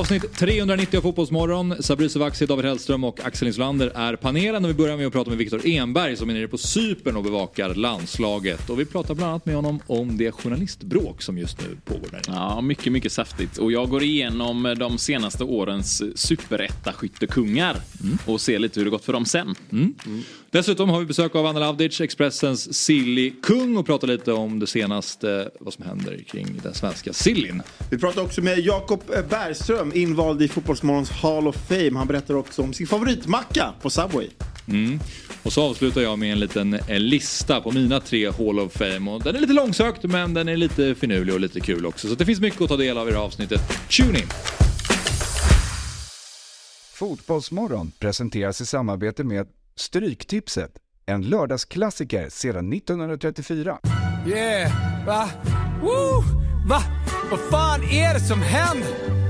Avsnitt 390 av Fotbollsmorgon. Sabri Sovaksi, David Hellström och Axel Insulander är panelen. Och vi börjar med att prata med Viktor Enberg som är nere på Cypern och bevakar landslaget. Och vi pratar bland annat med honom om det journalistbråk som just nu pågår där. Ja, mycket, mycket saftigt. Och jag går igenom de senaste årens superetta-skyttekungar mm. och ser lite hur det gått för dem sen. Mm. Mm. Dessutom har vi besök av Anna Lavdic, Expressens silly-kung och pratar lite om det senaste, vad som händer kring den svenska sillin. Vi pratar också med Jakob Bergström, invald i Fotbollsmorgons Hall of Fame. Han berättar också om sin favoritmacka på Subway. Mm. Och så avslutar jag med en liten en lista på mina tre Hall of Fame. Och den är lite långsökt men den är lite finurlig och lite kul också. Så det finns mycket att ta del av i det här avsnittet. Tune in! Fotbollsmorgon presenteras i samarbete med Stryktipset, en lördagsklassiker sedan 1934. Yeah, va? Woo! Va? Vad fan är det som händer?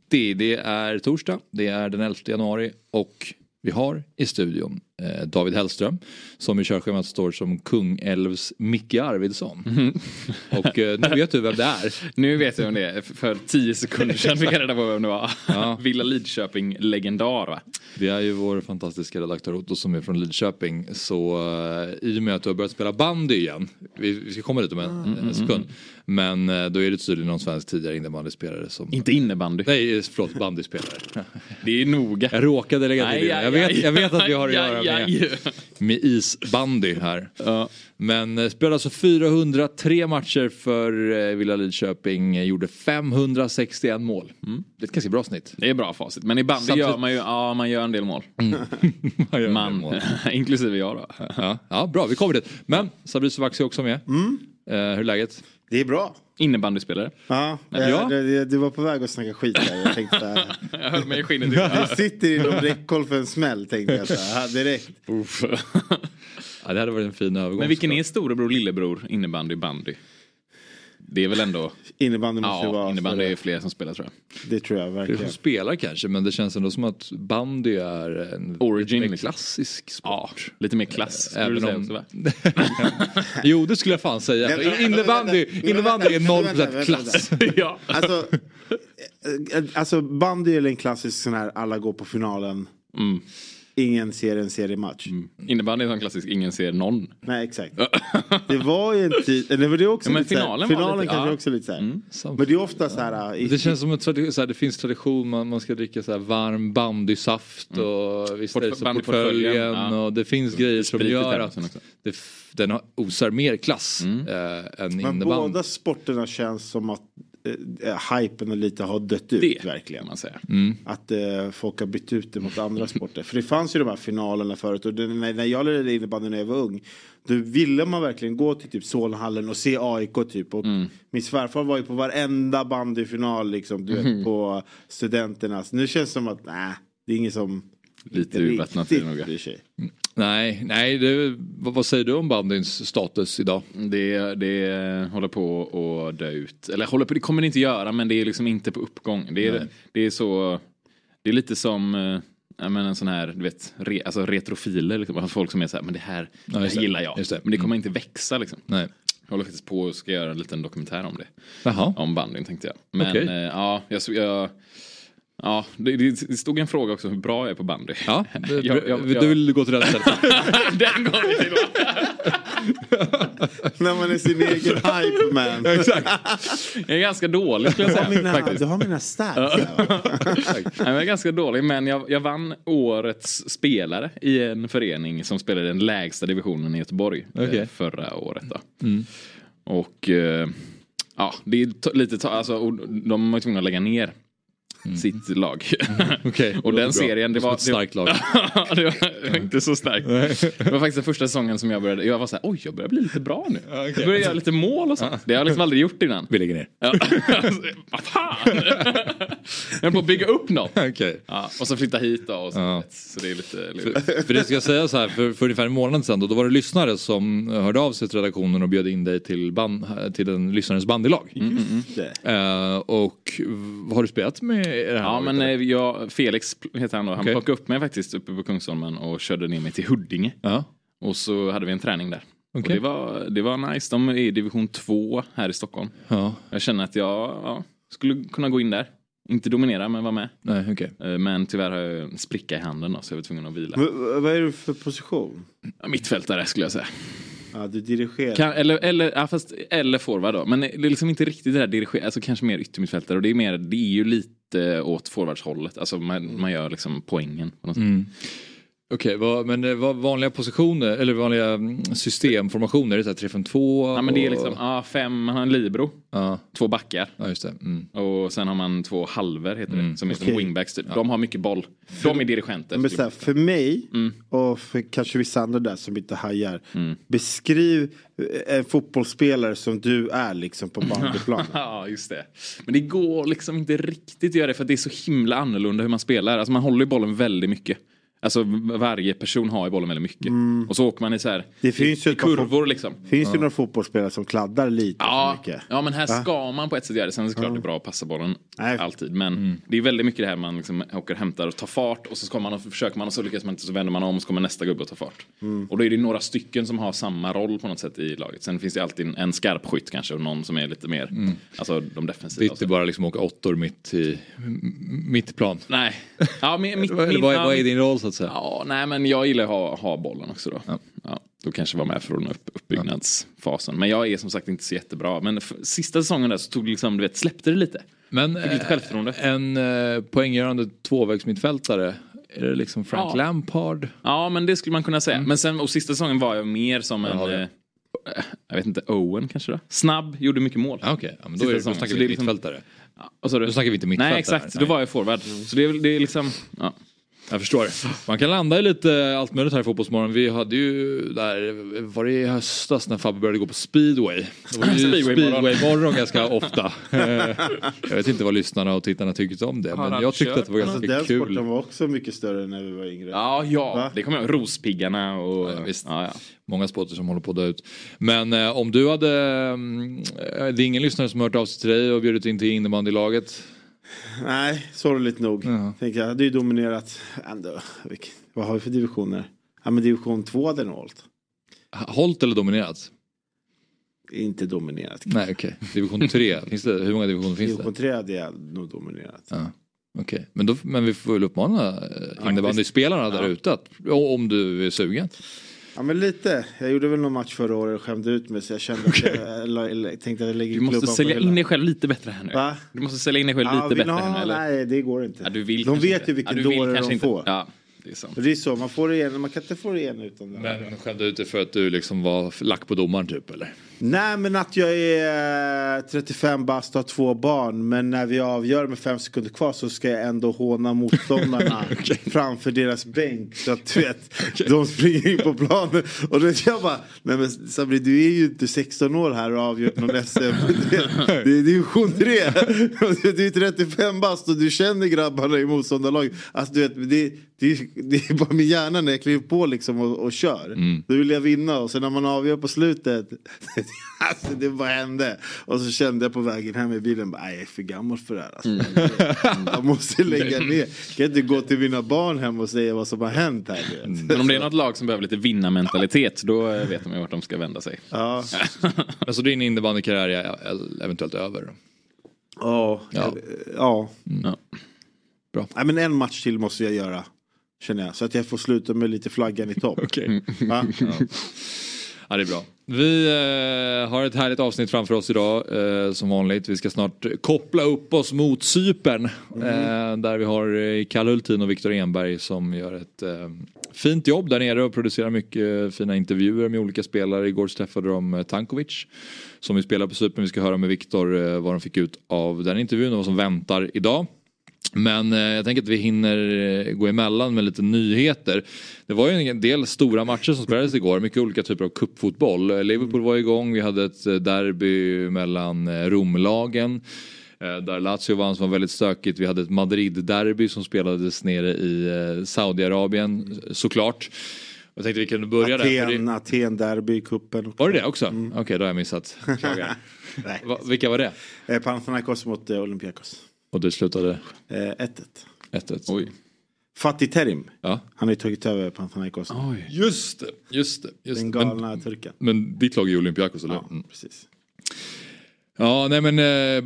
Det är torsdag, det är den 11 januari och vi har i studion David Hellström som i körschemat står som Kungälvs Micke Arvidsson. Mm. Och eh, nu vet du vem det är. nu vet jag vem det är. För tio sekunder sedan fick jag reda på vem det var. Ja. Villa Lidköping-legendar va? Det är ju vår fantastiska redaktör Otto som är från Lidköping. Så uh, i och med att du har börjat spela bandy igen, vi, vi ska komma dit om en, mm, en sekund. Men då är det tydligen någon svensk tidigare innebandyspelare som... Inte innebandy. Nej, förlåt, bandyspelare. det är noga. Jag råkade lägga till det. Jag vet, jag vet att vi har att göra med, med isbandy här. Ja. Men uh, spelade alltså 403 matcher för uh, Villa Lidköping, gjorde 561 mål. Mm. Det är ett ganska bra snitt. Det är bra facit. Men i bandy Samtidigt... gör man ju, ja man gör en del mål. Mm. man, man mål. inklusive jag då. ja, ja, bra, vi kommer dit. Men Sabri Sovaksi är också med. Mm. Uh, hur är läget? Det är bra. Innebandyspelare. Ja, ja. Du, du var på väg att snacka skit där. Jag tänkte... jag höll mig i skinnet. Du sitter inom räckhåll för en smäll tänkte jag så här, direkt. ja, det hade varit en fin övergång. Men vilken är storebror lillebror innebandy bandy? Det är väl ändå... Innebandy måste ja, vara... innebandy är fler som spelar tror jag. Det tror jag verkligen. Fler som spelar kanske men det känns ändå som att bandy är en Origin, mer klassisk sport. Ja, lite mer klass äh, även om... Också, jo det skulle jag fan säga. innebandy, innebandy är 0% klass. ja. alltså, eh, alltså bandy är en klassisk sån här alla går på finalen. Mm. Ingen ser en seriematch. Mm. Innebandy är en klassisk, ingen ser någon. Nej exakt. det var ju en tid, eller var det också ja, men lite finalen, här, finalen lite, kanske ja. också lite såhär. Mm. Men det är ofta så här. I, det känns som att så här, det finns tradition, man, man ska dricka så här varm bandysaft mm. och visst Port, är det så portföljen ja. och det finns grejer som gör att det, den osar mer klass mm. äh, än innebandy. Men båda sporterna känns som att eh, hypen och lite har dött ut det, verkligen. Man säger. Mm. Att eh, folk har bytt ut det mot andra sporter. För det fanns ju de här finalerna förut och det, när, när jag lärde innebandy när jag var ung. Då ville man verkligen gå till typ Solhallen och se AIK typ. Och mm. Min svärfar var ju på varenda bandyfinal liksom. Du vet mm. på studenternas. Nu känns det som att nej, det är ingen som Lite urvattnat det nog. Nej, nej det, vad, säger du om bandyns status idag? Det, det håller på att dö ut. Eller håller på, det kommer det inte göra men det är liksom inte på uppgång. Det är, det är så, det är lite som eh, men en sån här, du vet, re, alltså retrofiler, liksom. folk som är så här, men det här, ja, det här gillar jag. Men det kommer mm. inte växa liksom. Nej. Jag håller faktiskt på och ska göra en liten dokumentär om det. Jaha. Om bandyn tänkte jag. Men okay. eh, ja, jag, jag Ja, det, det, stod en fråga också hur bra jag är på bandy. Ja, det, jag, jag, du vill gå till den stället. den går vi till När man är sin egen hype man. Exakt. Jag är ganska dålig skulle jag säga. Du har mina, faktiskt. Du har mina stats. jag är ganska dålig men jag, jag vann årets spelare i en förening som spelade den lägsta divisionen i Göteborg eh, okay. förra året. Då. Mm. Och eh, ja, det är lite, alltså, de var tvungna att lägga ner sitt lag. Okej, och det den serien, det var... ett starkt lag. det var inte så starkt. Det var faktiskt den första säsongen som jag började, jag var så här, oj jag börjar bli lite bra nu. Jag börjar göra lite mål och sånt. Det har jag liksom aldrig gjort innan. Vi lägger ner. Vad fan! Jag är på att bygga upp något. Okej. Ja, och så flytta hit då. Och så, Ja. så det är lite lurigt. För det ska jag säga så här, för, för ungefär en månad sedan då, då var det lyssnare som hörde av sig till redaktionen och bjöd in dig till, band, till en lyssnarens bandylag. Det. Eh, och v- har du spelat med i det här Ja laget, men eller? eh, jag, Felix heter han då, han Okej. plockade upp mig faktiskt uppe på Kungsholmen och körde ner mig till Huddinge. Ja. Och så hade vi en träning där. Och Okej. det, var, det var nice, de är i division 2 här i Stockholm. ja. Jag känner att jag ja, skulle kunna gå in där. Inte dominera men vara med. Nej, okej. Eh, Men tyvärr har jag en spricka i handen då, så jag var tvungen att vila. Men, vad är du för position? Ja, Mittfältare skulle jag säga. Ja, du dirigerar. Kan, eller, eller, ja, fast, eller forward då. Men det är liksom inte riktigt det där dirigera, alltså kanske mer yttermittfältare. Och det är, mer, det är ju lite åt forwardshållet. Alltså man, man gör liksom poängen. På något sätt. Mm. Okej, vad- men det var vanliga positioner eller vanliga mm, systemformationer? Är det så här 3-5-2? Ja men det är liksom, ja, fem, man har en libero, Ja, två backar. ja just det. Mm. Och sen har man två halver heter det, som är som Okej. wingbacks. typ. De har mycket boll. De är dirigenter. Men så här, för mig Mm. och för kanske vissa andra där som inte hajar. Beskriv eh, en fotbollsspelare som du är liksom på bandyplanen. Ja, just det. Men det går liksom inte riktigt att göra det för att det är så himla annorlunda hur man spelar. Alltså man håller ju bollen väldigt mycket. Alltså varje person har ju bollen väldigt mycket. Och så åker man i så här Det finns ju i ett par kurvor liksom. Finns det några fotbollsspelare som kladdar lite Ja, för mycket? ja, men här ska man på ett sätt göra det. Sen är det klart det är bra att passa bollen Nej. alltid. Men det är väldigt mycket det här man liksom åker och hämtar och tar fart och så ska man och försöker man och så lyckas man inte så vänder man om och så kommer nästa gubbe och tar fart. Och då är det några stycken som har samma roll på något sätt i laget. Sen finns det alltid en, en skarp skytt kanske och någon som är lite mer, alltså de defensiva. Det är inte bara liksom åka åttor mitt i m- mittplan. Nej. Ja, men, mitt, Eller min- vad, ja, vad är mitt- din roll så att säga? Ja, nej men jag gillar att ha, ha bollen också då. Ja. då kanske vara med från upp, uppbyggnadsfasen. Men jag är som sagt inte så jättebra. Men sista säsongen där så tog liksom, du vet, släppte det lite. Men självförtroende. en eh, poänggörande tvåvägsmittfältare, är det liksom Frank Ja. Lampard? Ja, men det skulle man kunna säga. Men sen, och sista säsongen var jag mer som en, eh, jag vet inte, Owen kanske då? Snabb, gjorde mycket mål. Ja, Okej, ja, men då, är, då snackar vi liksom- mittfältare. Och så Då snackar vi inte mittfältare. Nej, exakt. Nej. Då var jag forward. Så det är, det är liksom, ja. Jag förstår. Man kan landa i lite allt möjligt här i Fotbollsmorgon. Vi hade ju där, var det i höstas när Fabbe började gå på speedway? Det var ju Speedway-morgon. speedway-morgon ganska ofta. jag vet inte vad lyssnarna och tittarna tyckte om det. Men jag tyckte att det var Alltså, ganska den kul. sporten var också mycket större när vi var yngre. Ja, ja. Va? Det kommer jag ihåg. Rospiggarna och... Ja, visst. Ja, ja. Många sporter som håller på att dö ut. Men eh, om du hade, mm, eh, det är ingen lyssnare som har hört av sig till dig och bjudit in till innebandylaget. Nej, sorgligt nog. Ja. Tänker jag, hade ju dominerat ändå. Vilk- Vad har vi för divisioner? Ja men division 2 hade nog hållit. Hållt eller dominerat? Inte dominerat. Nej okej. Division 3, finns det, hur många divisioner finns det? Division 3 hade jag nog dominerat. Ja. Okej, men, då, men vi får väl uppmana eh, innebandyspelarna där ute om du är sugen. Ja men lite. Jag gjorde väl någon match förra året och skämde ut mig så jag kände att jag, eller, tänkte att jag lägger Du måste sälja in dig själv lite bättre här nu. Va? Du måste sälja in dig själv Ja, lite bättre här nu eller? Nej det går inte. Ja, du vill de vet inte. ju vilken ja, dåre de inte. får. Ja, det är sant. Det är så, man får det ena, man kan inte få det ena utan det. Men skämde ut det för att du liksom var lack på domaren typ eller? Nej men att jag är eh, 35 bast och har två barn men när vi avgör med fem sekunder kvar så ska jag ändå håna motståndarna framför deras bänk. Så att du vet, de springer in på planen och då vet jag bara, nej men Sabri du är ju inte 16 år här och avgjort någon SM. Det, är division 3. Du är 35 bast och du känner grabbarna i motståndarlaget. Alltså du vet, det, det, det är bara min hjärna när jag kliver på liksom och, och kör. Då vill jag vinna och sen när man avgör på slutet. alltså det bara hände. Och så kände jag på vägen hem i bilen. Bara, "Nej, jag är för gammal för det här. Alltså. Jag måste lägga ner. Jag kan inte gå till mina barn hem och säga vad som har hänt här. vet. Men om det är något lag som behöver lite vinnarmentalitet då vet de ju vart de ska vända sig. Ja. Alltså din innebandykarriär är eventuellt över? Ja. Ja. ja. Ja. Nej, men en match till måste jag göra. Känner jag. Så att jag får sluta med lite flaggan i topp. Okej. Ja det är bra. Vi eh, har ett härligt avsnitt framför oss idag eh, som vanligt. Vi ska snart koppla upp oss mot Cypern. Eh, där vi har eh, Kalle Hultin och Viktor Enberg som gör ett eh, fint jobb där nere och producerar mycket fina intervjuer med olika spelare. Igår träffade de eh, Tankovic som vi spelar på Cypern. Vi ska höra med Viktor eh, vad de fick ut av den intervjun och vad som väntar idag. Men eh, jag tänker att vi hinner eh, gå emellan med lite nyheter. Det var ju en del stora matcher som spelades igår, mycket olika typer av cupfotboll. Eh, Liverpool var igång, vi hade ett eh, derby mellan Romlagen. Där Lazio vann som var väldigt stökigt. Vi hade ett Madrid-derby som spelades nere i Saudiarabien såklart. Jag tänkte vi kunde börja där. Aten, det- Aten derby, kuppen. Var det det också? Okej, då har jag missat. Vilka var det? Panathinaikos mot Olympiakos. Och det slutade Eh, 1-1. 1-1. Oj. Fatih Terim. Ja. Han har ju tagit över Panathinaikos. Oj. Just det, just det. Just Den det. Men, galna turken. men ditt lag är ju Olympiakos eller? Ja, Mm. precis. Ja, nej men eh,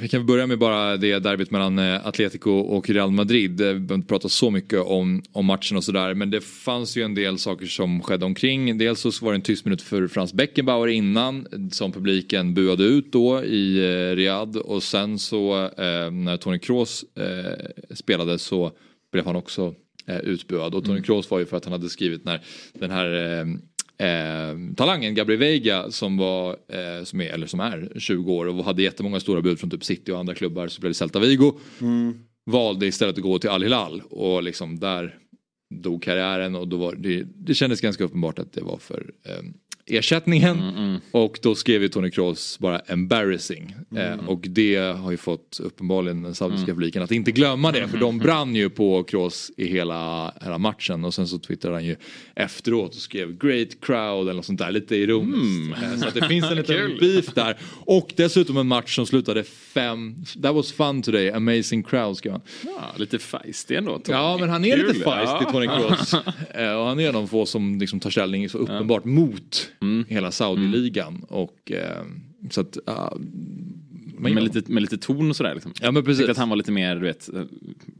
vi kan börja med bara det derbyt mellan eh, Atletico och Real Madrid. Eh, Vi behöver inte prata så mycket om, om matchen och sådär. Men det fanns ju en del saker som skedde omkring. Dels så var det en tyst minut för Frans Beckenbauer innan som publiken buade ut då i eh, Riyadh. Och sen så eh, när Toni Kroos eh, spelade så blev han också eh, utbuad. Och Toni Kroos var ju för att han hade skrivit när den här eh, talangen Gabriel Veiga som var, eh, som är, eller som är 20 år och hade jättemånga stora bud från typ City och andra klubbar så blev det Celta Vigo. Valde istället att gå till Al Hilal och liksom där dog karriären och då var det, det kändes ganska uppenbart att det var för eh, ersättningen. Och då skrev ju Tony Kroos bara embarrassing. Eh, och det har ju fått uppenbarligen den saudiska publiken att inte glömma det. För de brann ju på Kroos i hela, hela matchen. Och sen så twittrade han ju efteråt och skrev great crowd eller något sånt där. Lite ironiskt. Eh, Så att det finns en liten beef där. Och dessutom en match som slutade fem. That was fun today, amazing crowd ska han. Ja, lite feisty ändå. Tony. Ja men han är lite Kul. feisty Ja. Tony Kroos. Eh, och han är en av få som liksom tar ställning så uppenbart mot Mm. hela Saudi-ligan. Och eh, så att... men Med lite, med lite ton och sådär. Liksom. Ja men Jag precis. tyckte att han var lite mer, du vet, eh,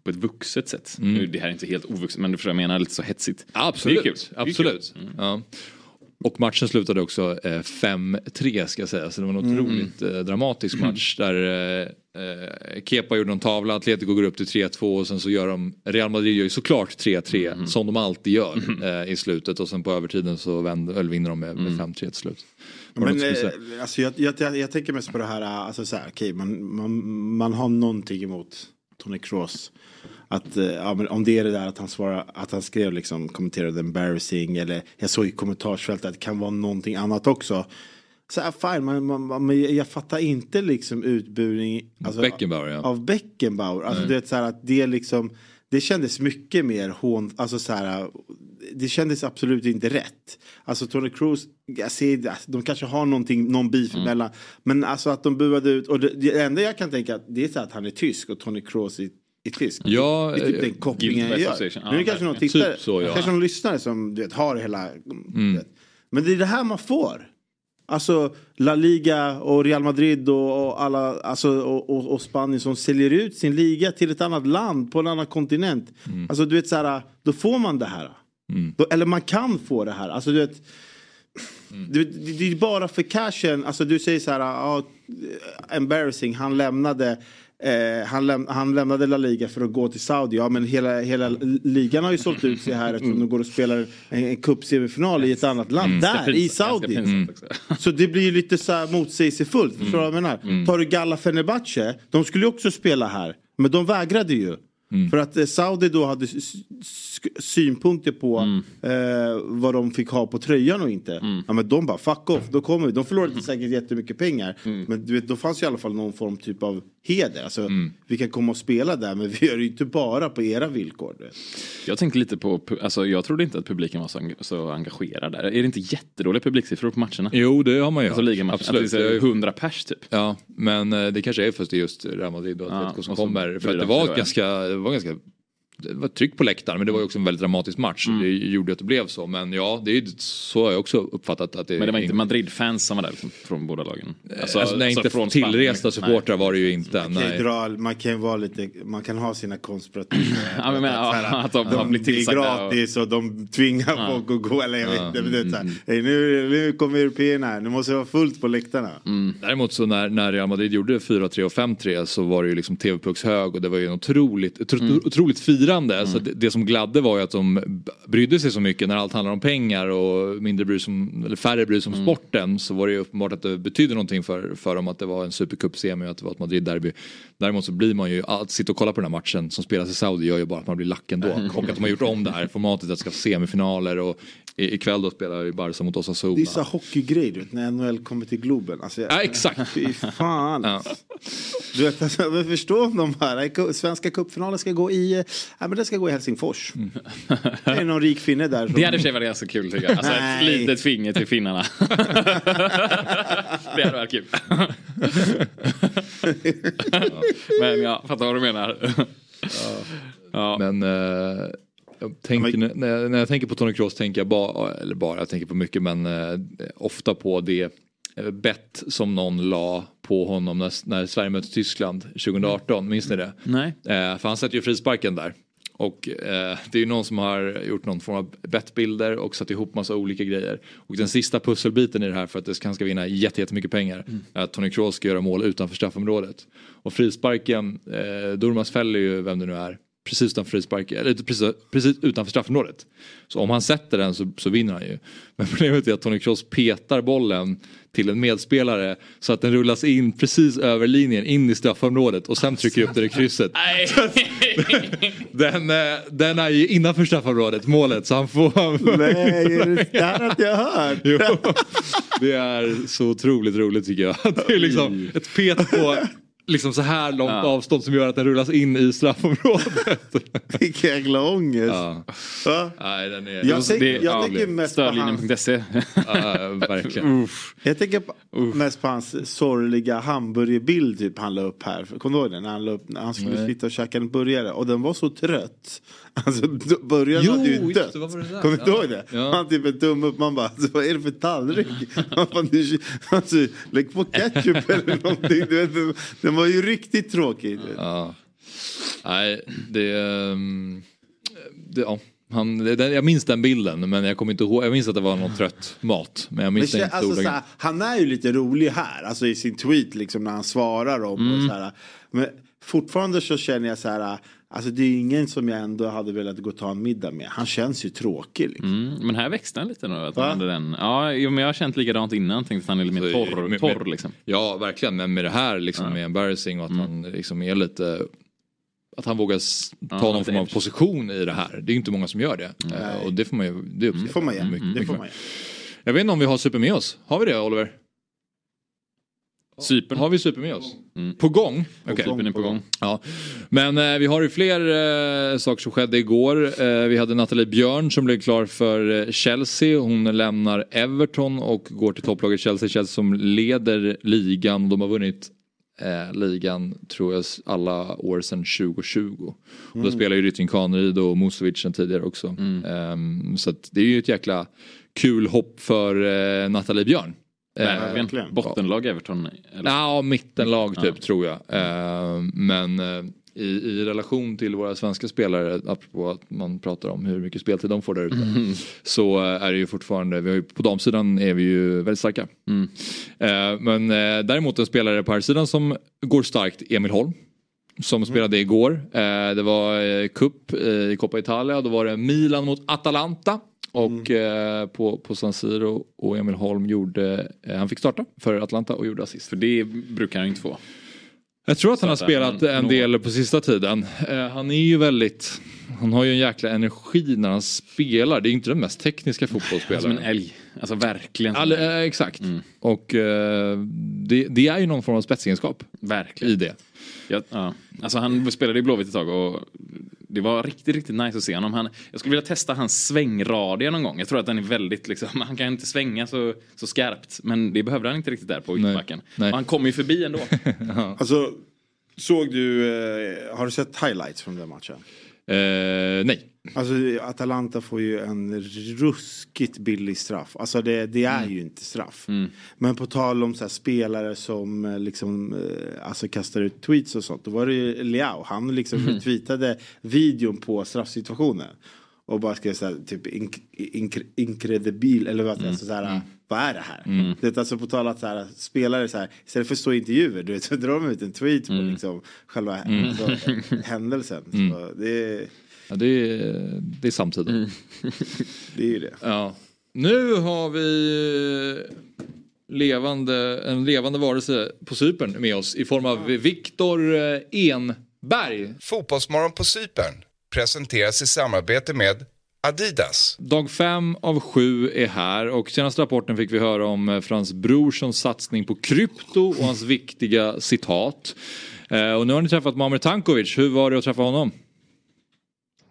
på ett vuxet sätt. Nu, det här är inte helt ovuxet, men du förstår jag menar, lite så hetsigt. Absolut, Det är kul. Det är absolut. Ja. Och matchen slutade också eh, 5-3 ska jag säga. Så det var en Mm. otroligt eh, dramatisk match där eh, eh, Kepa gjorde någon tavla, Atletico går upp till 3-2 och sen så gör de, Real Madrid gör ju såklart 3-3 Mm. som de alltid gör eh, i slutet och sen på övertiden så vänder, eller vinner de med, med 5-3 till slut. Men eh, alltså, jag, jag, jag, tänker mest på det här, alltså så här, okej, man, man, man har någonting emot Tony Kroos. Att, eh, ja, men om det är det där att han svarar, att han skrev liksom kommenterade embarrassing eller jag såg i kommentarsfältet att det kan vara någonting annat också. Så här, fine, man, man, man, jag fattar inte liksom utburing alltså, Beckenbauer, ja. av Beckenbauer. Alltså det är så här att det liksom det kändes mycket mer hån, alltså så här, det kändes absolut inte rätt. Alltså Tony Cruz, jag ser, de kanske har någonting, någon beef Mm. emellan. Men alltså att de buade ut, och det, det enda jag kan tänka det är så att han är tysk och Tony Cruz är, är tysk. Ja, det är typ eh, den kopplingen guilt by jag gör. Nu är det kanske någon tittare, Typ så, ja. kanske någon lyssnare som du vet, har hela, Mm. Men det är det här man får. Alltså La Liga och Real Madrid och, och alla, alltså, och, och, och Spanien som säljer ut sin liga till ett annat land på en annan kontinent. Mm. Alltså du vet så här, då får man det här. Då, eller man kan få det här. Alltså du vet. Du, det, det är bara för cashen, alltså du säger så här, ja, embarrassing, han lämnade Eh, han, läm han lämnade La Liga för att gå till Saudi. Ja men hela, hela ligan har ju sålt ut sig här eftersom de går och spelar en, en cupsemifinal i ett annat land. Där, i Saudi. också. Så det blir ju lite så här motsägelsefullt. Förstår du vad jag menar? Tar du Galla Fenerbahce, de skulle ju också spela här. Men de vägrade ju. För att eh, Saudi då hade synpunkter på eh, vad de fick ha på tröjan och inte. Ja men de bara fuck off, då kommer vi. De förlorade säkert jättemycket pengar. Men du vet, då fanns ju i alla fall någon form typ av heder. Alltså, Vi kan komma och spela där men vi gör det ju inte bara på era villkor. Jag tänkte lite på, alltså jag trodde inte att publiken var så, eng- så engagerad där. Är det inte jättedåliga publiksiffror på matcherna? Jo det har man ju Alltså Absolut. att det är är ju- 100 pers typ. Ja, men eh, det kanske är för att det är just Real Madrid och Ja, Atletico som och så kommer. För att det var ganska, det var ganska det var tryck på läktaren men det var ju också en väldigt dramatisk match. Mm. Det gjorde att det blev så. Men ja, det är så har jag också uppfattat att det Men det var inte Madrid-fans som var där liksom, från båda lagen? Alltså, nej, inte från tillresta Spanien. supportrar var det ju inte. Man kan, Nej. dra, man kan vara lite, man kan ha sina konspirativa. Ja, men, men, ja, att de det är tillsagda och- gratis och de tvingar folk att gå. Eller jag vet inte. men det är så här, "Hej, nu, nu kommer européerna här, nu måste det vara fullt på läktarna. Mm. Däremot så när, när Real Madrid gjorde 4-3 och 5-3 så var det ju liksom TV-pucks hög och det var ju en otroligt, otro, Mm. otroligt firande hedrande. Så det, det som gladde var ju att de brydde sig så mycket när allt handlar om pengar och mindre bryr sig om, eller färre bryr sig om sporten. Så var det ju uppenbart att det betydde någonting för, för dem att det var en supercup-semi och att det var ett Madrid-derby. Däremot så blir man ju, att sitta och kolla på den här matchen som spelas i Saudi gör ju bara att man blir lack ändå. Och att de har gjort om det här formatet att ska få semifinaler och i, ikväll då spelar ju Barca mot Osasuna. Det är så hockeygrej du vet, när NHL kommer till Globen. Alltså, jag- Ja, exakt. Fy fan. Ja. Du vet, alltså, men förstå om de här svenska cupfinalen ska gå i, eh, ja, men det ska gå i Helsingfors. Det är någon rik finne där. Som, Det hade i och för sig varit ganska kul tycker jag. Alltså ett Nej. litet finger till finnarna. det hade varit kul. Men jag fattar vad du menar. Ja. Men eh, jag tänker, men- när, jag, när jag tänker på Tony Kroos tänker jag bara, eller bara, jag tänker på mycket men eh, ofta på det eh, bett som någon la på honom när, när Sverige mötte Tyskland 2018, minns ni det? Nej. Eh, för han sätter ju frisparken där. Och eh, det är ju någon som har gjort någon form av bettbilder och satt ihop massa olika grejer. Och den sista pusselbiten i det här för att det ska- han ska vinna jätte- jättemycket pengar är att Tony Kroos ska göra mål utanför straffområdet. Och frisparken, eh, Durmaz fäller ju vem det nu är precis utanför frisparken, eller precis, precis utanför straffområdet. Så om han sätter den så, så vinner han ju. Men problemet är att Tony Kroos petar bollen till en medspelare så att den rullas in precis över linjen in i straffområdet och sen trycker upp den i krysset. Nej. Den, eh, den är ju innanför straffområdet, målet, så han får... Nej, det här har inte jag hört. Jo, det är så otroligt roligt tycker jag. Det är liksom ett pet på liksom så här långt avstånd som gör att den rullas in i straffområdet. Vilken jäkla ångest. Ja. Va? Nej, den är... Jag, tänk, Det- jag ja, tänker mest på hans. Ja, verkligen. jag tänker på, mest på hans sorgliga hamburgerbild typ han la upp här. Kommer du ihåg den? När han, la upp, när han skulle Nej. sitta och käka en burgare och den var så trött. Alltså burgaren Jo, hade ju just dött. det, vad var det där? Kommer du Ja. ihåg det? Ja. Han typ en tumme upp. Man bara, alltså, vad är det för tallrik? Man bara, "Du- alltså, lägg på ketchup eller någonting. Du vet, den var ju riktigt tråkig. Ja. Nej, det... ehm, det ja. Han, jag minns den bilden men jag kommer inte ihåg. Jag minns att det var någon trött mat. Men jag Men, minns kä- inte alltså, så ordagrant. här, han är ju lite rolig här, alltså i sin tweet liksom när han svarar om Mm. och så här. Men fortfarande så känner jag så här, alltså det är ingen som jag ändå hade velat gå och ta en middag med. Han känns ju tråkig liksom. Mm, men här växte han lite nu. Att Va? han hade den. Ja, jo, men jag har känt likadant innan. Tänkte att han är lite mer Så, torr. med- torr liksom. Ja, verkligen. Men med det här liksom med embarrassing och att han liksom är lite... Att han vågar ta Ja, någon form av edge. position i det här. Det är ju inte många som gör det. Eh, och det får man ju... Det, Det får man Det får ge. Jag vet inte om vi har super med oss. Har vi det Oliver? Cypern. Har vi super med oss? På gång? Okej. Cypern är på gång. Ja. Men eh, vi har ju fler eh, saker som skedde igår. Eh, vi hade Nathalie Björn som blev klar för eh, Chelsea. Hon lämnar Everton och går till topplaget Chelsea. Chelsea som leder ligan. De har vunnit eh, ligan tror jag alla år sedan 2020. Och då spelar ju Rytting Kaneryd och Musovic sen tidigare också. Ehm, så att det är ju ett jäkla kul hopp för eh, Nathalie Björn. Eh, Verkligen. Bottenlag Everton. Eller? Ja, mittenlag typ tror jag. Eh, men eh, i, i relation till våra svenska spelare, apropå att man pratar om hur mycket speltid de får där ute. Så eh, är det ju fortfarande, vi har ju, på damsidan är vi ju väldigt starka. Eh, men eh, däremot en spelare på här sidan som går starkt, Emil Holm. Som spelade igår. Eh, det var eh, cup eh, i Coppa Italia. Då var det Milan mot Atalanta. Och eh, på, på San Siro och Emil Holm gjorde, eh, han fick starta för Atlanta och gjorde assist. För det brukar han ju inte få. Jag tror att han har att spelat en del på sista tiden. Eh, han är ju väldigt, han har ju en jäkla energi när han spelar. Det är inte den mest tekniska Som en fotbollsspelaren. älg. Alltså verkligen. All, en eh, exakt. Och eh, det, det är ju någon form av spetsegenskap Verkligen. i det. Ja, ja. Alltså han spelade i Blåvitt ett tag och det var riktigt, riktigt nice att se honom. Han, jag skulle vilja testa hans svängradie någon gång. Jag tror att den är väldigt liksom, han kan inte svänga så, så skarpt. Men det behövde han inte riktigt där på ytterbacken. Han kom ju förbi ändå. Alltså, såg du, eh, har du sett highlights från den matchen? Eh, nej. Alltså Atalanta får ju en ruskigt billig straff. Alltså det, det är ju inte straff. Men på tal om så spelare som eh, liksom eh, alltså kastar ut tweets och sånt. Då var det ju Leao. Han liksom retweetade videon på straffsituationen. Och bara skrev såhär typ ink, ink, incredibil eller vad, alltså, såhär, vad är det här? Det är alltså på tal att såhär, spelare såhär, istället för att stå i intervjuer, du vet, så drar de ut en tweet på liksom, själva alltså, händelsen. Så det, är- Ja, det, är, det är samtiden. det är ju det. Ja. Nu har vi eh, levande, en levande varelse på Cypern med oss i form av Viktor eh, Enberg. Fotbollsmorgon på Cypern presenteras i samarbete med Adidas. Dag fem av sju är här och senaste rapporten fick vi höra om eh, Frans Brorssons satsning på krypto och hans viktiga citat. Eh, Och nu har ni träffat Mamer Tankovic, hur var det att träffa honom?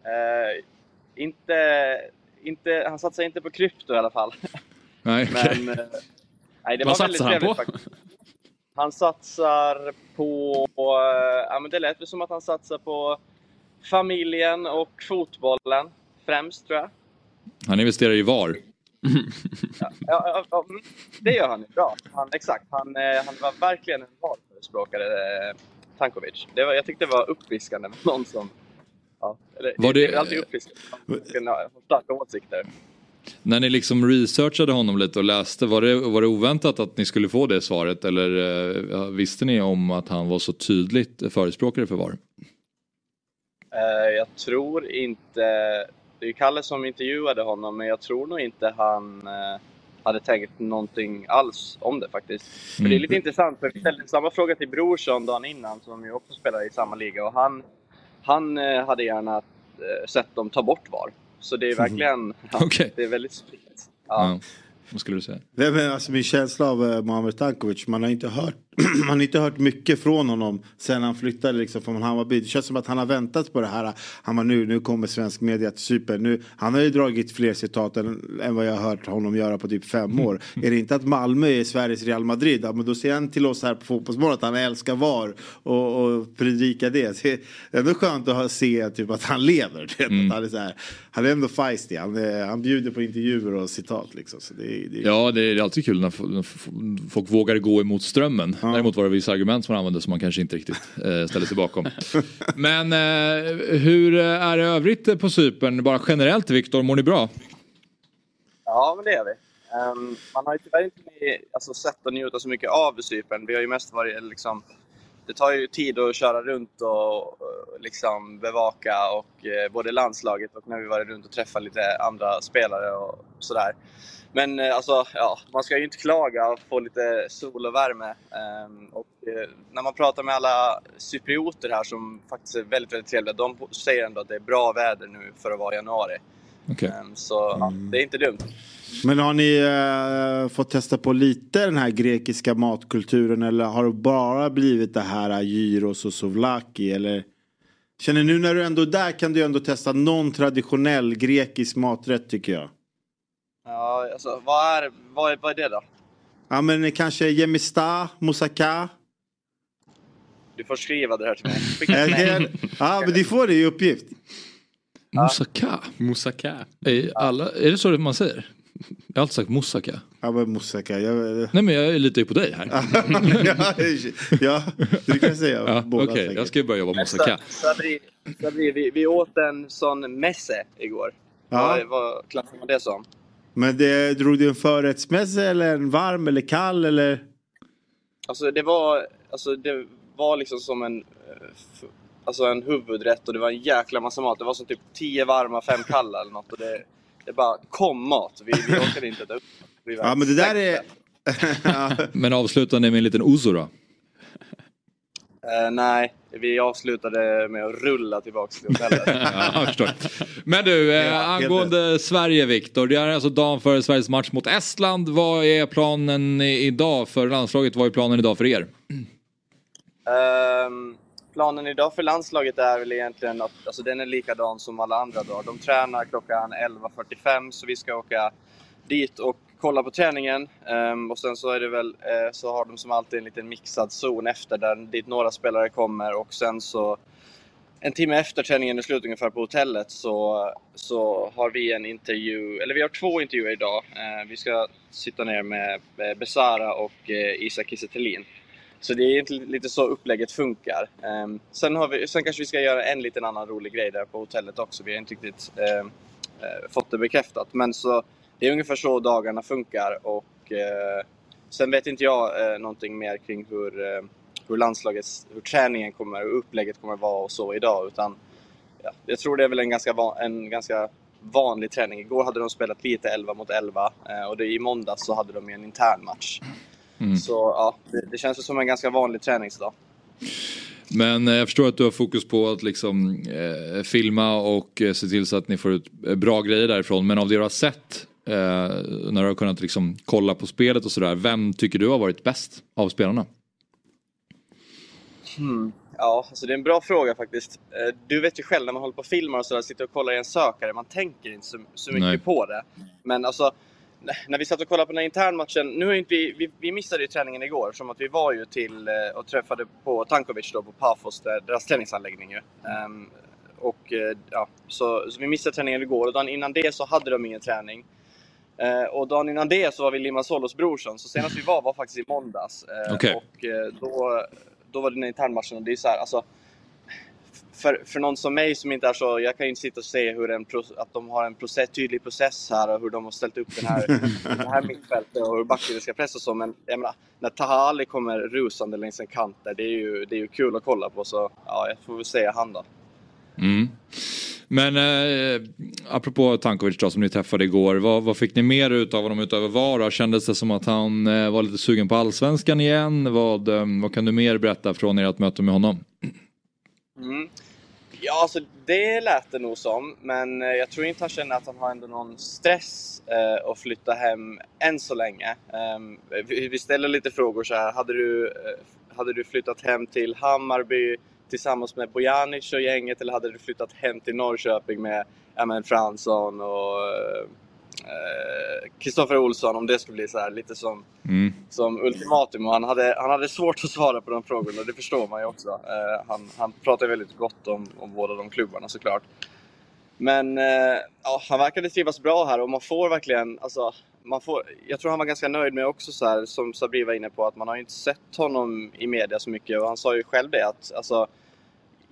Eh, inte, inte, han satsar inte på krypto i alla fall. Nej, okej. Men, eh, nej, det Vad var väldigt satsar han trevligt på? faktiskt. Han satsar på, eh, ja men det lät väl som att han satsar på familjen och fotbollen främst tror jag. Han investerar i VAR. Ja, ja, ja, mm, det gör han ju bra. Han, exakt, han, eh, han var verkligen en valförespråkare, eh, Tankovic. Det var, jag tyckte det var uppfriskande med någon som... Ja, eller, Var det- är alltid uppfriskande. Kan ha starka åsikter. När ni liksom researchade honom lite och läste, var det, var det oväntat att ni skulle få det svaret? Eller eh, visste ni om att han var så tydligt förespråkare för VAR? Eh, jag tror inte... Det är Kalle som intervjuade honom, men jag tror nog inte han eh, hade tänkt någonting alls om det faktiskt. För det är lite intressant, för vi ställde samma fråga till Brorsson dagen innan, som ju också spelar i samma liga, och han, han eh, hade gärna sett dem ta bort VAR. Så det är verkligen... Ja, Okej. Det är väldigt spritt. Ja. Ja. Vad skulle du säga? Nej, men alltså min känsla av uh, Muhammad Tankovic, man har inte hört, man har inte hört mycket från honom sen han flyttade liksom från Hammarby. Det känns som att han har väntat på det här. Han var nu, nu kommer svensk media till Cypern. Nu, han har ju dragit fler citat än, än vad jag har hört honom göra på typ fem år. Är det inte att Malmö är Sveriges Real Madrid, ja, men då säger han till oss här på Fotbollsmorgon att han älskar VAR och, och predikar det. Det är ändå skönt att ha- se typ, att han lever. vet, Att han, är så här, han är ändå feisty, han, är, han bjuder på intervjuer och citat. Liksom. Så det, det, Ja, det är alltid kul när folk vågar gå emot strömmen. Däremot var det vissa argument som man använde som man kanske inte riktigt eh, ställer sig bakom. Men eh, hur är det övrigt på Cypern? Bara generellt Viktor, mår ni bra? Ja, men det gör vi. Ehm, man har ju tyvärr inte alltså, sett och njuta så mycket av Cypern. Vi har ju mest varit liksom... Det tar ju tid att köra runt och eh, liksom bevaka och eh, både landslaget och när vi varit runt och träffat lite andra spelare och sådär. Men eh, alltså, ja, man ska ju inte klaga och få lite sol och värme. Ehm, och eh, när man pratar med alla cyprioter här som faktiskt är väldigt, väldigt trevliga, de säger ändå att det är bra väder nu för att vara januari. Okej. Ehm, så ja, det är inte dumt. Men har ni eh, fått testa på lite den här grekiska matkulturen eller har det bara blivit det här gyros och souvlaki eller? Känner nu när du ändå är där kan du ändå testa någon traditionell grekisk maträtt tycker jag. Ja, alltså vad är, vad är, vad är det då? Ja men kanske gemista, moussaka. Du får skriva det här till mig. Skicka till mig. Ja men du får det i uppgift. Moussaka? Moussaka. Är, alla, är det så man säger? Jag har alltid sagt moussaka. Ja men moussaka. Jag, Nej men jag litar ju på dig här. ja, du kan säga Ja, båda Okej, säkert. jag ska börja jobba moussaka. Sabri, Sabri, vi, vi åt en sån messe igår. Ja. Vad, vad klassar man det som? Men det, drog du en förrättsmässa eller en varm eller kall eller? Alltså det var, alltså, det var liksom som en, eh, alltså en huvudrätt och det var en jäkla massa mat. Det var som typ 10 varma, fem kalla eller något. Och det, det bara kom mat. Vi, vi orkade inte äta upp. Vi Ja men det där är... Men avslutande med en liten ouzo då? Eh, nej, vi avslutade med att rulla tillbaks till hotellet. Ja, förstår. Men du, eh, helt angående Sverige Viktor. Det är alltså dagen före Sveriges match mot Estland. Vad är planen idag för landslaget? Vad är planen idag för er? Ehm, planen idag för landslaget är väl egentligen att alltså, den är likadan som alla andra dagar. De tränar klockan 11.45 så vi ska åka dit och kolla på träningen. Ehm, och sen så är det väl eh, så har de som alltid en liten mixad zon efter där dit några spelare kommer och sen så en timme efter träningen är slut ungefär på hotellet så, så har vi en intervju, eller vi har två intervjuer idag. Eh, vi ska sitta ner med eh, Besara och Isak Kiese Thelin. Så det är lite så upplägget funkar. Ehm, sen, har vi, sen kanske vi ska göra en liten annan rolig grej där på hotellet också. Vi har inte riktigt ehm, eh, fått det bekräftat. Men så, det är ungefär så dagarna funkar och eh, sen vet inte jag eh, någonting mer kring hur, eh, hur landslagets, hur träningen kommer och upplägget kommer vara och så idag. Utan, ja, jag tror det är väl en ganska, van, en ganska vanlig träning. Igår hade de spelat lite 11 mot 11 eh, och det, i måndags så hade de en intern match. Så ja, det, det känns som en ganska vanlig träningsdag. Men eh, jag förstår att du har fokus på att liksom eh, filma och eh, se till så att ni får ut bra grejer därifrån. Men av det du har sett eh, när du har kunnat liksom kolla på spelet och sådär. Vem tycker du har varit bäst av spelarna? Ja, alltså det är en bra fråga faktiskt. Eh, Du vet ju själv när man håller på och filmar och sådär, sitter och kollar i en sökare, man tänker inte så, så mycket Nej. på det. Men alltså, när vi satt och kollade på den här internmatchen, nu har inte vi, vi, vi missade ju träningen igår, som att vi var ju till eh, och träffade på Tankovic då på Pafos, där, deras träningsanläggning ju. Ehm, och eh, ja, så, så vi missade träningen igår och dagen innan det så hade de ingen träning. Eh, och dagen innan det så var vi i Limassolos brorson, så senast vi var var faktiskt i måndags. Eh, Okej. Och eh, då, då var det den internmatchen och det är så här, alltså för, för någon som mig som inte är så, jag kan ju inte sitta och se hur en, att de har en process, tydlig process här och hur de har ställt upp den här, det här mittfältet och hur backlinjen ska pressa och så. Men jag menar, när Taha Ali kommer rusande längs en kant där, det är ju, det är ju kul att kolla på. Så ja, jag får väl säga han då. Mm. Men eh, apropå Tankovic då, som ni träffade igår. Vad, vad fick ni mer ut av honom utöver VAR? Kändes det som att han eh, var lite sugen på allsvenskan igen? Vad, eh, vad kan du mer berätta från ert möte med honom? Mm. Ja, alltså det lät det nog som. Men eh, jag tror inte han känner att han har ändå någon stress eh, att flytta hem än så länge. Eh, vi, vi ställer lite frågor så här. Hade du, eh, hade du flyttat hem till Hammarby tillsammans med Bojanic och gänget eller hade du flyttat hem till Norrköping med ja, men Fransson och eh, Kristoffer Olsson om det skulle bli så här lite som Mm. som ultimatum och han hade, han hade svårt att svara på de frågorna, det förstår man ju också. Eh, han, han pratar väldigt gott om, om båda de klubbarna såklart. Men eh, ja, han verkade trivas bra här och man får verkligen, alltså, man får, jag tror han var ganska nöjd med också så här, som Sabri var inne på, att man har ju inte sett honom i media så mycket och han sa ju själv det att alltså,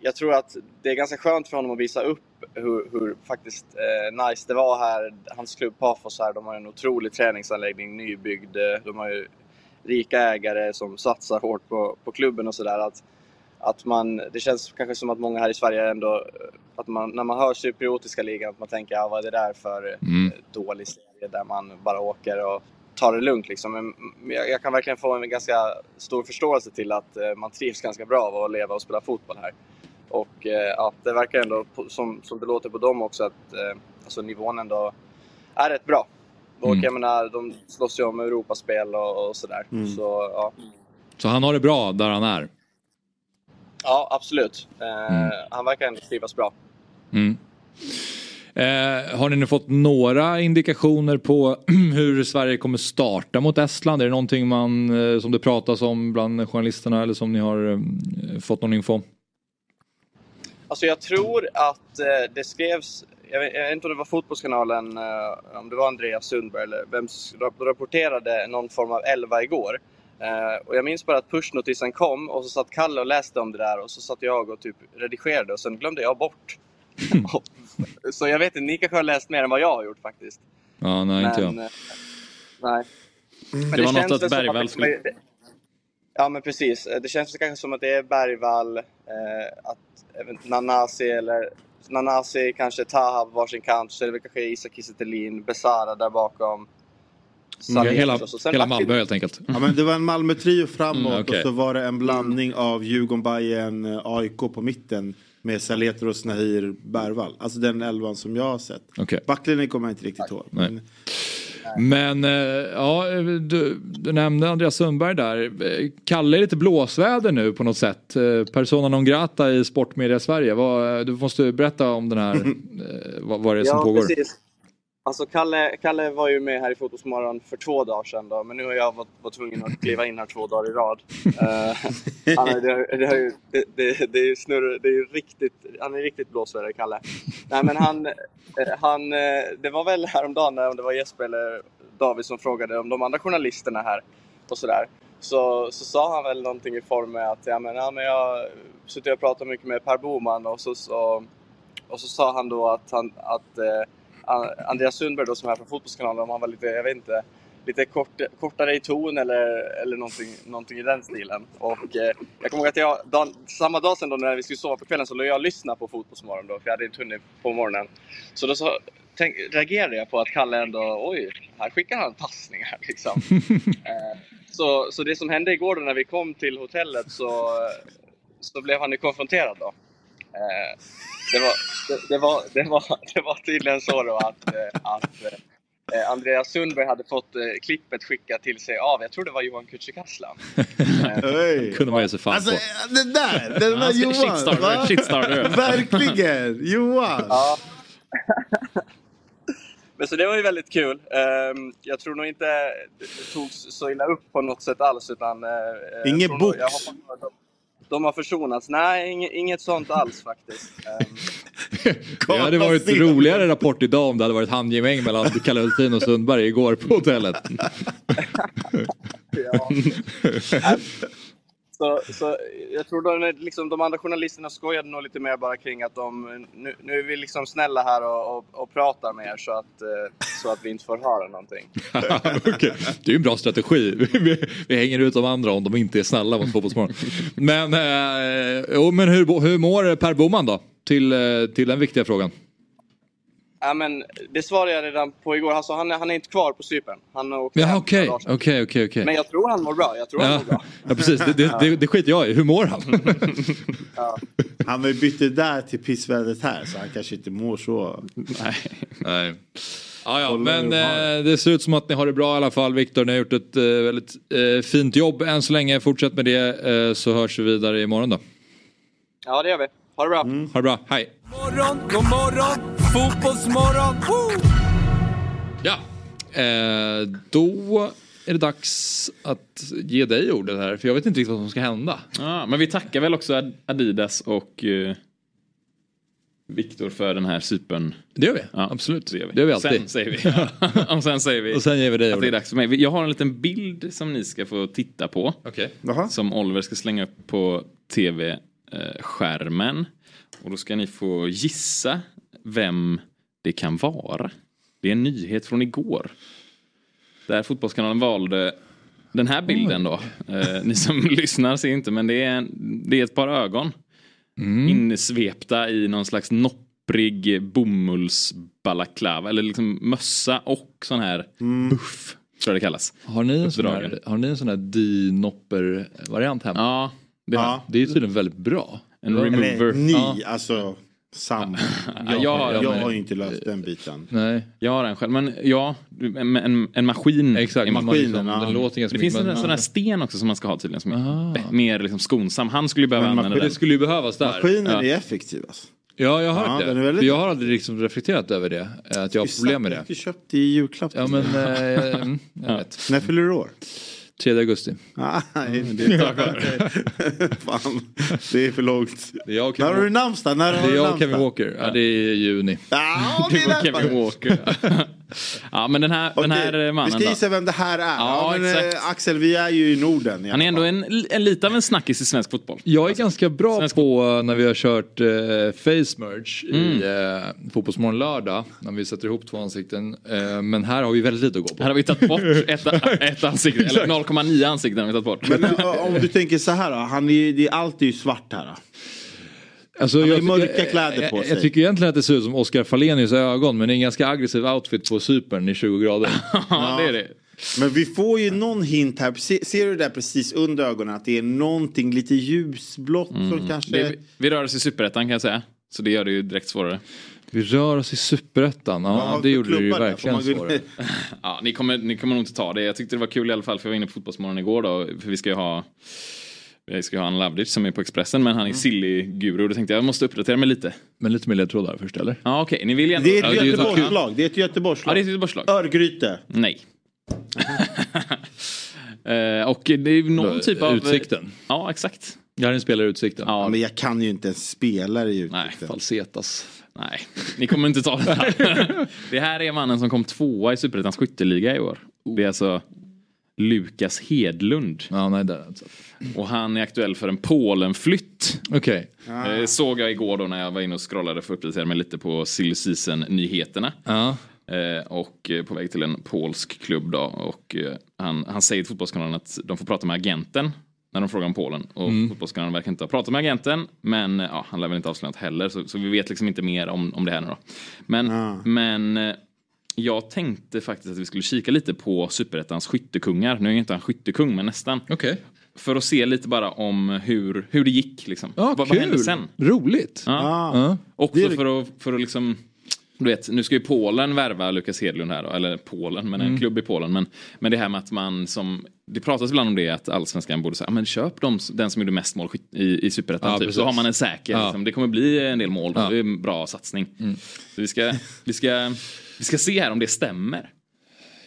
jag tror att det är ganska skönt för honom att visa upp hur, hur faktiskt eh, nice det var här. Hans klubb Pafos här, de har en otrolig träningsanläggning, nybyggd. Eh, de har ju rika ägare som satsar hårt på, på klubben och sådär. Att, man, det känns kanske som att många här i Sverige ändå, att man, när man hör cypriotiska ligan, att man tänker ja, vad är det där för eh, Mm. dålig serie där man bara åker och tar det lugnt. Liksom. Men jag, jag kan verkligen få en ganska stor förståelse till att eh, man trivs ganska bra av att leva och spela fotboll här. Och eh, ja, det verkar ändå, som, som det låter på dem också, att eh, alltså, nivån ändå är rätt bra. Och Mm. jag menar, de slåss ju om Europaspel och, och sådär. Så ja, Så han har det bra där han är? Ja absolut. Eh, Han verkar ändå trivas bra. Mm. Eh, har ni nu fått några indikationer på hur Sverige kommer starta mot Estland? Är det någonting man, eh, som det pratas om bland journalisterna eller som ni har eh, fått någon info? Alltså jag tror att det skrevs, jag vet, jag vet inte om det var Fotbollskanalen, om det var Andreas Sundberg eller vem som rap- rapporterade någon form av 11 igår. Eh, och jag minns bara att pushnotisen kom och så satt Kalle och läste om det där och så satt jag och typ redigerade och sen glömde jag bort. Och- så jag vet inte, ni kanske har läst mer än vad jag har gjort faktiskt. Ja, nej inte jag. Men, eh, nej. Men Det var något att Bergvall det kommer- Ja men precis. Det känns kanske som att det är Bergvall, eh, att Nanasi eller Nanasi, kanske Taha på varsin kant. Så är det kanske Isak Kiese Besara där bakom. Sané hela hela Malmö helt enkelt. Ja, men det var en Malmö-trio framåt Mm, okej. och så var det en blandning av Djurgården, Bayern, AIK på mitten med Saletros, Nahir, Bergvall. Alltså den elvan som jag har sett. Okej. Backlinjen kommer jag inte riktigt ihåg. Men, Men eh, ja, du, du nämnde Andreas Sundberg där. Eh, Kalle är lite blåsväder nu på något sätt. Eh, Persona non grata i Sportmedia Sverige. Vad, du måste berätta om den här, eh, vad, vad det är som ja, pågår. Precis. Alltså Kalle, Kalle var ju med här i Fotbollsmorgon för två dagar sedan då, men nu har jag varit, varit tvungen att kliva in här två dagar i rad. Eh, han, är- det, har- det, har ju- det, det, det är ju snurr, det är ju riktigt, han är riktigt blåsväder, Kalle. Nej men han, eh, han, eh, det var väl häromdagen när om det var Jesper eller David som frågade om de andra journalisterna här och sådär. Så, så sa han väl någonting i form med att ja, men, ja, men jag suttit och pratat mycket med Per Boman och så, så, och så sa han då att, han, att, eh, Andreas Sundberg då, som är från Fotbollskanalen, om han var lite, jag vet inte, lite kort, kortare i ton eller, eller någonting, någonting i den stilen. Och eh, jag kommer ihåg att jag, dagen, samma dag sen då när vi skulle sova på kvällen så låg jag och lyssnade på Fotbollsmorgon då, för jag hade inte hunnit på morgonen. Så då så tänk, reagerade jag på att Kalle ändå, oj, här skickar han passningar liksom. eh, så, så det som hände igår då när vi kom till hotellet så, så blev han ju konfronterad då. Eh, det, var, det, det, var, det, var, det var tydligen så då att, eh, att eh, Andreas Sundberg hade fått klippet skickat till sig av, jag tror det var Johan Kücükaslan. Kunde man ge sig fan Alltså på. den där, den där Johan. shitstarter, shitstarter. Verkligen, Johan. Ja. Men så det var ju väldigt kul. Ehm, jag tror nog inte det togs så illa upp på något sätt alls. Utan, Inget box? De, har försonats. Nej, inget, inget sånt alls faktiskt. Ehm, Det hade varit roligare rapport idag om det hade varit handgemäng mellan Kalle Hultin och Sundberg igår på hotellet. ja. Så, så jag tror de, liksom, de andra journalisterna skojade nog lite mer bara kring att de, nu, nu är vi liksom snälla här och, och, och pratar med er så att, eh, så att vi inte får höra någonting. okay. Det är ju en bra strategi. Vi, vi hänger ut de andra om de inte är snälla mot Fotbollsmorgon. Men, eh, jo, men hur, hur mår Per Boman då? Till, eh, till den viktiga frågan. Ja, men det svarade jag redan på igår. Alltså, han, är, han är inte kvar på Cypern. Han har åkt hem Ja, för okej, sedan. okej, okej, okej. Men jag tror han mår bra. Jag tror han Ja, mår bra. ja, precis. Det, det, det, det skiter jag i. Hur mår han? Han har ju bytt det där till pissvädret här så han kanske inte mår så. Nej. Ja, ja, Håller men eh, det ser ut som att ni har det bra i alla fall. Viktor, ni har gjort ett eh, väldigt eh, fint jobb än så länge. Fortsätt med det eh, så hörs vi vidare imorgon då. Ja, det gör vi. Ha det bra. Ha det bra, hej! Morgon, god morgon, fotbollsmorgon. Woo! Ja, eh, då är det dags att ge dig ordet här. För jag vet inte riktigt vad som ska hända. Ja, men vi tackar väl också Ad- Adidas och uh, Viktor för den här sypen. Det gör vi, Ja, absolut. Det gör vi. Det gör vi alltid. Sen säger vi. Ja. och sen säger vi Och sen ger vi dig att det är dags för mig. Jag har en liten bild som ni ska få titta på. Jaha. Som Oliver ska slänga upp på tv-skärmen. Och då ska ni få gissa vem det kan vara. Det är en nyhet från igår. Där Fotbollskanalen valde den här bilden då. Eh, ni som lyssnar ser inte men det är, en, det är ett par ögon. Insvepta i någon slags nopprig bomullsbalaklava. Eller liksom mössa och sån här buff. Tror jag det kallas. Har ni en sån här, har ni en sån här D-nopper-variant hemma? Ja, det Ja. Det är tydligen väldigt bra. En Eller remover. ni, Ja. alltså Sam. Ja, jag har Jag har ju inte löst den biten. Nej, Jag har en själv, men ja, en, en, en maskin. exakt. Maskinen, liksom, ja. den låter ganska Det finns en sån här sten också som man ska ha tydligen som är Ah. be- mer liksom skonsam. Han skulle ju behöva använda den. det skulle ju behövas där. Maskinen Ja. är effektiv alltså. Ja, jag har Ja, hört den det. väldigt- jag har aldrig liksom reflekterat över det. eh, Att jag har problem med det. Du köpte i julklapp. Ja, men mm, jag vet. När fyller du år? 3 augusti. Ah, Nej, det är Fan, det är för långt. Det är jag När har du namnsdag? När har det är jag och Kevin? Walker. Ja, det är juni. Okej, Det nästan. Kevin Walker. ja, men den här, den Okej, här eh, Vi mannen ska då. gissa vem det här är. Ja, men, exakt. eh, Axel, vi är ju i Norden. i Han är ändå en, en lite av en snackis i svensk fotboll. Jag är ganska bra Svensk- på eh, när vi har kört eh, face merge i eh, Fotbollsmorgon lördag. När vi sätter ihop två ansikten. Eh, men här har vi väldigt lite att gå på. Här har vi tagit bort ett, ett ansikte, eller 0,9 ansikten har vi tagit bort. Men om du tänker så här då, han är, det är alltid ju svart här. Då. Alltså, Han har jag, ju mörka kläder på jag, sig. Jag tycker egentligen att det ser ut som Oscar Fallenius ögon. Men det är en ganska aggressiv outfit på Cypern i 20 grader. ja, det är det. Men vi får ju någon hint här. Se, ser du där precis under ögonen att det är någonting lite ljusblått som kanske... det vi rör oss i superettan kan jag säga. Så det gör det ju direkt svårare. Vi rör oss i superettan. Ja, vi det gjorde det ju verkligen svårare. Ja, ni kommer, ni kommer nog inte ta det. Jag tyckte det var kul i alla fall för jag var inne på Fotbollsmorgon igår då. För vi ska ju ha vi ska ju ha Anna Lavdic som är på Expressen men han är silly-guru. Då tänkte jag jag måste uppdatera mig lite. Men lite mer ledtrådar först eller? Ja okej, ni vill gärna... Det är Ja, ett Göteborgslag. Det är ett Ja, Göteborgslag. det är ett Göteborgslag. Örgryte. Nej. Eh, och det är någon typ av... Utsikten. Ja, exakt. Jag är en spelare i Utsikten. Ja, Men jag kan ju inte ens spela i Nej, Utsikten. Falsetas. Nej, ni kommer inte ta det här. det här är mannen som kom tvåa i Superettans skytteliga i år. Det är alltså Lukas Hedlund. Ja, nej, det är inte. Och han är aktuell för en Polenflytt. Okej. Eh, Såg jag igår då när jag var inne och scrollade för att uppdatera mig lite på silly season-nyheterna. Ja. Eh, och eh, på väg till en polsk klubb då. Och han, han säger till Fotbollskanalen att de får prata med agenten när de frågar om Polen. Och Fotbollskanalen verkar inte ha pratat med agenten. Men ja, han lär väl inte avslöja något heller. Så, så vi vet liksom inte mer om, om det här nu då. Men, men eh, jag tänkte faktiskt att vi skulle kika lite på Superettans skyttekungar. Nu är ju inte han skyttekung, men nästan. Okej. För att se lite bara om hur, hur det gick liksom. Ja, vad, vad hände sen? Roligt. Ja. Ah. Också Det är- för att, för att liksom du vet, nu ska ju Polen värva Lukas Hedlund här då, eller Polen, men en Mm. klubb i Polen. Men, men det här med att man som, det pratas ibland om det att allsvenskan borde säga, "Ja, men köp dem, den som gjorde mest mål i, i superettan. Ja, typ. Så har man en säker, Ja. liksom. det kommer bli en del mål, Ja. Mm. det är en bra satsning. Så vi ska, vi, ska, vi ska se här om det stämmer.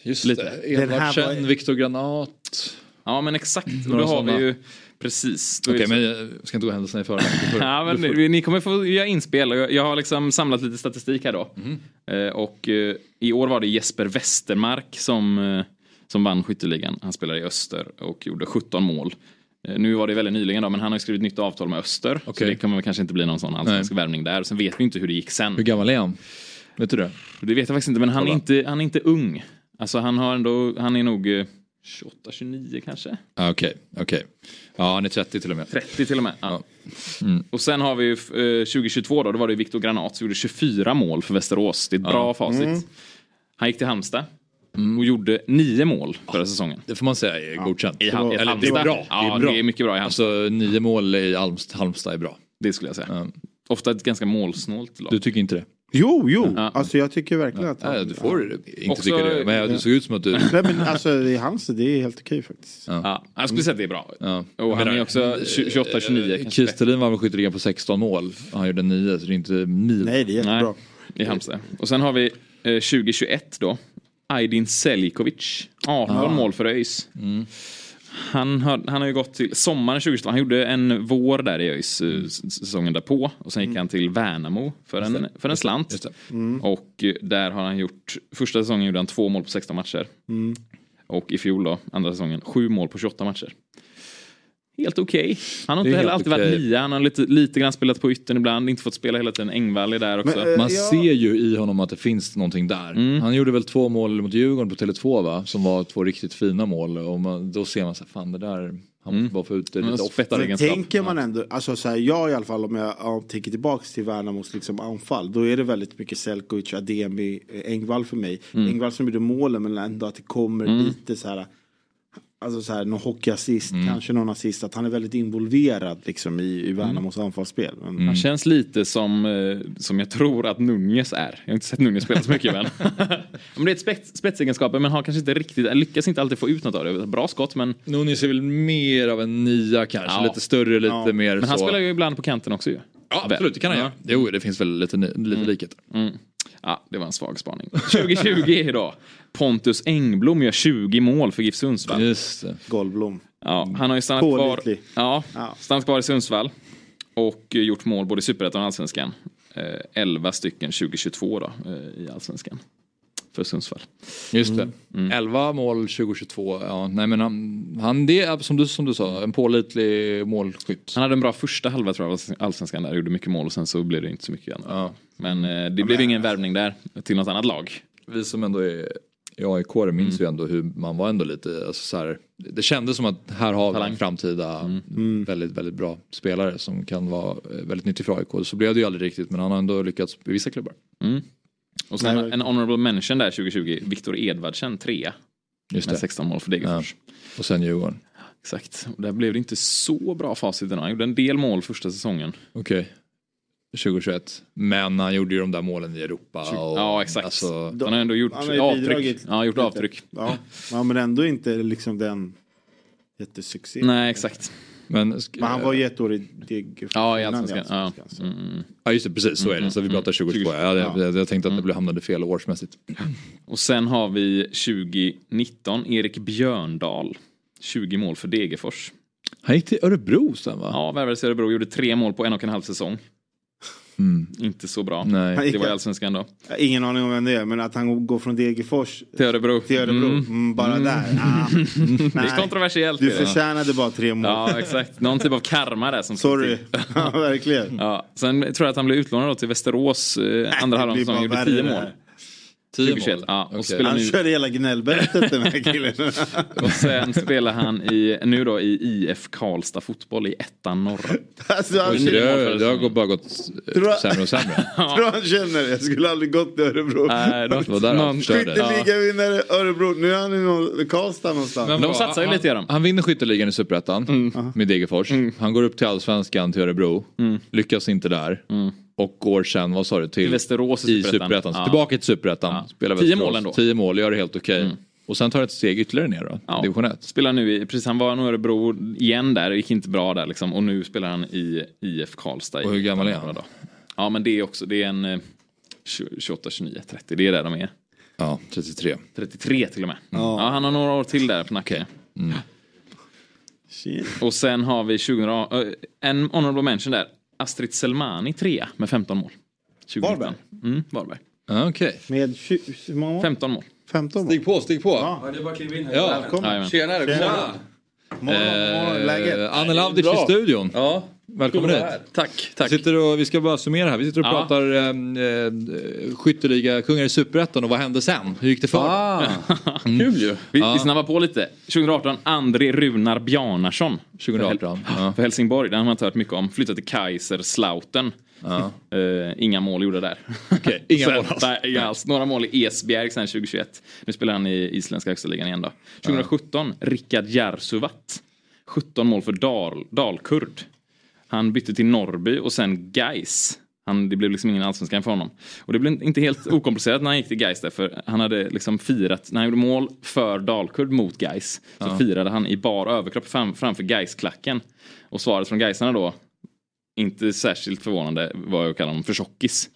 Just Lite. det. Den här Edvardsen, var- Viktor Granat. Ja men exakt, och Några då har vi ju precis. Okej, så- men jag ska inte gå händelserna i förväg. Ja, men får- ni, kommer få göra inspel. Jag, har liksom samlat lite statistik här då. Eh, och eh, i år var det Jesper Westermark som, eh, som vann skytteligan. Han spelade i Öster och gjorde 17 mål. Nu var det väldigt nyligen då, men han har skrivit nytt avtal med Öster. Så Okej. det kommer kanske inte bli någon sån allsvensk värvning där. Sen vet vi inte hur det gick sen. Hur gammal är han? Vet du det? Det vet jag faktiskt inte, men han är inte, han är inte ung. Alltså han har ändå, han är nog 28, 29 kanske. Ah, Okej, okej. Ja, han är 30 till och med. 30 till och med. Ja. Mm. Och sen har vi ju eh, 2022 då, då var det Viktor Granat som gjorde 24 mål för Västerås. Det är ett bra facit. Han gick till Halmstad och gjorde 9 mål förra säsongen. Det får man säga är godkänt. I, Hal- i Eller, det är bra. Ja, det är bra. det är mycket bra i Halmstad. Alltså nio mål i Halmstad, är bra. Det skulle jag säga. Ja. Ofta ett ganska målsnålt lag. Du tycker inte det? Jo, jo. Ja. Alltså jag tycker verkligen att han... Nej, du får inte Också- tycka det. Men du såg ut som att du... Nej men alltså i hans det är helt okej faktiskt. Ja, jag skulle säga att det är bra. Ja. Och han är också 28, 29 kanske. Kistelin var väl skytteligan på 16 mål. Han gjorde 9 så det är inte mil. Nej det är jättebra. Nej, i Halmstad. Och sen har vi eh, 2021 då. Aydin Selikovic. 18 mål för ÖIS. Han har, han har ju gått till sommaren 2022. Han gjorde en vår där i ÖIS eh, säsongen därpå. Och sen gick han till Värnamo för en, för en slant. Just det. Och eh, där har han gjort, första säsongen gjorde han två mål på 16 matcher. Och i fjol då, andra säsongen, sju mål på 28 matcher. Helt okej. Han har inte heller alltid varit okej. nia. Han har lite, lite grann spelat på yttern ibland, inte fått spela hela tiden. Engvall är där också. Men, eh, Man Ja. ser ju i honom att det finns någonting där. Mm. Han gjorde väl två mål mot Djurgården på Tele2 va? Som var två riktigt fina mål. Och man, då ser man så här, fan det där, han måste bara få ut det Mm. lite oftare. Men tänker man ändå, alltså så här, jag i alla fall om jag ja, tänker tillbaks till Värnamos liksom anfall, då är det väldigt mycket Selkovic, Ademi, eh, Engvall för mig. Mm. Engvall som gjorde målen men ändå att det kommer lite så här, alltså så här någon hockeyassist, Mm. kanske någon assist, att han är väldigt involverad liksom i, i Värnamos anfallsspel. Men, Han känns lite som, eh, som jag tror att Nunez är. Jag har inte sett Nunez spela så mycket men. men det är ett spets, spetsegenskaper men har kanske inte riktigt, lyckas inte alltid få ut något av det. Bra skott men, Nunes är väl mer av en nia kanske. Ja. Lite större, lite Ja. mer men han så. spelar ju ibland på kanten också ju. Ja absolut, det kan han Ja. göra. Jo, det finns väl lite, lite Mm. likhet. Ja, det var en svag spaning. 2020 idag. Pontus Engblom gör 20 mål för GIF Sundsvall. Just det. Golvblom. Ja, han har ju stannat kvar, Pålitlig. ja, Ja. stannat kvar i Sundsvall. Och gjort mål både i Superettan och Allsvenskan. Eh, 11 stycken 2022 då, eh, i Allsvenskan. För Sundsvall. Just det. Mm. 11 mål 2022. Ja, nej men han, han det är som du, som du sa, en pålitlig målskytt. Han hade en bra första halva tror jag Allsvenskan där, gjorde mycket mål och sen så blev det inte så mycket igen. Ja. Men eh, det blev ingen värvning där till något annat lag. Vi som ändå är i AIK minns ju ändå hur man var ändå lite, alltså så här, det kändes som att här har vi en framtida väldigt, väldigt bra spelare som kan vara eh, väldigt nyttig för AIK. Så blev det ju aldrig riktigt men han har ändå lyckats i vissa klubbar. Och sen Nej, en honorable mention där 2020, Viktor Edvardsen, trea. Just Med det. 16 mål för Degerfors. Och sen Djurgården. Exakt. Och där blev det inte så bra facit. Han gjorde en del mål första säsongen. Okej. 2021. Men han gjorde ju de där målen i Europa. Och, Ja, exakt. Alltså, Han har ändå gjort Han avtryck. bidragit Ja, gjort lite. avtryck. Ja. ja men ändå inte liksom den jättesuccé. Nej, exakt. men, Men han var ju ett år i Degerfors Ja, i Allsvenskan. Ja. Mm, mm. ja just det, precis så är det. Så vi pratar 2022. Ja, jag, jag, jag tänkte att det blev hamnade fel årsmässigt. Och sen har vi 2019, Erik Björndal. 20 mål för Degerfors. Han gick till Örebro sen va? Ja, värvades i Örebro, gjorde tre mål på en och en halv säsong. Mm. Inte så bra. Nej. Det var i Allsvenskan då. Ingen aning om vem det är men att han går från Degerfors till Örebro. Till Örebro. Mm. Mm, bara mm. där. Ah. det är kontroversiellt. Du förtjänade bara tre mål. Ja exakt. Någon typ av karma där. Som Sorry. ja verkligen. Ja. Sen tror jag att han blev utlånad till Västerås eh, andra halvan som säsongen. Gjorde tio mål. 10 Ja, och okay. han nu... körde hela gnällbältet den här killen. och sen spelar han i, nu då i IF Karlstad fotboll i ettan norra. Alltså, han det, har, det har bara gått Tror... sämre och sämre. ja. Tror han känner det? jag skulle aldrig gått till Örebro. Skytteligavinnare ja. Örebro, nu är han i Karlstad någonstans. Men, de satsar ju lite i. Han vinner skytteligan i Superettan mm. med Degerfors. Mm. Han går upp till Allsvenskan till Örebro. Mm. Lyckas inte där. Mm. Och går sen, vad sa du, till Till Västerås i Superettan. Ja. Tillbaka till Superettan. Ja. Spelar Tio mål ändå. Tio mål, gör det helt okej. Och sen tar det ett steg ytterligare ner då, Ja. division 1. Spelar nu i, precis han var nog i Örebro igen där, det gick inte bra där liksom. Och nu spelar han i IF Karlstad. Och hur gammal är han? Då. Ja men det är också, det är en eh, 28, 29, 30, det är där de är. Ja, 33. 33 till och med. Ja, han har några år till där på nacken. Shit. Och sen har vi 2000, eh, en honorable mention där. Astrid Selmani trea med 15 mål. 2019. Varberg? Mm, Varberg. Ja, Okej. Med 20, hur många mål? 15 mål. 15 mål. Stig på, stig på. Ja. Det är bara att kliva in här. Ja. Välkommen. Tjenare, Tjena. tjena. Morgon, morgon, läget? Eh, Anne Lavdic i studion. Ja, Välkommen hit. här. Tack, Vi, tack. sitter och, vi ska bara summera här. Vi sitter och Ja. pratar eh, eh, skytteliga kungar i Superettan och vad hände sen? Hur gick det för? Ah, kul ju. Vi, vi snabbar på lite. 2018, André Runar Bjarnason. 2018. Ja. För Helsingborg, den har man inte hört mycket om. Flyttade till Kaiserslautern. Eh, inga mål gjorda där. Okej, inga mål alls. Nej, inga alls. Några mål i Esbjerg sen 2021. Nu spelar han i isländska högsta ligan igen då. 2017, Rickard Järsuvat. 17 mål för Dal, Dalkurd. Han bytte till Norrby och sen Geis. Han, det blev liksom ingen allsvenskan för honom. Och det blev inte helt okomplicerat när han gick till Geis där, för han hade liksom firat, när han gjorde mål för Dalkurd mot Geis så firade han i bar överkropp fram, framför Geis-klacken. Och svaret från Gaisarna då, inte särskilt förvånande, var att kalla honom för tjockis.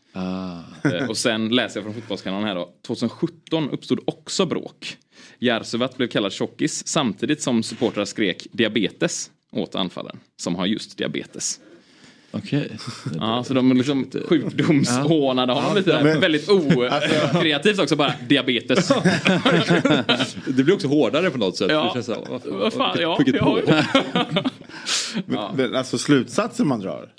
Eh, Och sen läser jag från Fotbollskanalen här då. 2017 uppstod också bråk. Järsuvat blev kallad tjockis samtidigt som supportrar skrek diabetes åt anfallen som har just diabetes. Okej. Ja, så de liksom sjukdomshånade honom lite där. men- Väldigt okreativt också bara diabetes. Det blir också hårdare på något sätt. Ja. Det känns vad, Vad fan, ja. ja. på. Men, men alltså slutsatsen man drar.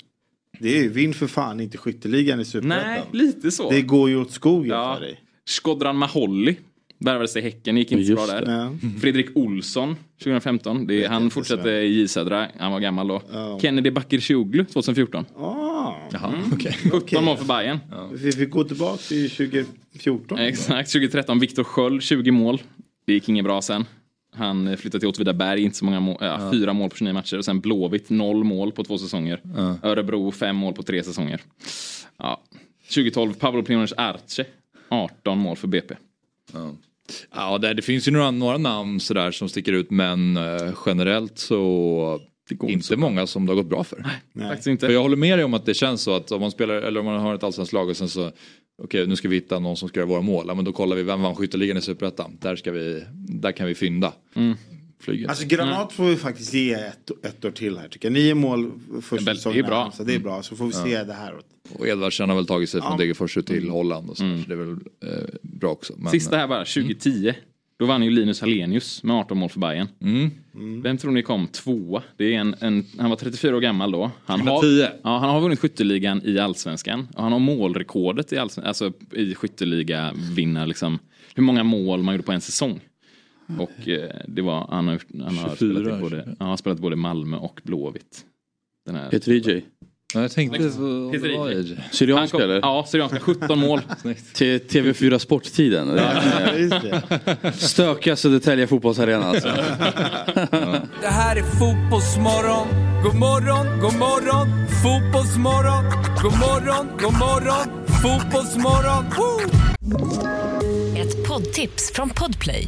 Det är ju vinn för fan inte skytteligan i Nej, Superettan. lite så. Det går ju åt skogen Ja. för dig. Skodran Maholly värvades till Häcken, gick inte så bra Just där. det. Ja. Fredrik Olsson 2015, det han fortsatte i J Södra, han var gammal då. Ja. Kennedy Bakircioglu 2014, Ah, Jaha, okej. 17 mål för Bayern. vi fick gå tillbaka till 2014. Exakt, 2013 Viktor Sköld 20 mål. Det gick inget bra sen. Han eh, flyttade till Åtvidaberg, inte så många mål, ja, fyra mål på 29 matcher. Och sen Blåvitt, noll mål på två säsonger. Örebro, fem mål på tre säsonger. Ja. 2012 Pablo Primones Arce, 18 mål för BP. Ja, det, det finns ju några, några namn sådär som sticker ut men eh, generellt så Det går inte inte så många som det har gått bra för. Faktiskt inte. För jag håller med dig om att det känns så att om man spelar eller om man har ett allsvenskt lag och sen så okej nu ska vi hitta någon som ska göra våra mål. Ja, men då kollar vi vem vann skytteligan i Superettan. Där, ska vi, där kan vi fynda. Flyget. Alltså Granat får vi faktiskt ge ett, ett år till här tycker jag. Nio mål första Det är säsongen. bra. Så det är bra. Så får vi se det här. och Edvardsen har väl tagit sig från Ja. Degerfors till Holland och så, så det är väl eh, bra också. Men, Sista här bara, 2010. Då vann ju Linus Hallenius med 18 mål för Bayern. Vem tror ni kom tvåa? Det är en, en, han var 34 år gammal då. Han har, 2010. ja, han har vunnit skytteligan i allsvenskan. Och han har målrekordet i, allsvenskan, alltså i skytteliga vinnar liksom. Hur många mål man gjorde på en säsong. Och eh, det var, han har, han har 24, spelat i både, han har spelat i både Malmö och Blåvitt. Den här. Peter DJ. Ja, jag tänkte. Peter? Han Syrianska kom, eller? ja, Syrianska. 17 mål. Till TV4 Sporttiden. Stökiga Södertälje fotbollsarena alltså. Det här är fotbollsmorgon. God morgon, god morgon. Fotbollsmorgon. God morgon, god morgon. Fotbollsmorgon. Woo! Ett poddtips från Podplay.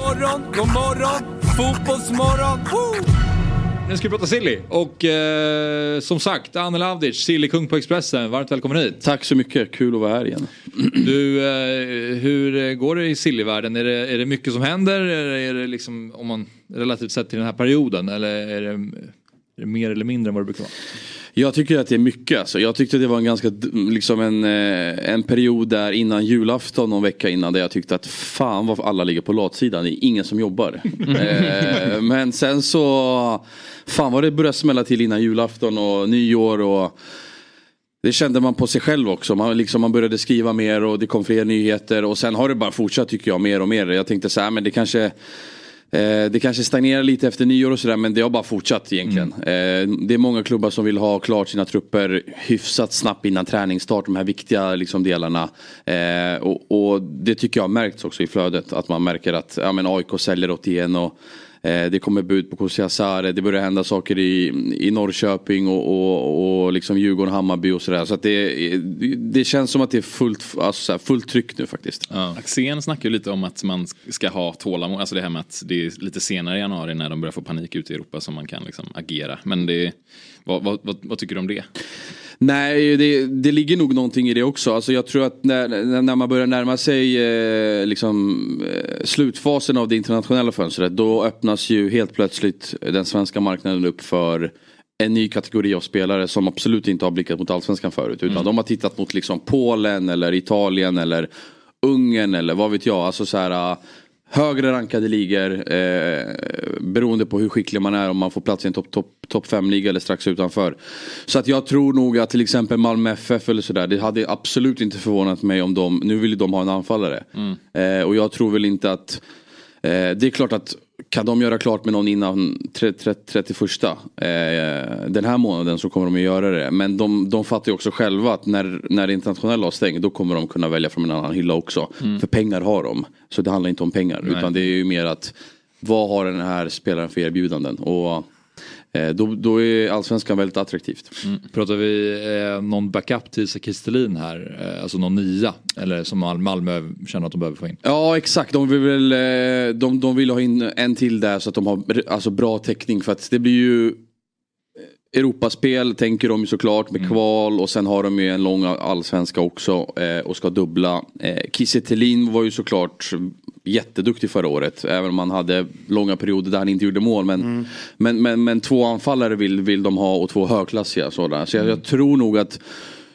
Morgon, god morgon, fotbollsmorgon. Woo! Nu ska vi prata silly och eh, som sagt Anel Avdic, sillykung på Expressen. Varmt välkommen hit. Tack så mycket, kul att vara här igen. Du, eh, hur går det i sillyvärlden? Är det, är det mycket som händer? Är det, är det liksom, om man relativt sett till den här perioden? Eller är det, är det mer eller mindre än vad det brukar vara? Jag tycker att det är mycket alltså. Jag tyckte det var en ganska, liksom en, eh, en period där innan julafton någon vecka innan där jag tyckte att fan vad alla ligger på latsidan. Det är ingen som jobbar. eh, men sen så, fan vad det började smälla till innan julafton och nyår och det kände man på sig själv också. Man, liksom, man började skriva mer och det kom fler nyheter och sen har det bara fortsatt tycker jag mer och mer. Jag tänkte så här, men det kanske Eh, det kanske stagnerar lite efter nyår och sådär men det har bara fortsatt egentligen. Eh, det är många klubbar som vill ha klart sina trupper hyfsat snabbt innan träningsstart. De här viktiga liksom, delarna. Eh, och, och det tycker jag har märkts också i flödet. Att man märker att ja, men AIK säljer 81 och eh, Eh, det kommer bud på Kusiasare. Det börjar hända saker i, i Norrköping och, och, och liksom Djurgården, Hammarby och sådär. Så att det, det känns som att det är fullt, alltså, så här, fullt tryck nu faktiskt. Axén snackar ju lite om att man ska ha tålamod, alltså det här med att det är lite senare i januari när de börjar få panik ute i Europa som man kan liksom agera. Men det, vad, vad, vad, vad tycker du om det? Nej, det, det ligger nog någonting i det också. Alltså jag tror att när, när man börjar närma sig eh, liksom, eh, slutfasen av det internationella fönstret då öppnas ju helt plötsligt den svenska marknaden upp för en ny kategori av spelare som absolut inte har blickat mot allsvenskan förut. Utan de har tittat mot liksom Polen eller Italien eller Ungern eller vad vet jag. Alltså så här, högre rankade ligor eh, beroende på hur skicklig man är om man får plats i en topp top, top 5-liga eller strax utanför. Så att jag tror nog att till exempel Malmö FF eller sådär, det hade absolut inte förvånat mig om de, nu vill de ha en anfallare. Eh, och jag tror väl inte att, eh, det är klart att kan de göra klart med någon innan 31 eh, den här månaden så kommer de att göra det. Men de, de fattar ju också själva att när, när det internationella har stängt då kommer de kunna välja från en annan hylla också. Mm. För pengar har de. Så det handlar inte om pengar. Nej. Utan det är ju mer att vad har den här spelaren för erbjudanden. Och då, då är allsvenskan väldigt attraktivt. Pratar vi eh, någon backup till Isak Kristelin här? Eh, alltså någon nia? Eller som Mal- Malmö känner att de behöver få in? Ja exakt, de vill, väl, eh, de, de vill ha in en till där så att de har alltså, bra täckning. För att det blir ju Europaspel tänker de ju såklart med kval och sen har de ju en lång allsvenska också eh, och ska dubbla. Eh, Kiese var ju såklart jätteduktig förra året även om han hade långa perioder där han inte gjorde mål. Men, men, men, men två anfallare vill, vill de ha och två högklassiga sådana. Så jag, jag tror nog att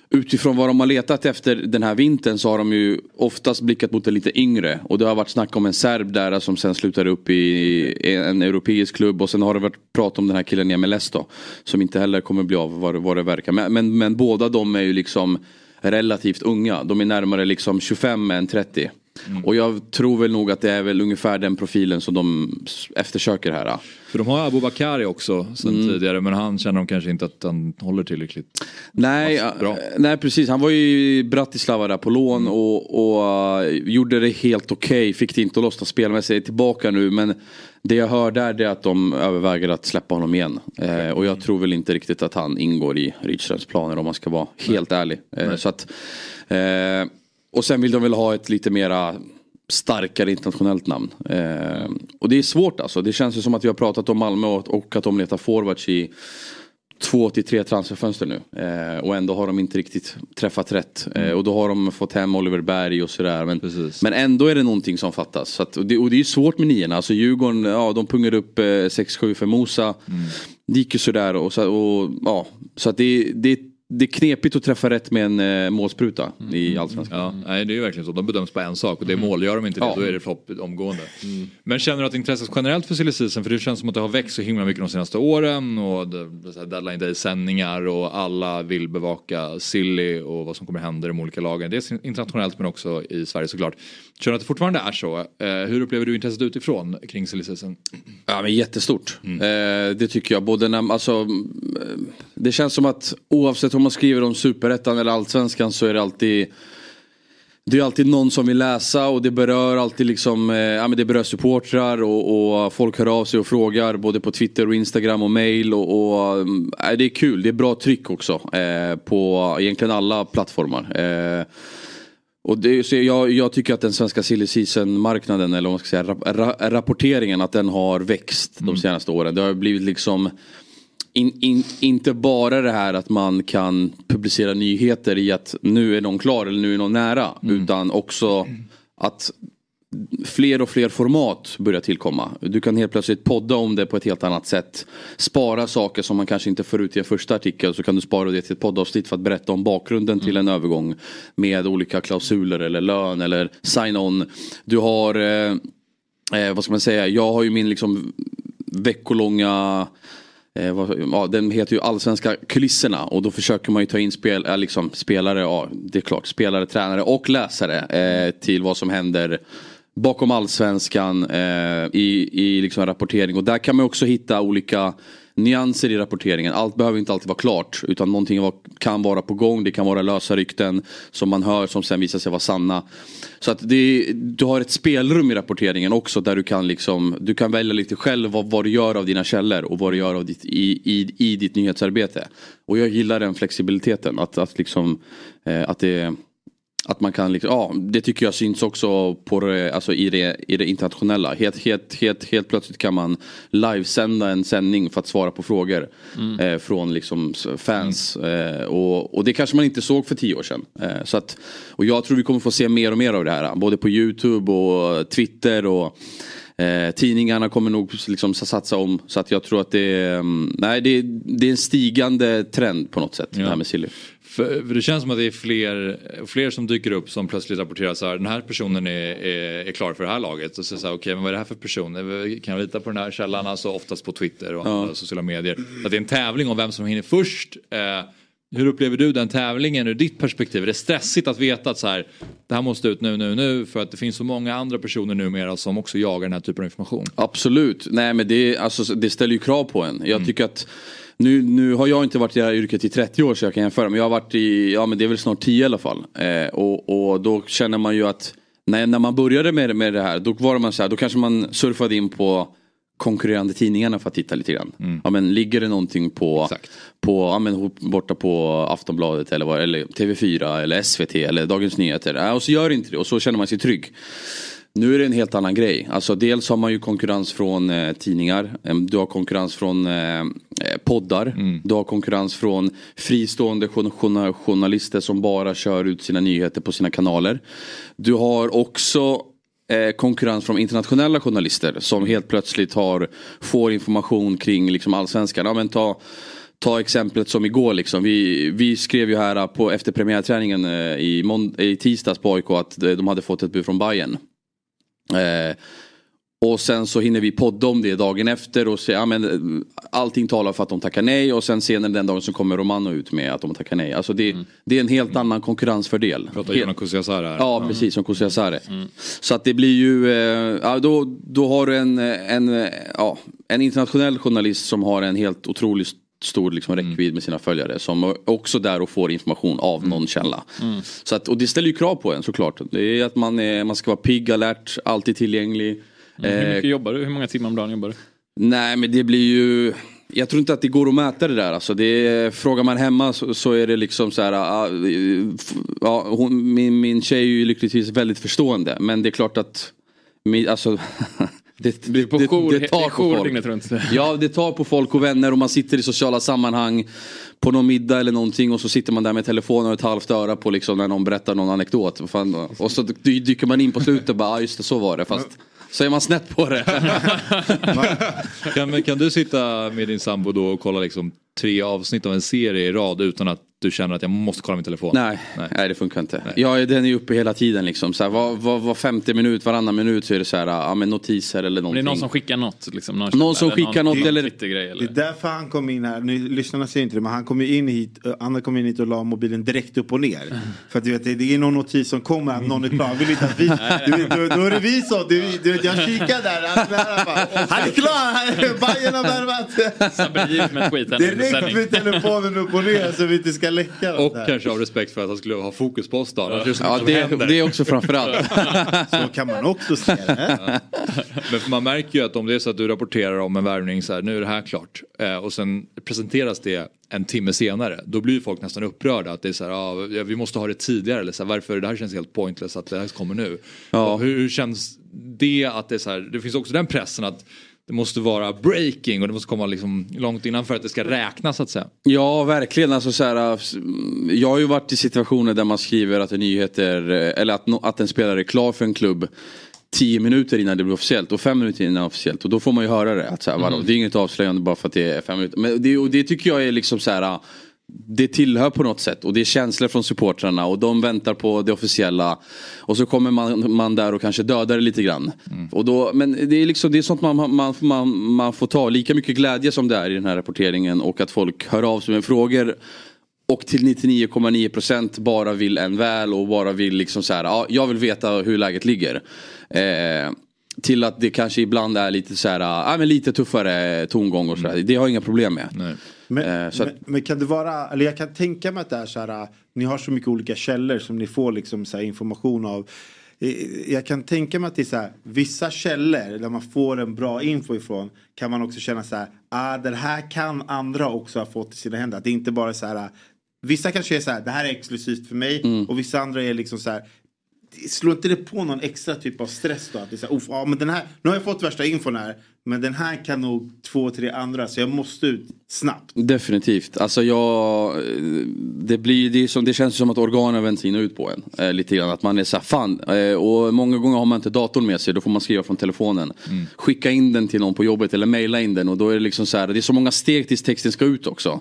Utifrån vad de har letat efter den här vintern så har de ju oftast blickat mot det lite yngre. Och det har varit snack om en serb där som sen slutar upp i en europeisk klubb. Och sen har det varit prat om den här killen i MLS då. Som inte heller kommer bli av vad, det- vad det verkar. Men, men, men båda de är ju liksom relativt unga. De är närmare liksom 25 än 30. Och jag tror väl nog att det är väl ungefär den profilen som de eftersöker här. För de har Abu Bakari också sen Mm. tidigare men han känner de kanske inte att han håller tillräckligt. Nej, Bra. nej precis. Han var ju i Bratislava där på lån och, och eh, gjorde det helt okej. Fick det inte att lossna spelmässigt. Tillbaka nu men det jag hör där är att de överväger att släppa honom igen. Eh, och jag tror väl inte riktigt att han ingår i Rydströms planer om man ska vara helt ärlig. Eh, så att, eh, och sen vill de väl ha ett lite mera starkare internationellt namn. Eh, och det är svårt alltså. Det känns ju som att vi har pratat om Malmö och, och att de letar forwards i två till tre transferfönster nu. Eh, och ändå har de inte riktigt träffat rätt. Eh, och då har de fått hem Oliver Berg och sådär. Men, men ändå är det någonting som fattas. Så att, och, det, och det är ju svårt med niorna. Alltså Djurgården, ja de pungar upp eh, 6-7 för Mosa. Det gick ju sådär. Och, så, och, ja, så att det, det, det är knepigt att träffa rätt med en eh, målspruta i Allsvenskan. Ja, nej det är ju verkligen så. De bedöms på en sak och det är mål. Gör de inte det Ja. då är det flopp omgående. Men känner du att intresset generellt för silly season, för det känns som att det har växt så himla mycket de senaste åren och det, det är deadline day sändningar och alla vill bevaka silly och vad som kommer hända i de olika lagen. Dels internationellt men också i Sverige såklart. Känner du att det fortfarande är så? Eh, hur upplever du intresset utifrån kring silly season? Ja men jättestort. Eh, det tycker jag. Både när, alltså, eh, det känns som att oavsett om man skriver om superettan eller allsvenskan så är det alltid det är alltid någon som vill läsa och det berör alltid liksom, eh, ja men det berör supportrar och, och folk hör av sig och frågar både på Twitter och Instagram och mail och, och mm, nej, det är kul, det är bra tryck också eh, på egentligen alla plattformar. Eh, och det, så jag, jag tycker att den svenska silly season-marknaden, eller vad man ska säga, rap, ra, rapporteringen, att den har växt de senaste åren. Det har blivit liksom in, in, inte bara det här att man kan publicera nyheter i att nu är någon klar eller nu är någon nära. Utan också att fler och fler format börjar tillkomma. Du kan helt plötsligt podda om det på ett helt annat sätt. Spara saker som man kanske inte får ut i en första artikel så kan du spara det till ett poddavsnitt för att berätta om bakgrunden till en övergång. Med olika klausuler eller lön eller sign-on. Du har, eh, eh, vad ska man säga, jag har ju min liksom veckolånga Eh, vad, ja, den heter ju Allsvenska kulisserna och då försöker man ju ta in spel, äh, liksom, spelare, ja det är klart, spelare, tränare och läsare eh, till vad som händer bakom allsvenskan eh, i, i liksom rapportering. Och där kan man också hitta olika nyanser i rapporteringen. Allt behöver inte alltid vara klart utan någonting var, kan vara på gång. Det kan vara lösa rykten som man hör som sen visar sig vara sanna. Så att det, du har ett spelrum i rapporteringen också där du kan, liksom, du kan välja lite själv vad, vad du gör av dina källor och vad du gör av ditt, i, i, i ditt nyhetsarbete. Och jag gillar den flexibiliteten. Att, att, liksom, eh, att det att man kan, liksom, ja det tycker jag syns också på det, alltså i, det, i det internationella. Helt, helt, helt, helt plötsligt kan man livesända en sändning för att svara på frågor Mm. eh, från liksom fans. Eh, och, och det kanske man inte såg för tio år sedan. Eh, så att, och jag tror vi kommer få se mer och mer av det här. Både på YouTube och Twitter och Eh, tidningarna kommer nog liksom satsa om så att jag tror att det är, mm, nej, det, är, det är en stigande trend på något sätt. Det här med Silly. För, för det känns som att det är fler, fler som dyker upp som plötsligt rapporterar så här. Den här personen är, är, är klar för det här laget. Och så säger okej men vad är det här för person? Kan jag lita på den här källan? Alltså oftast på Twitter och andra sociala medier. Så att det är en tävling om vem som hinner först. Eh, hur upplever du den tävlingen ur ditt perspektiv? Är det stressigt att veta att så här, det här måste ut nu, nu, nu för att det finns så många andra personer numera som också jagar den här typen av information? Absolut, nej men det, alltså, det ställer ju krav på en. Jag Mm. tycker att nu, nu har jag inte varit i det här yrket i 30 år så jag kan jämföra men jag har varit i, ja men det är väl snart 10 i alla fall. Eh, och, och då känner man ju att när, när man började med, med det här då var man så här, då kanske man surfade in på konkurrerande tidningarna för att titta lite grann. Mm. Ja, men ligger det någonting på, på ja, men, borta på Aftonbladet eller, vad, eller TV4 eller SVT eller Dagens Nyheter. Ja, och så gör inte det och så känner man sig trygg. Nu är det en helt annan grej. Alltså dels har man ju konkurrens från eh, tidningar. Du har konkurrens från eh, eh, poddar. Du har konkurrens från fristående jour- jour- journalister som bara kör ut sina nyheter på sina kanaler. Du har också eh, konkurrens från internationella journalister som helt plötsligt har, får information kring liksom, allsvenskan. Ja, men ta, Ta exemplet som igår liksom. Vi, vi skrev ju här på efter premiärträningen eh, i, månd- i tisdags på AIK att eh, de hade fått ett bud från Bayern. Eh, och sen så hinner vi podda om det dagen efter och säga, ja, men, eh, allting talar för att de tackar nej och sen senare den dagen så kommer Romano ut med att de tackar nej. Alltså det, det är en helt annan konkurrensfördel. Pratar Helt- Jonas Kusiasare här. Ja, precis som Kusiasare. Så att det blir ju, eh, ja, då, då har du en, en, ja, en internationell journalist som har en helt otroligt stor liksom, räckvidd med sina följare som också där och får information av någon källa. Så att, och det ställer ju krav på en såklart. Det är att man, är, man ska vara pigg, alert, alltid tillgänglig. Hur Eh, mycket jobbar du? Hur många timmar om dagen jobbar du? Nej men det blir ju jag tror inte att det går att mäta det där. Alltså det frågar man hemma så, så är det liksom så här. ah, f- Ja, hon, min, min tjej är ju lyckligtvis väldigt förstående. Men det är klart att min, alltså, det, det, på det, jour- det det tar på folk. runt. Ja det tar på folk och vänner och man sitter i sociala sammanhang på någon middag eller någonting och så sitter man där med telefonen och ett halvt öra på liksom när någon berättar någon anekdot. Och så dy- dyker man in på slutet och bara, ah, just det så var det. Fast så är man snett på det. Kan, kan du sitta med din sambo då och kolla liksom tre avsnitt av en serie i rad utan att du känner att jag måste kolla min telefon? Nej, nej. det funkar inte. Är, den är ju uppe hela tiden liksom. Så här, var, var, var femte minut, varannan minut så är det så här, ja, men notiser eller Men det någonting. är någon som skickar något? Liksom, någon, Någon som skickar något eller- Det eller? är därför han kom in här. Nu, lyssnarna ser inte det men han kom in hit. eh, Anna kom in hit och la mobilen direkt upp och ner. För att du vet det det är någon notis som kommer att någon är klar. Vill inte att vi, du vet, då, då är det vi som. Du, du vet jag kikar där. Han, är bara, han är klar. Bajen har värvat. Direkt med telefonen upp och ner så vi inte ska ska läcka. Och kanske av respekt för att han skulle ha fokus på oss då. Ja, mycket som det, det är också framförallt. Så kan man också se det. Men för man märker ju att om det är så att du rapporterar om en värvning så här, nu är det här klart. Eh, och sen presenteras det en timme senare. Då blir folk nästan upprörda att det är så här, ah, vi måste ha det tidigare. Eller så här, varför, det här känns helt pointless att det här kommer nu. Ja. Hur, hur känns det att det är så här, det finns också den pressen att det måste vara breaking och det måste komma liksom långt innan för att det ska räknas så att säga. Ja, verkligen. Alltså, så här, jag har ju varit i situationer där man skriver att en nyhet är, eller att, att en spelare är klar för en klubb tio minuter innan det blir officiellt och fem minuter innan officiellt. Och då får man ju höra det. Att så här, vadå, Det är inget avslöjande bara för att det är fem minuter. Men det, och det tycker jag är liksom så här. Det tillhör på något sätt och det är känslor från supportrarna och de väntar på det officiella. Och så kommer man, man där och kanske dödar det lite grann. Och då, men det är, liksom, det är sånt man, man, man, man får ta lika mycket glädje som det är i den här rapporteringen och att folk hör av sig med frågor. Och till 99,9% bara vill en väl och bara vill liksom så här, ja, jag vill veta hur läget ligger. Eh, till att det kanske ibland är lite så här, ja, men lite tuffare tongång och så här. Det har jag inga problem med. Men, Eh, att- men, men kan det vara, eller jag kan tänka mig att det är så här, ni har så mycket olika källor som ni får liksom så information av. Eh, Jag kan tänka mig att det är så här, vissa källor där man får en bra info ifrån kan man också känna så här, ah, det här kan andra också ha fått i sina händer. Att det inte bara är så här, vissa kanske är så här, det här är exklusivt för mig Mm. och vissa andra är liksom så här, slår inte det på någon extra typ av stress då? Att det är så här, "Uff, ja, men den här, nu har jag fått värsta infon här, men den här kan nog två, tre andra så jag måste ut snabbt. Definitivt. Alltså jag, det, blir, det, som, det känns som att organen vänds in och ut på en. Eh, lite grann. Att man är så här, fan. Eh, och många gånger har man inte datorn med sig. Då får man skriva från telefonen. Skicka in den till någon på jobbet eller mejla in den. Och då är det liksom så här, det är så många steg tills texten ska ut också.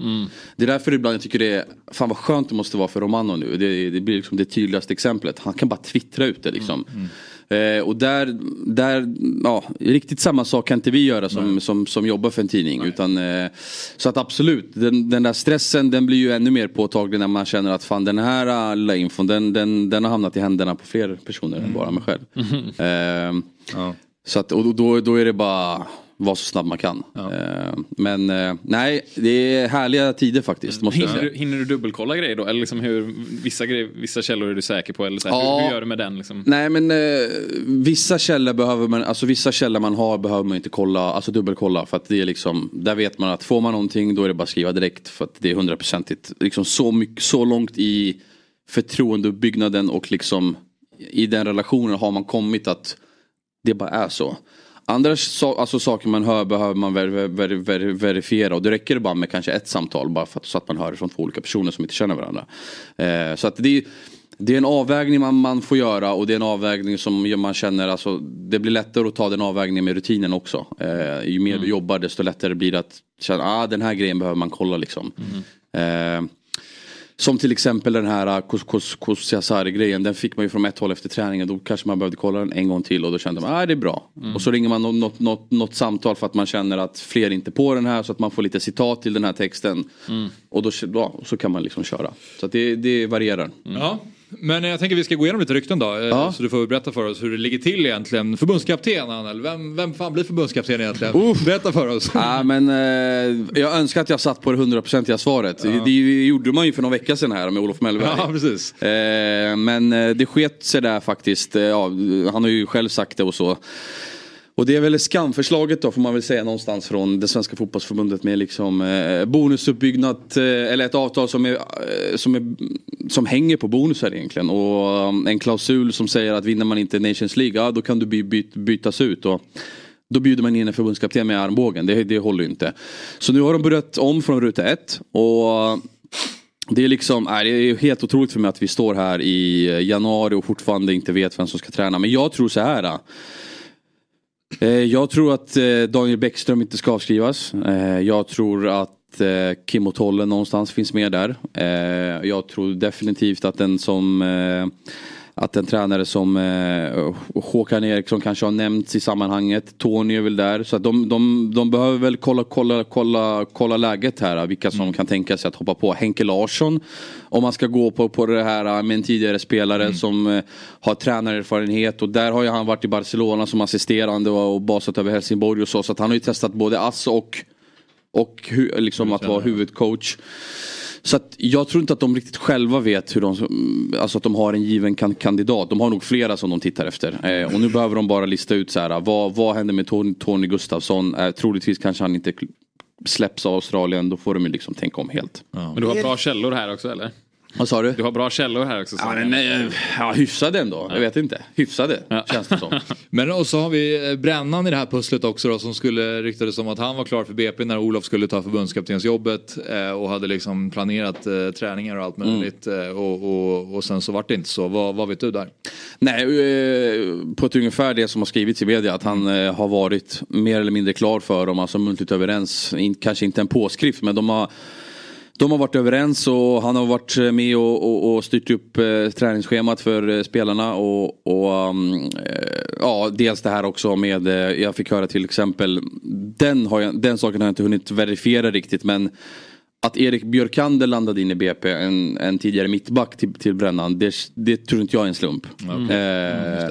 Det är därför ibland jag tycker det är, fan vad skönt det måste vara för Romano nu. Det, det blir liksom det tydligaste exemplet. Han kan bara twittra ut det liksom. Eh, och där, där, ja, riktigt samma sak kan inte vi göra som, som, som jobbar för en tidning. Utan, eh, så att absolut, den, den där stressen den blir ju ännu mer påtaglig när man känner att fan den här lilla infon den, den, den har hamnat i händerna på fler personer än bara mig själv. Eh, Så att, och då, då är det bara vara så snabb man kan. Eh, men eh, nej, det är härliga tider faktiskt. Måste Hinner du, hinner du dubbelkolla grejer då? Eller liksom hur, vissa, grejer, vissa källor är du säker på? Eller så här, Ja. hur, hur gör du med den? Liksom? Nej men eh, vissa källor behöver man, alltså vissa källor man har behöver man inte kolla, alltså dubbelkolla för att det är liksom, där vet man att får man någonting då är det bara att skriva direkt för att det är hundraprocentigt, liksom så mycket, så långt i förtroendeuppbyggnaden och liksom i den relationen har man kommit att det bara är så. Andra so alltså, saker man hör behöver man ver ver ver verifiera och det räcker bara med kanske ett samtal bara för att, så att man hör det från två olika personer som inte känner varandra. Eh, så att det är, det är en avvägning man, man får göra och det är en avvägning som man känner, alltså, det blir lättare att ta den avvägningen med rutinen också. Eh, ju mer du jobbar desto lättare blir det att känna, ah, den här grejen behöver man kolla liksom. Eh, som till exempel den här Kosiasari-grejen. Den fick man ju från ett håll efter träningen. Då kanske man behövde kolla den en gång till och då kände man att ah, det är bra. Och så ringer man något, något, något, något samtal för att man känner att fler inte på den här så att man får lite citat till den här texten. Och då ja, så kan man liksom köra. Så det, det varierar. Ja. Men jag tänker vi ska gå igenom lite rykten då. eh, Så du får berätta för oss hur det ligger till egentligen. Förbundskapten Anel, vem, vem fan blir förbundskapten egentligen? Berätta för oss. Ja, men, eh, jag önskar att jag satt på det hundraprocentiga svaret. Det, det gjorde man ju för några veckor sedan här med Olof Mellberg. Ja, precis. Eh, men eh, det sket sig där faktiskt. Eh, ja, han har ju själv sagt det och så. Och det är väl skamförslaget då får man väl säga någonstans från det svenska fotbollsförbundet med liksom eh, bonusuppbyggnad eh, eller ett avtal som, är, eh, som, är, som hänger på bonusar egentligen. Och um, en klausul som säger att vinner man inte Nations League, ja då kan du by, by, bytas ut. Och, då bjuder man in en förbundskapten med armbågen, det, det håller ju inte. Så nu har de börjat om från ruta ett. Och uh, det är liksom, nej, det är helt otroligt för mig att vi står här i uh, januari och fortfarande inte vet vem som ska träna. Men jag tror så här. Uh, eh, jag tror att Daniel Bäckström inte ska avskrivas. Eh, jag tror att eh, Kim och Tolle någonstans finns med där. Eh, Jag tror definitivt att den som eh, att en tränare som eh, Håkan Eriksson kanske har nämnts i sammanhanget. Tony är väl där. Så att de, de, de behöver väl kolla, kolla, kolla, kolla läget här. Vilka som kan tänka sig att hoppa på. Henke Larsson. Om man ska gå på, på det här med en tidigare spelare som eh, har tränarerfarenhet. Och där har ju han varit i Barcelona som assisterande och, och basat över Helsingborg och så. Så att han har ju testat både ass och, och hu, liksom att vara huvudcoach. Så att jag tror inte att de riktigt själva vet hur de, alltså att de har en given kan, kandidat. De har nog flera som de tittar efter. Eh, och nu behöver de bara lista ut så här, vad, vad händer med Tony, Tony Gustafsson? Eh, troligtvis kanske han inte släpps av Australien, då får de ju liksom tänka om helt. Men du har bra källor här också eller? Vad sa du? Du har bra källor här också. Ja, men, nej, ja, hyfsade ändå. Jag vet inte. Hyfsade känns det som. Men och så har vi eh, Brännan i det här pusslet också då som skulle ryktades som att han var klar för BP när Olof skulle ta förbundskaptensjobbet eh, och hade liksom planerat eh, träningar och allt möjligt eh, och, och, och sen så vart det inte så. Vad, vad vet du där? Nej, eh, på ett ungefär det som har skrivits i media att han har varit mer eller mindre klar för dem, alltså muntligt överens. In, kanske inte en påskrift men de har de har varit överens och han har varit med och, och, och styrt upp eh, träningsschemat för eh, spelarna. Och, och um, eh, ja, dels det här också med, eh, jag fick höra till exempel, den, har jag, den saken har jag inte hunnit verifiera riktigt men att Erik Björkander landade in i BP, en, en tidigare mittback till, till Brännan, det, det tror inte jag är en slump. Eh,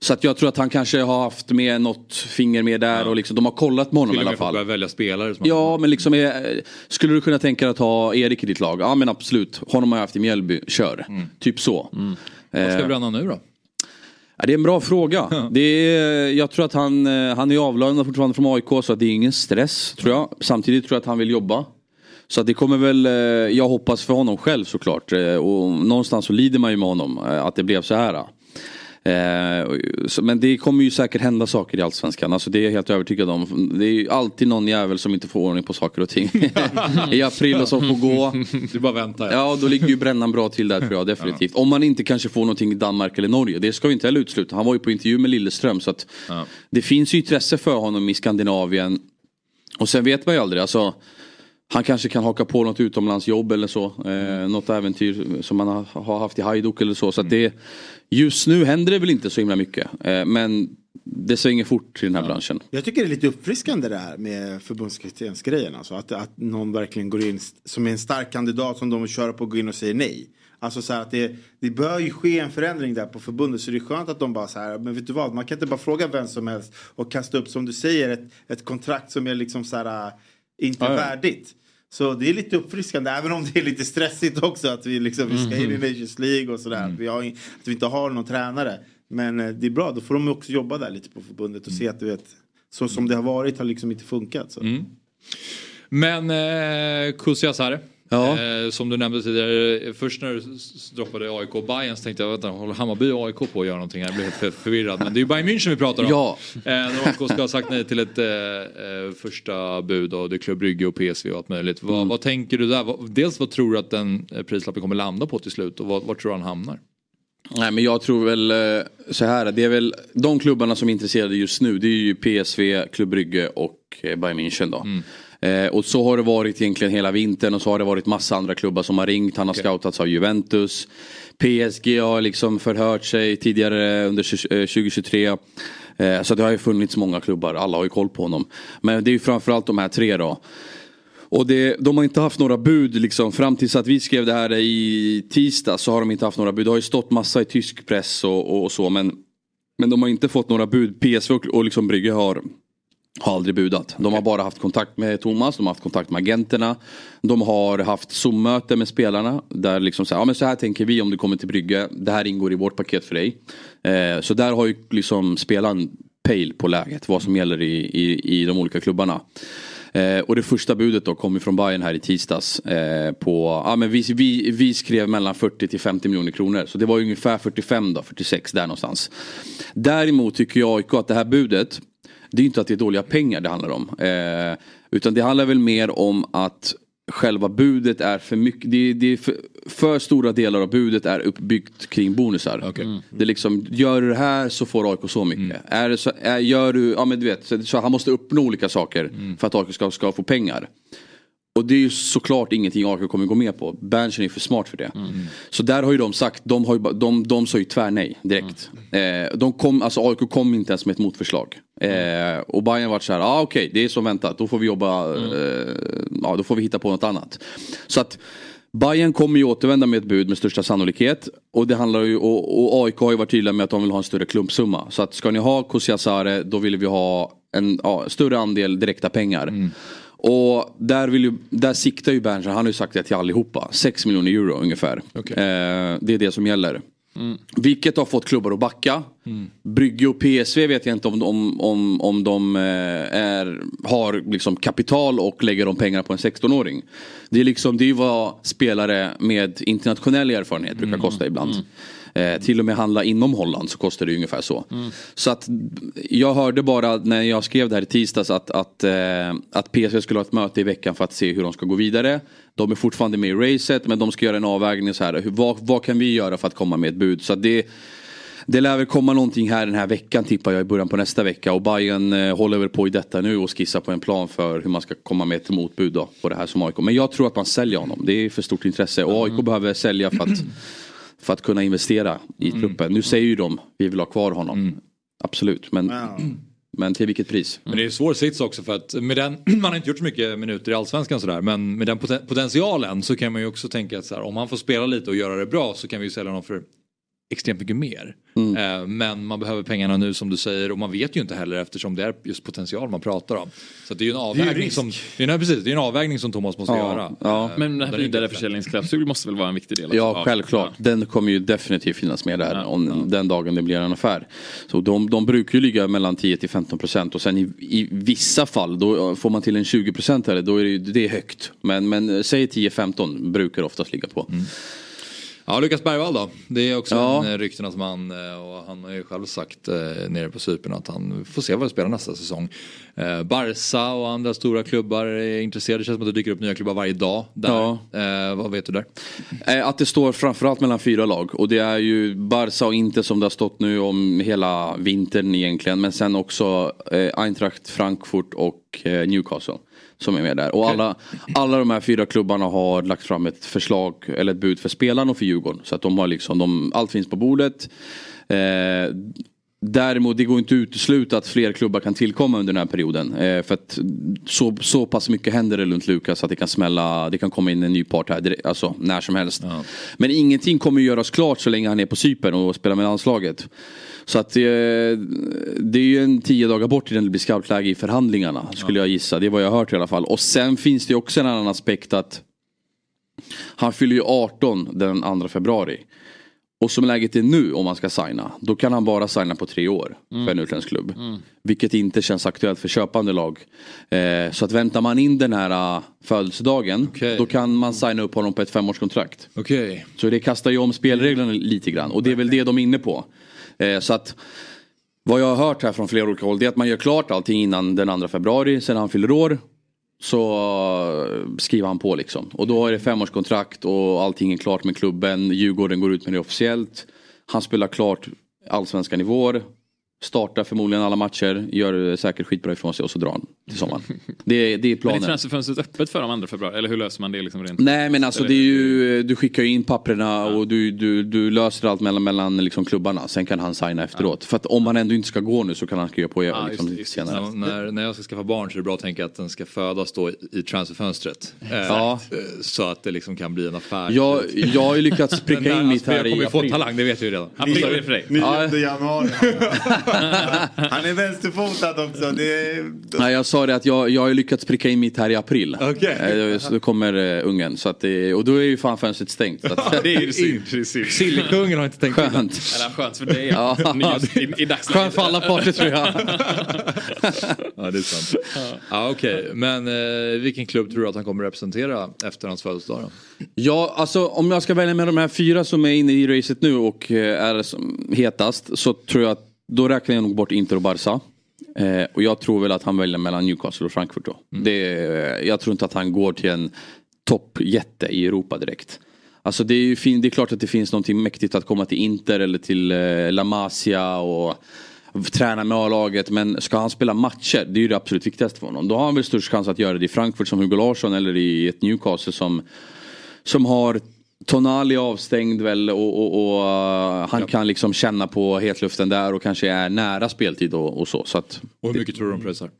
så att jag tror att han kanske har haft med något finger med där och liksom, de har kollat med honom Till i och alla fall. börja välja spelare. Ja men liksom är, skulle du kunna tänka dig att ha Erik i ditt lag? Ja men absolut, honom har jag haft i Mjällby, kör. Typ så. Vad ska Eh, Brännan nu då? Ja, det är en bra fråga. Det är, jag tror att han, eh, han är avlönad fortfarande från AIK så att det är ingen stress tror jag. Samtidigt tror jag att han vill jobba. Så att det kommer väl, eh, jag hoppas för honom själv såklart. eh, Och någonstans så lider man ju med honom eh, att det blev så här. Eh, så- Men det kommer ju säkert hända saker i Allsvenskan. Alltså det är jag helt övertygad om. Det är ju alltid någon jävel som inte får ordning på saker och ting. I april och som får gå. Du bara väntar. Ja, då ligger ju Brännan bra till där tror jag definitivt. Om man inte kanske får någonting i Danmark eller Norge. Det ska vi inte heller utesluta. Han var ju på intervju med Lilleström så att det finns ju intresse för honom i Skandinavien. Och sen vet man ju aldrig. Alltså, han kanske kan haka på något utomlandsjobb eller så. Eh, något äventyr som man har, haft i Hajduk eller så. så det, just nu händer det väl inte så himla mycket. Eh, men det svänger fort i den här branschen. Jag tycker det är lite uppfriskande det här med förbundskaptensgrejen. Alltså att, att någon verkligen går in som är en stark kandidat som de vill köra på går in och säger nej. Alltså så här att det, det bör ju ske en förändring där på förbundet så det är skönt att de bara så här, men vet du vad, man kan inte bara fråga vem som helst och kasta upp som du säger ett, ett kontrakt som är liksom så här, äh, inte Ja, ja. värdigt. Så det är lite uppfriskande även om det är lite stressigt också att vi, liksom, vi ska in i Nations League och sådär. Att, vi har, att vi inte har någon tränare. Men eh, det är bra, då får de också jobba där lite på förbundet och se att du vet, så som det har varit har liksom inte funkat. Så. Men eh, Kusiasare. Ja. Eh, som du nämnde tidigare, först när du droppade AIK och Bayern så tänkte jag vänta, håller Hammarby och AIK på att göra någonting här? Jag blev helt för, förvirrad. Men det är ju Bayern München vi pratar om. Ja. Eh, när AIK ska ha sagt nej till ett eh, eh, första bud och det är Club Brygge och PSV och allt möjligt. Vad, Mm. vad tänker du där? Vad, dels vad tror du att den eh, prislappen kommer landa på till slut och vad, var tror du han hamnar? Nej men jag tror väl eh, så här. Det är väl de klubbarna som är intresserade just nu. Det är ju PSV, Club Brygge och Bayern München då. Eh, och så har det varit egentligen hela vintern och så har det varit massa andra klubbar som har ringt. Han har scoutats av Juventus. PSG har liksom förhört sig tidigare under 20- eh, 2023. Eh, så det har ju funnits många klubbar. Alla har ju koll på honom. Men det är ju framförallt de här tre då. Och det, de har inte haft några bud liksom fram tills att vi skrev det här i tisdag så har de inte haft några bud. Det har ju stått massa i tysk press och, och så men Men de har inte fått några bud. PSV och, och liksom Brygge har har aldrig budat. De har bara haft kontakt med Thomas, de har haft kontakt med agenterna. De har haft Zoom-möte med spelarna. Där liksom så här, ja men så här tänker vi om du kommer till Brygge. Det här ingår i vårt paket för dig. Eh, så där har ju liksom spelaren pejl på läget. Vad som gäller i, i, i de olika klubbarna. Eh, och det första budet då kom ju från Bayern här i tisdags. Eh, på, ja, men vi, vi, vi skrev mellan 40 till 50 miljoner kronor. Så det var ungefär 45 då, 46 där någonstans. Däremot tycker jag AIK att det här budet. Det är ju inte att det är dåliga pengar det handlar om. Eh, utan det handlar väl mer om att själva budet är för mycket. Det, det är för, för stora delar av budet är uppbyggt kring bonusar. Det är liksom, gör du det här så får AIK så mycket. Är det så, är, gör du, ja men du vet, så, så han måste uppnå olika saker för att AIK ska, ska få pengar. Och det är ju såklart ingenting AIK kommer gå med på. Berntsen är för smart för det. Så där har ju de sagt, de, har ju, de, de sa ju tvär nej direkt. Eh, de kom, alltså AIK kom inte ens med ett motförslag. Eh, och Bayern var så här, ah, okej det är som väntat, då får vi jobba, eh, ja då får vi hitta på något annat. Så att Bayern kommer ju återvända med ett bud med största sannolikhet. Och, det handlar ju, och, och AIK har ju varit tydliga med att de vill ha en större klumpsumma. Så att ska ni ha Kusiasare då vill vi ha en ja, större andel direkta pengar. Och där, vill ju, där siktar ju Berntsen, han har ju sagt det till allihopa. 6 miljoner euro ungefär. Eh, det är det som gäller. Vilket har fått klubbar att backa. Brygge och PSV vet jag inte om, om, om, om de eh, är, har liksom kapital och lägger de pengarna på en 16-åring. Det är liksom det är ju vad spelare med internationell erfarenhet brukar kosta ibland. Eh, till och med handla inom Holland så kostar det ungefär så. Så att jag hörde bara när jag skrev det här i tisdags att, att, eh, att PSV skulle ha ett möte i veckan för att se hur de ska gå vidare. De är fortfarande med i racet men de ska göra en avvägning så här. Hur, vad, vad kan vi göra för att komma med ett bud? Så det, det lär väl komma någonting här den här veckan tippar jag i början på nästa vecka. Och Bayern eh, håller väl på i detta nu och skissar på en plan för hur man ska komma med ett motbud då, på det här som AIK. Men jag tror att man säljer honom. Det är för stort intresse. Och AIK behöver sälja för att, för att kunna investera i truppen. Nu säger ju de vi vill ha kvar honom. Absolut. Men, men till vilket pris? Men det är en svår sits också för att med den, man har inte gjort så mycket minuter i allsvenskan sådär men med den poten- potentialen så kan man ju också tänka att så här, om han får spela lite och göra det bra så kan vi ju sälja honom för extremt mycket mer. Mm. Eh, men man behöver pengarna nu som du säger och man vet ju inte heller eftersom det är just potential man pratar om. Så att det är ju en avvägning som, det är, precis, det är en avvägning som Thomas måste Ja, göra. ja. Eh, Men den här där inte vidareförsäljningsklausul måste väl vara en viktig del? Ja, självklart. Den kommer ju definitivt finnas med där Ja, om, den dagen det blir en affär. Så de, de brukar ju ligga mellan 10 till 15 procent och sen i, i vissa fall då får man till en 20 procent här, då är det, det är högt. Men, men eh, säg 10-15 brukar det oftast ligga på. Ja, Lukas Bergvall då. Det är också Ja. en eh, ryktenas man eh, och han har ju själv sagt eh, nere på Cypern att han får se vad det spelar nästa säsong. Barca och andra stora klubbar är intresserade. Det känns som att det dyker upp nya klubbar varje dag. Där. Ja. Vad vet du där? Att det står framförallt mellan fyra lag och det är ju Barca och inte som det har stått nu om hela vintern egentligen. Men sen också Eintracht, Frankfurt och Newcastle. Som är med där. Och alla, alla de här fyra klubbarna har lagt fram ett förslag eller ett bud för spelarna och för Djurgården. Så att de har liksom, de, allt finns på bordet. Eh, Däremot det går inte att utesluta att fler klubbar kan tillkomma under den här perioden. Eh, för att så, så pass mycket händer det runt Lukas att det kan smälla, det kan komma in en ny part här direkt, alltså när som helst. Men ingenting kommer ju göras klart så länge han är på Cypern och spelar med landslaget. Så att eh, det är ju en tio dagar bort innan det blir skarpt läge i förhandlingarna skulle jag gissa. Det är vad jag har hört i alla fall. Och sen finns det också en annan aspekt att han fyller ju 18 den 2 februari. Och som läget är nu om man ska signa, då kan han bara signa på tre år för en utländsk klubb. Vilket inte känns aktuellt för köpande lag. Eh, så att väntar man in den här uh, födelsedagen, Okej. då kan man signa upp honom på ett femårskontrakt. Okej. Så det kastar ju om spelreglerna lite grann och det är väl det de är inne på. Eh, så att vad jag har hört här från flera olika håll det är att man gör klart allting innan den 2 februari, sen han fyller år. Så skriver han på liksom. Och då är det femårskontrakt och allting är klart med klubben. Djurgården går ut med det officiellt. Han spelar klart allsvenska nivåer. Startar förmodligen alla matcher, gör säkert skitbra ifrån sig och så drar han till sommaren. Det, det är Men är planen. transferfönstret öppet för dem 2 februari? Eller hur löser man det liksom rent? Nej men alltså det är ju, du skickar ju in papperna och du, du, du löser allt mellan, mellan liksom klubbarna. Sen kan han signa efteråt. För att om han ändå inte ska gå nu så kan han skriva på Ja, liksom, just det, just senare. När, när, när jag ska skaffa barn så är det bra att tänka att den ska födas då i, transferfönstret. Eh, Ja. Så att det liksom kan bli en affär. Jag, jag har ju lyckats pricka in mitt här kommer i ju få april. talang, det vet vi ju redan. April är för dig. 9 Ja. januari. Han är vänsterfotad också. Det är... Nej jag sa det att jag, jag har lyckats pricka in mitt här i april. Okej. Eh, Så då kommer uh, ungen. Så att det, och då är ju fan fönstret stängt. Så att, Det är ju precis. Sillekungen har inte tänkt skönt. Eller skönt för dig. Ja. Just i, i. Skönt för alla parter tror jag. Ja det är sant. Ja okej, men eh, vilken klubb tror du att han kommer representera efter hans födelsedag då? Ja, alltså om jag ska välja med de här fyra som är inne i racet nu och eh, är som hetast så tror jag att då räknar jag nog bort Inter och Barca. Eh, och jag tror väl att han väljer mellan Newcastle och Frankfurt då. Det, jag tror inte att han går till en toppjätte i Europa direkt. Alltså det är fin- det är klart att det finns någonting mäktigt att komma till Inter eller till eh, La Masia och träna med A-laget. Men ska han spela matcher, det är ju det absolut viktigaste för honom. Då har han väl störst chans att göra det i Frankfurt som Hugo Larsson eller i ett Newcastle som som har Tonali avstängd väl och, och, och uh, han kan liksom känna på hetluften där och kanske är nära speltid och, och så. så att, Och hur mycket tror du de pressar?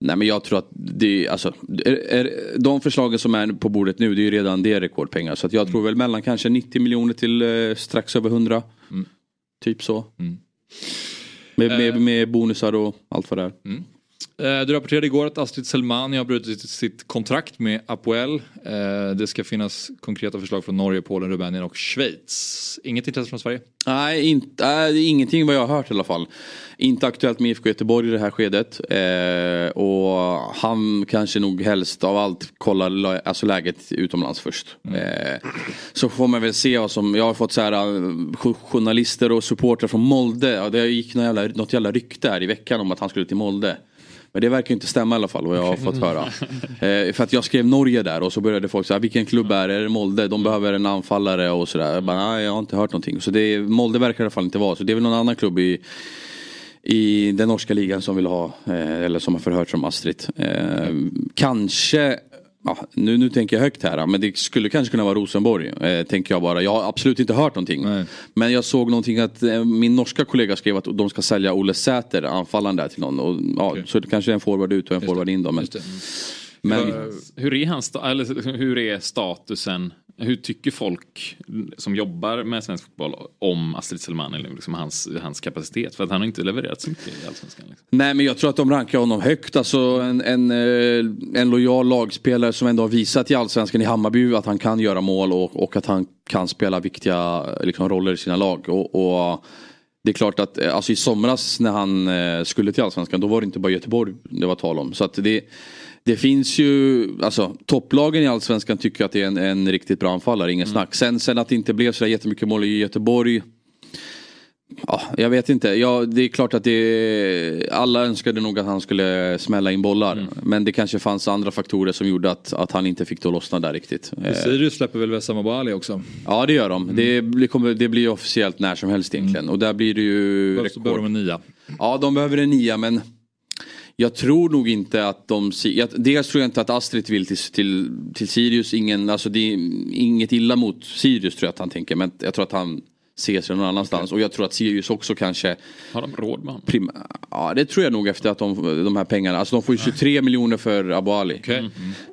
nej men jag tror att det, alltså, är, är, de förslagen som är på bordet nu det är ju redan det rekordpengar. Så att jag tror väl mellan kanske 90 miljoner till eh, strax över 100. Typ så. Med, med, med bonusar och allt vad det är. Eh, Du rapporterade igår att Astrid Selmani har brutit sitt kontrakt med Apoel. Eh, Det ska finnas konkreta förslag från Norge, Polen, Rumänien och Schweiz. Inget intresse från Sverige? Nej, inte, är ingenting vad jag har hört i alla fall. Inte aktuellt med IFK Göteborg i det här skedet. Eh, och han kanske nog helst av allt kollar la- alltså läget utomlands först. Eh, så får man väl se vad som, jag har fått så här, eh, jo- journalister och supportrar från Molde. Det gick något jävla, något jävla rykte här i veckan om att han skulle till Molde. Men det verkar inte stämma i alla fall vad jag har fått höra. Eh, för att jag skrev Norge där och så började folk säga vilken klubb är det? Är det Molde? De behöver en anfallare och sådär. Jag bara, nej jag har inte hört någonting. Så det, Molde verkar i alla fall inte vara. Så det är väl någon annan klubb i, i den norska ligan som vill ha, eh, eller som har förhört som Astrid. Eh, kanske, ja, nu, nu tänker jag högt här, men det skulle kanske kunna vara Rosenborg. Eh, tänker jag bara. Jag har absolut inte hört någonting. Men jag såg någonting att eh, min norska kollega skrev att de ska sälja Olle Säter, anfallaren där till någon. Och, ja, Så det kanske är en forward ut och en forward in då. Men, men, Hur är, hans, eller, hur är statusen? Hur tycker folk som jobbar med svensk fotboll om Astrid Selman eller liksom hans, hans kapacitet? För att han har inte levererat så mycket i Allsvenskan. Liksom. Nej men jag tror att de rankar honom högt. Alltså en, en, eh, en lojal lagspelare som ändå har visat i Allsvenskan i Hammarby att han kan göra mål och, och att han kan spela viktiga liksom, roller i sina lag. Och, och det är klart att eh, alltså, i somras när han eh, skulle till Allsvenskan då var det inte bara Göteborg det var tal om. Så att det, det finns ju, alltså topplagen i Allsvenskan tycker att det är en, en riktigt bra anfallare, ingen snack. Sen, sen att det inte blev så jättemycket mål i Göteborg Ja, jag vet inte. Ja, det är klart att det, alla önskade nog att han skulle smälla in bollar. Men det kanske fanns andra faktorer som gjorde att, att han inte fick det att lossna där riktigt. Eh, Sirius släpper väl Wessam Abali också? Ja det gör de. Det, blir, kommer, det blir officiellt när som helst egentligen. Och där blir det ju Behövs- rekord. behöver de en nia? Ja de behöver en nia men jag tror nog inte att de... Jag, dels tror jag inte att Astrid vill till, till, till Sirius. Ingen, alltså det är inget illa mot Sirius tror jag att han tänker. Men jag tror att han ser sig någon annanstans. Och jag tror att Sirius också kanske... Har de råd med honom? Ja det tror jag nog efter att de, de här pengarna. Alltså de får ju 23 miljoner för Abu Ali.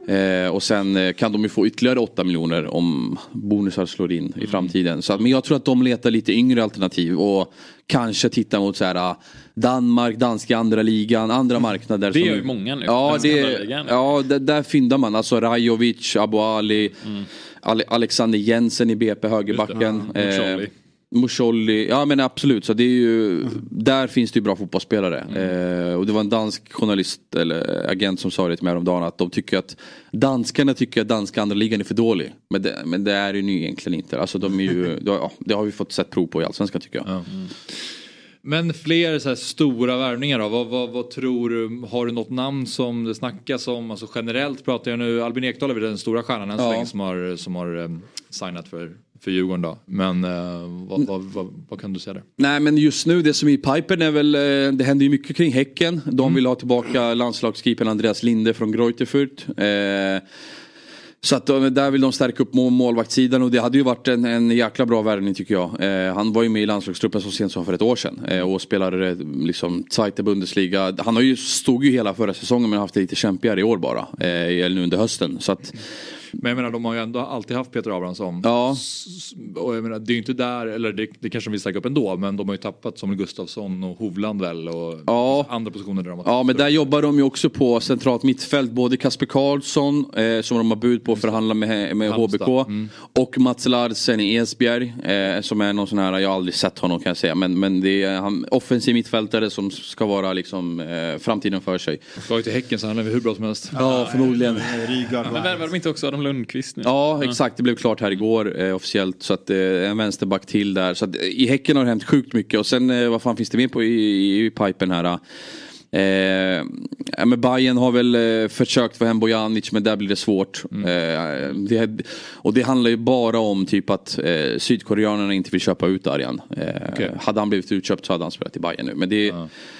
Eh, och sen eh, kan de ju få ytterligare 8 miljoner om bonusar slår in i framtiden. Så men jag tror att de letar lite yngre alternativ och kanske tittar mot så här, ah, Danmark, danska andra ligan, andra marknader. Det som, gör ju många nu. Ja, det, ligan. ja där, där fyndar man. Alltså Rajovic, Abu Ali, Ale, Alexander Jensen i BP, högerbacken. Ja. Eh, Musolli, ja men absolut. Så det är ju, Där finns det ju bra fotbollsspelare. Eh, och det var en dansk journalist eller agent som sa det till mig häromdagen att de tycker att danskarna tycker att danska andra ligan är för dålig. Men det, men det är det ju egentligen inte. Alltså de är ju, ja, det har vi fått sett prov på i Allsvenskan tycker jag. Men fler så här stora värvningar då? Vad, vad, vad tror du? Har du något namn som det snackas om? Alltså generellt pratar jag nu, Albin Ekdal är väl den stora stjärnan än så Ja. länge som har, som har um, signat för, för Djurgården då. Men eh, vad, vad, vad, vad kan du säga där? Nej men just nu det som är i pipen är väl, eh, det händer ju mycket kring Häcken. De vill ha tillbaka landslagskeepern Andreas Linde från Greuterfurt. Eh, så att de, där vill de stärka upp mål, målvaktssidan och det hade ju varit en, en jäkla bra värvning tycker jag. Eh, han var ju med i landslagstruppen så sent som för ett år sedan eh, och spelade eh, liksom Zweite Bundesliga. Han har ju, stod ju hela förra säsongen men haft det lite kämpigare i år bara. Eh, eller nu under hösten. Så att, Men jag menar de har ju ändå alltid haft Peter Abrahamsson. Ja. Och jag menar det är ju inte där, eller det, det kanske de vill stärka upp ändå. Men de har ju tappat Samuel Gustafsson och Hovland väl och Ja. andra positioner där de har Ja men där jobbar de ju också på centralt mittfält. Både Kasper Karlsson eh, som de har bud på att förhandla med, med. HBK. Mm. Och Mats Larsen i Esbjerg. Eh, som är någon sån här, jag har aldrig sett honom kan jag säga. Men, men det är han, offensiv mittfältare som ska vara liksom eh, framtiden för sig. Ska ju till Häcken så han är hur bra som helst. Ja förmodligen. Rygaard. Men värvar de inte också Adam Lundqvist nu? Ja exakt, det blev klart här igår eh, officiellt. Så att eh, en vänsterback till där. Så att, eh, I Häcken har det hänt sjukt mycket. Och sen eh, vad fan finns det mer på i, i, i pipen här? Eh, men Bayern har väl eh, försökt få hem Bojanic men där blir det svårt. Eh, det, och det handlar ju bara om typ att eh, sydkoreanerna inte vill köpa ut Arjan. Eh, Okej. Hade han blivit utköpt så hade han spelat i Bayern nu. Men det,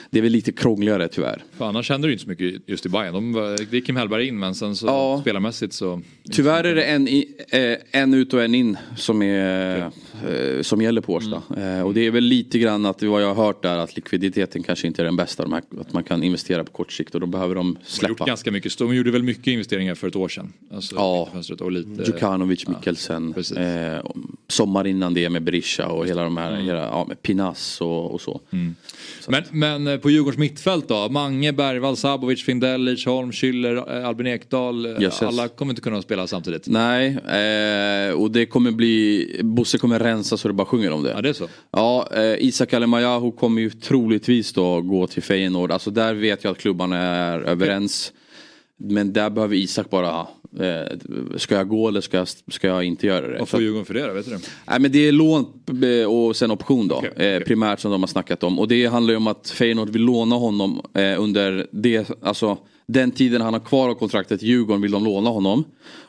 det är väl lite krångligare tyvärr. För annars händer det ju inte så mycket just i Bayern. De, det är Kim Hellberg in men sen så Ja. spelarmässigt så. Tyvärr är det en, i, eh, en ut och en in som, är, eh, som gäller på Årsta. Eh, och det är väl lite grann att vad jag har hört där att likviditeten kanske inte är den bästa. De här, att man kan investera på kort sikt och då behöver de De har gjort släppa. ganska mycket. De gjorde väl mycket investeringar för ett år sedan. Alltså, Ja. och lite. Djukanovic, Mikkelsen. precis. Eh, sommar innan det med Berisha och hela de här, hela, ja, med Pinas och, och så. Men, men eh, på Djurgårdens mittfält då? Mange, Bergvall, Sabovic, Findell, Lidsholm, Schüller, eh, Albin Ekdal. eh, Yes, yes. Alla kommer inte kunna spela samtidigt. Nej, eh, och det kommer bli, Bosse kommer rensa så det bara sjunger om det. Ja, det är så. Ja, eh, Isak Alemayahu kommer ju troligtvis då gå till Feyenoord. Alltså där vet jag att klubbarna är överens. Men där behöver Isak bara, eh, ska jag gå eller ska jag, ska jag inte göra det? Vad Så får Djurgården för det då? Vet du det? Nej men det är lån eh, och sen option då. Okej, eh, okej. primärt som de har snackat om. Och det handlar ju om att Feyenoord vill låna honom eh, under det, alltså, den tiden han har kvar av kontraktet Djurgården vill de låna honom.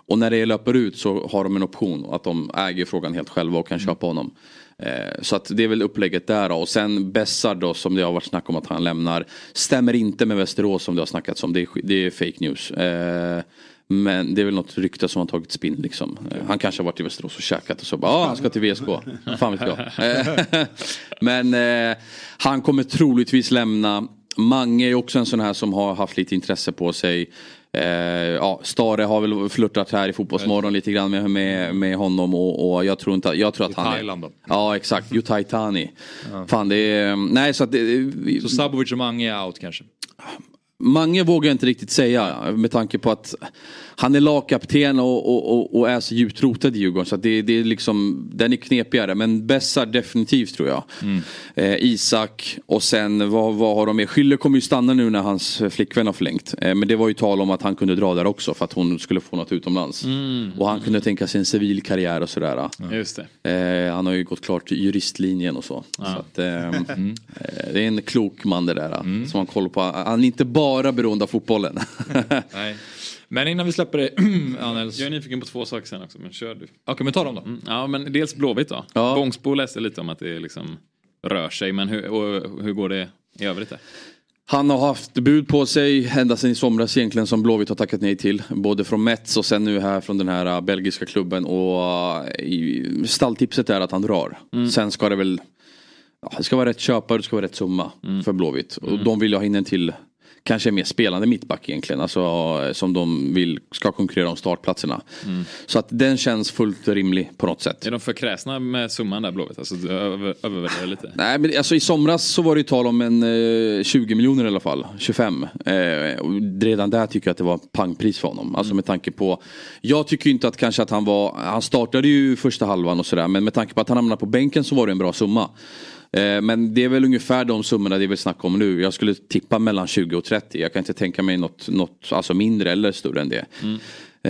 Och när det löper ut så har de en option att de äger frågan helt själva och kan köpa honom. Eh, så att det är väl upplägget där då. Och sen Bessar då som det har varit snack om att han lämnar. Stämmer inte med Västerås som det har snackats om. Det är, det är fake news. Eh, men det är väl något rykte som har tagit spinn liksom. Okay. Han kanske har varit i Västerås och käkat och så bara, ah, han ska till VSK. Fan vet jag. Men eh, han kommer troligtvis lämna. Mange är också en sån här som har haft lite intresse på sig. Eh, ja, Stare har väl flörtat här i Fotbollsmorgon lite grann med, med, med honom och, och jag tror inte jag tror att I han Thailand då? Ja exakt, Utai Tani. Fan det är, nej så att det, Så Sabovic och Mange är out kanske? Mange vågar jag inte riktigt säga med tanke på att han är lagkapten och, och, och, och är så djupt rotad i Djurgården. Så det, det är liksom, den är knepigare. Men Bessar definitivt tror jag. Eh, Isak och sen vad, vad har de med? Schüller kommer ju stanna nu när hans flickvän har förlängt. Eh, men det var ju tal om att han kunde dra där också för att hon skulle få något utomlands. Och han kunde tänka sig en civil karriär och sådär. Just det. Eh, han har ju gått klart juristlinjen och så. så att, eh, eh, det är en klok man det där. Som har koll på. Han är inte bara beroende av fotbollen. Nej. Men innan vi släpper det, Anels. Jag är nyfiken på två saker sen också, men kör du. Okej, men ta dem då. Mm, Ja, men dels Blåvitt då. Ja. Bångsbo läste lite om att det liksom rör sig, men hur, och, hur går det i övrigt? Där? Han har haft bud på sig ända sedan i somras egentligen som Blåvitt har tackat nej till. Både från Mets och sen nu här från den här äh, belgiska klubben. Och äh, stalltipset är att han drar. Sen ska det väl, ja, det ska vara rätt köpare, det ska vara rätt summa för Blåvitt. Och de vill ju ha in en till, kanske mer spelande mittback egentligen. Alltså äh, som de vill ska konkurrera om startplatserna. Så att den känns fullt rimlig på något sätt. Är de för kräsna med summan där Blåvitt? Alltså övervärderar lite? Nej men alltså i somras så var det tal om en eh, 20 miljoner i alla fall. 25. Eh, redan där tycker jag att det var pangpris för honom. Alltså med tanke på. Jag tycker inte att kanske att han var. Han startade ju första halvan och sådär. Men med tanke på att han hamnade på bänken så var det en bra summa. Eh, men det är väl ungefär de summorna det vill snacka om nu. Jag skulle tippa mellan 20 och 30. Jag kan inte tänka mig något, något alltså mindre eller större än det.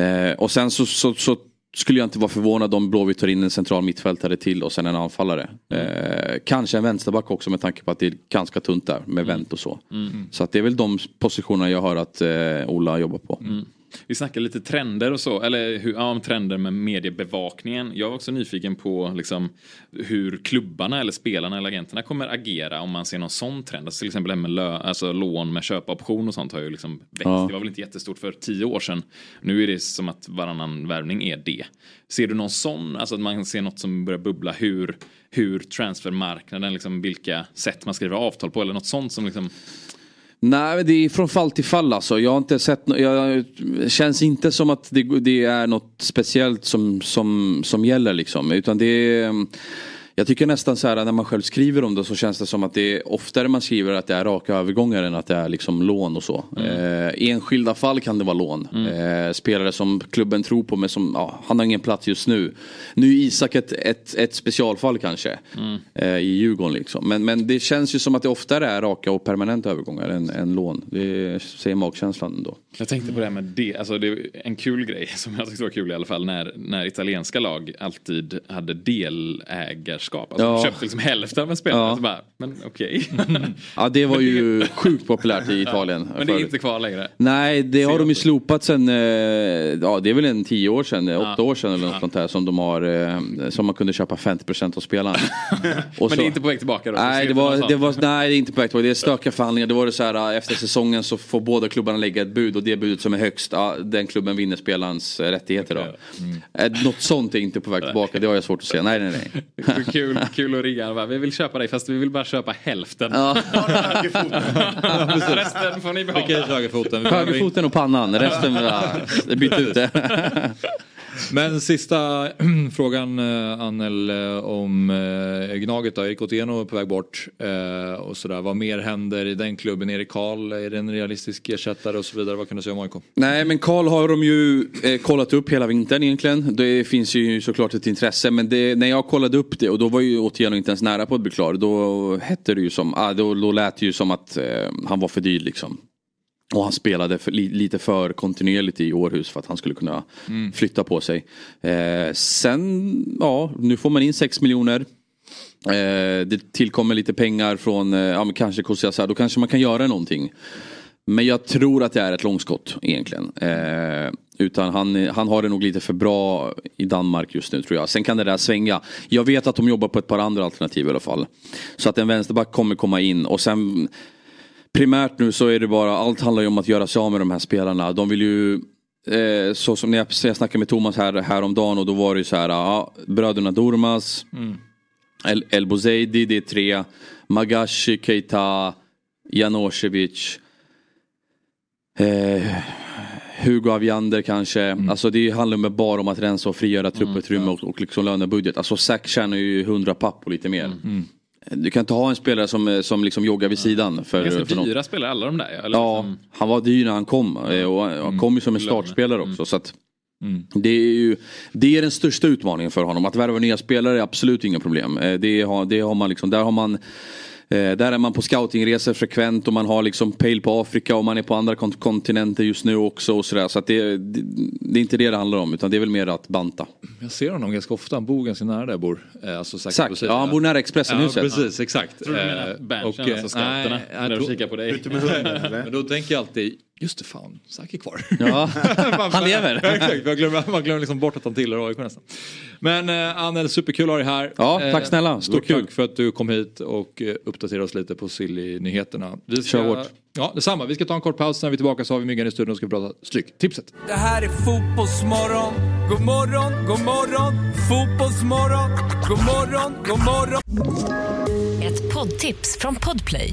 Eh, och sen så, så, så skulle jag inte vara förvånad om Blåvitt tar in en central mittfältare till och sen en anfallare. Eh, kanske en vänsterback också med tanke på att det är ganska tunt där med vänt och så. Så att det är väl de positionerna jag hör att eh, Ola jobbar på. Vi snackar lite trender och så, eller hur, ja, om trender med mediebevakningen. Jag var också nyfiken på liksom, hur klubbarna eller spelarna eller agenterna kommer agera om man ser någon sån trend. Alltså, till exempel det med lö, alltså, lån med köpoption och sånt har ju liksom växt. Ja. Det var väl inte jättestort för tio år sedan. Nu är det som att varannan värvning är det. Ser du någon sån, alltså att man ser något som börjar bubbla, hur, hur transfermarknaden, liksom, vilka sätt man skriver avtal på eller något sånt som liksom Nej, det är från fall till fall alltså. Jag har inte sett no- jag, känns inte som att det, det är något speciellt som, som, som gäller liksom. Utan det är, jag tycker nästan så här när man själv skriver om det så känns det som att det är oftare man skriver att det är raka övergångar än att det är liksom lån och så. Eh, I enskilda fall kan det vara lån. Eh, spelare som klubben tror på men som, ja, han har ingen plats just nu. Nu är Isak ett, ett, ett specialfall kanske. Eh, I Djurgården liksom. Men, men det känns ju som att det oftare är raka och permanenta övergångar än, än lån. Det säger magkänslan ändå. Jag tänkte på det här med det, alltså det är en kul grej som jag tyckte var kul i alla fall när, när italienska lag alltid hade delägarskap. Alltså Ja. de köpte liksom hälften av en spelare. Ja. Så bara, men okej. Ja det var ju sjukt populärt i Italien. men det är inte kvar längre. Nej, det har de ju slopat sen, eh, ja det är väl en tio år sedan, eh, åtta Ja. år sedan eller något sånt där som de har, eh, som man kunde köpa 50% av spelarna. Men det är inte på väg tillbaka då? Nej, det var, det var, nej, det är inte på väg tillbaka. Det är stökiga förhandlingar. Det var det så här, efter säsongen så får båda klubbarna lägga ett bud och det budet som är högst, ja, den klubben vinner spelarens rättigheter då. Eh, Något sånt är inte på väg tillbaka, det har jag svårt att se. Nej, nej, nej. Kul, kul att ringa. Bara, Vi vill köpa dig fast vi vill bara köpa hälften. Ja. Resten får ni behålla. Högerfoten och pannan, resten, ja, byt ut det. Men sista frågan eh, Annel eh, om eh, Gnaget då. Erik Otieno är på väg bort. Och sådär. Vad mer händer i den klubben? Erik Karl, är det en realistisk ersättare och så vidare? Vad kan du säga om AIK? Nej men Karl har de ju kollat upp hela vintern egentligen. Det finns ju såklart ett intresse men det, när jag kollade upp det och då var ju Otieno inte ens nära på att bli klar. Då hette det ju som, ah, då, då lät det ju som att han var för dyr liksom. Och han spelade för, li, lite för kontinuerligt i Århus för att han skulle kunna Mm. flytta på sig. Eh, sen, ja, nu får man in 6 miljoner. Eh, det tillkommer lite pengar från, eh, ja men kanske Kosiasa, då kanske man kan göra någonting. Men jag tror att det är ett långskott egentligen. Eh, utan han, han har det nog lite för bra i Danmark just nu tror jag. Sen kan det där svänga. Jag vet att de jobbar på ett par andra alternativ i alla fall. Så att en vänsterback kommer komma in och sen primärt nu så är det bara, allt handlar ju om att göra sig av med de här spelarna. De vill ju Eh, så som när jag, jag snackade med Thomas här, häromdagen och då var det ju så här, ja, bröderna Durmas, Mm. El, El Bouzedi, det är tre. Magashi, Keita, Janosevic. Eh, Hugo Aviander kanske. Mm. Alltså det handlar bara om att rensa och frigöra trupputrymme och, och liksom lönebudget. Alltså Zack tjänar ju 100 papp och lite mer. Mm. Du kan inte ha en spelare som, eh, som liksom joggar vid sidan. För, Ganska för något. dyra spelare alla de där. ja, Eller Ja, liksom- han var dyr när han kom eh, och han Mm. kom ju som en startspelare också. Så att Mm. det, är ju, det är den största utmaningen för honom. Att värva nya spelare är absolut inga problem. Eh, Det har, det har man liksom, där har man där är man på scoutingresor frekvent och man har liksom pejl på Afrika och man är på andra kont- kontinenter just nu också. Och sådär. Så att det, det, det är inte det det handlar om utan det är väl mer att banta. Jag ser honom ganska ofta, han bor ganska nära där jag bor. Eh, Alltså Exakt. Ja, han bor nära Expressenhuset. Ja, precis, exakt. Tror du du menar Eh, benchen, och, eh, alltså scouterna, nej, jag när de tror- kikar på dig? Men då tänker jag alltid, just det fan, Zack är kvar. Ja, Man- han lever. Ja, Exakt, man glömmer, man glömmer liksom bort att han tillhör AIK nästan. Men eh, Annel, superkul att ha dig här. Ja, tack Eh, snälla. Stort tack för att du kom hit och eh, uppdaterade oss lite på Silly-nyheterna. Vi ska, Kör hårt. Ja, detsamma. Vi ska ta en kort paus, när vi är tillbaka så har vi Myggan i studion och ska prata Stryktipset. Det här är fotbollsmorgon. God morgon, god morgon. Fotbollsmorgon. God morgon, god morgon. Ett poddtips från Podplay.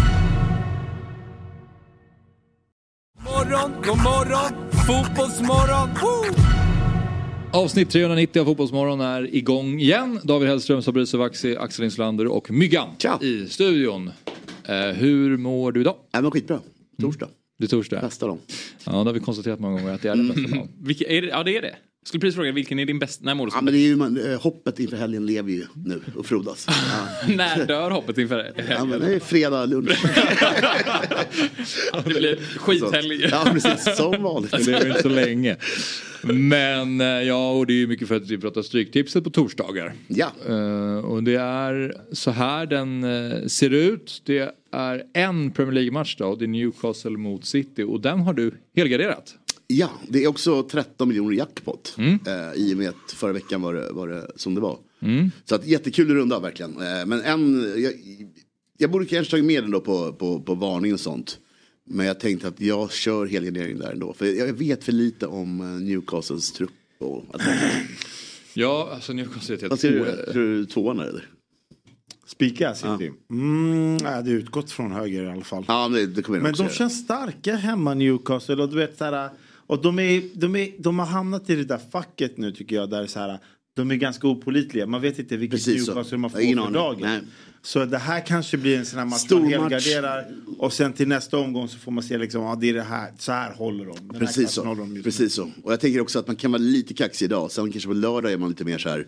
Morgon, god morgon. Fotbollsmorgon. Woo! Avsnitt 390 av Fotbollsmorgon är igång igen. David Hellström, Fabrice Vaxi, Axel Inslander och Myggan Tja. i studion. Eh, hur mår du idag? Nej men skitbra. Torsdag. Det är torsdag. Bästa dagen. Ja, det har vi konstaterat många gånger att det är den bästa dagen. Vilka, är det, ja det är det. Skulle precis fråga vilken är din bästa, när mår du Ja som men det är ju, man, eh, hoppet inför helgen lever ju nu och frodas. Ja, När dör hoppet inför det? ja men det är fredag lunch. Det blir skithelg. Ja precis, som vanligt. Det är ju inte så länge. Men eh, ja, och det är ju mycket för att vi pratar Stryktipset på torsdagar. Ja. Eh, och det är så här den eh, ser ut. Det är en Premier League-match då, och det är Newcastle mot City. Och den har du helgarderat. Ja, det är också 13 miljoner jackpot. Eh, I och med att förra veckan var det, var det som det var. Så att jättekul runda verkligen. Eh, men en, jag, jag borde kanske tagit med den då på, på, på varning och sånt. Men jag tänkte att jag kör helgardering där ändå. För jag vet för lite om eh, Newcastles trupp. Och, att, Ja, alltså Newcastle är ett vad helt ser du? Tror du tvåan eller? Spika City. Mm, jag hade utgått från höger i alla fall. Ja, men det, det Men de känns starka hemma Newcastle och du vet så här, och de, är, de, är, de har hamnat i det där facket nu tycker jag där så här, de är ganska opolitliga. Man vet inte vilket. Newcastle man får för dagen. Nej. Så det här kanske blir en sån här match Stor man match. helgarderar och sen till nästa omgång så får man se liksom, ja det är det här, så här håller de. Den Precis så. håller de. Precis så. Och jag tänker också att man kan vara lite kaxig idag. Sen kanske på lördag är man lite mer så här.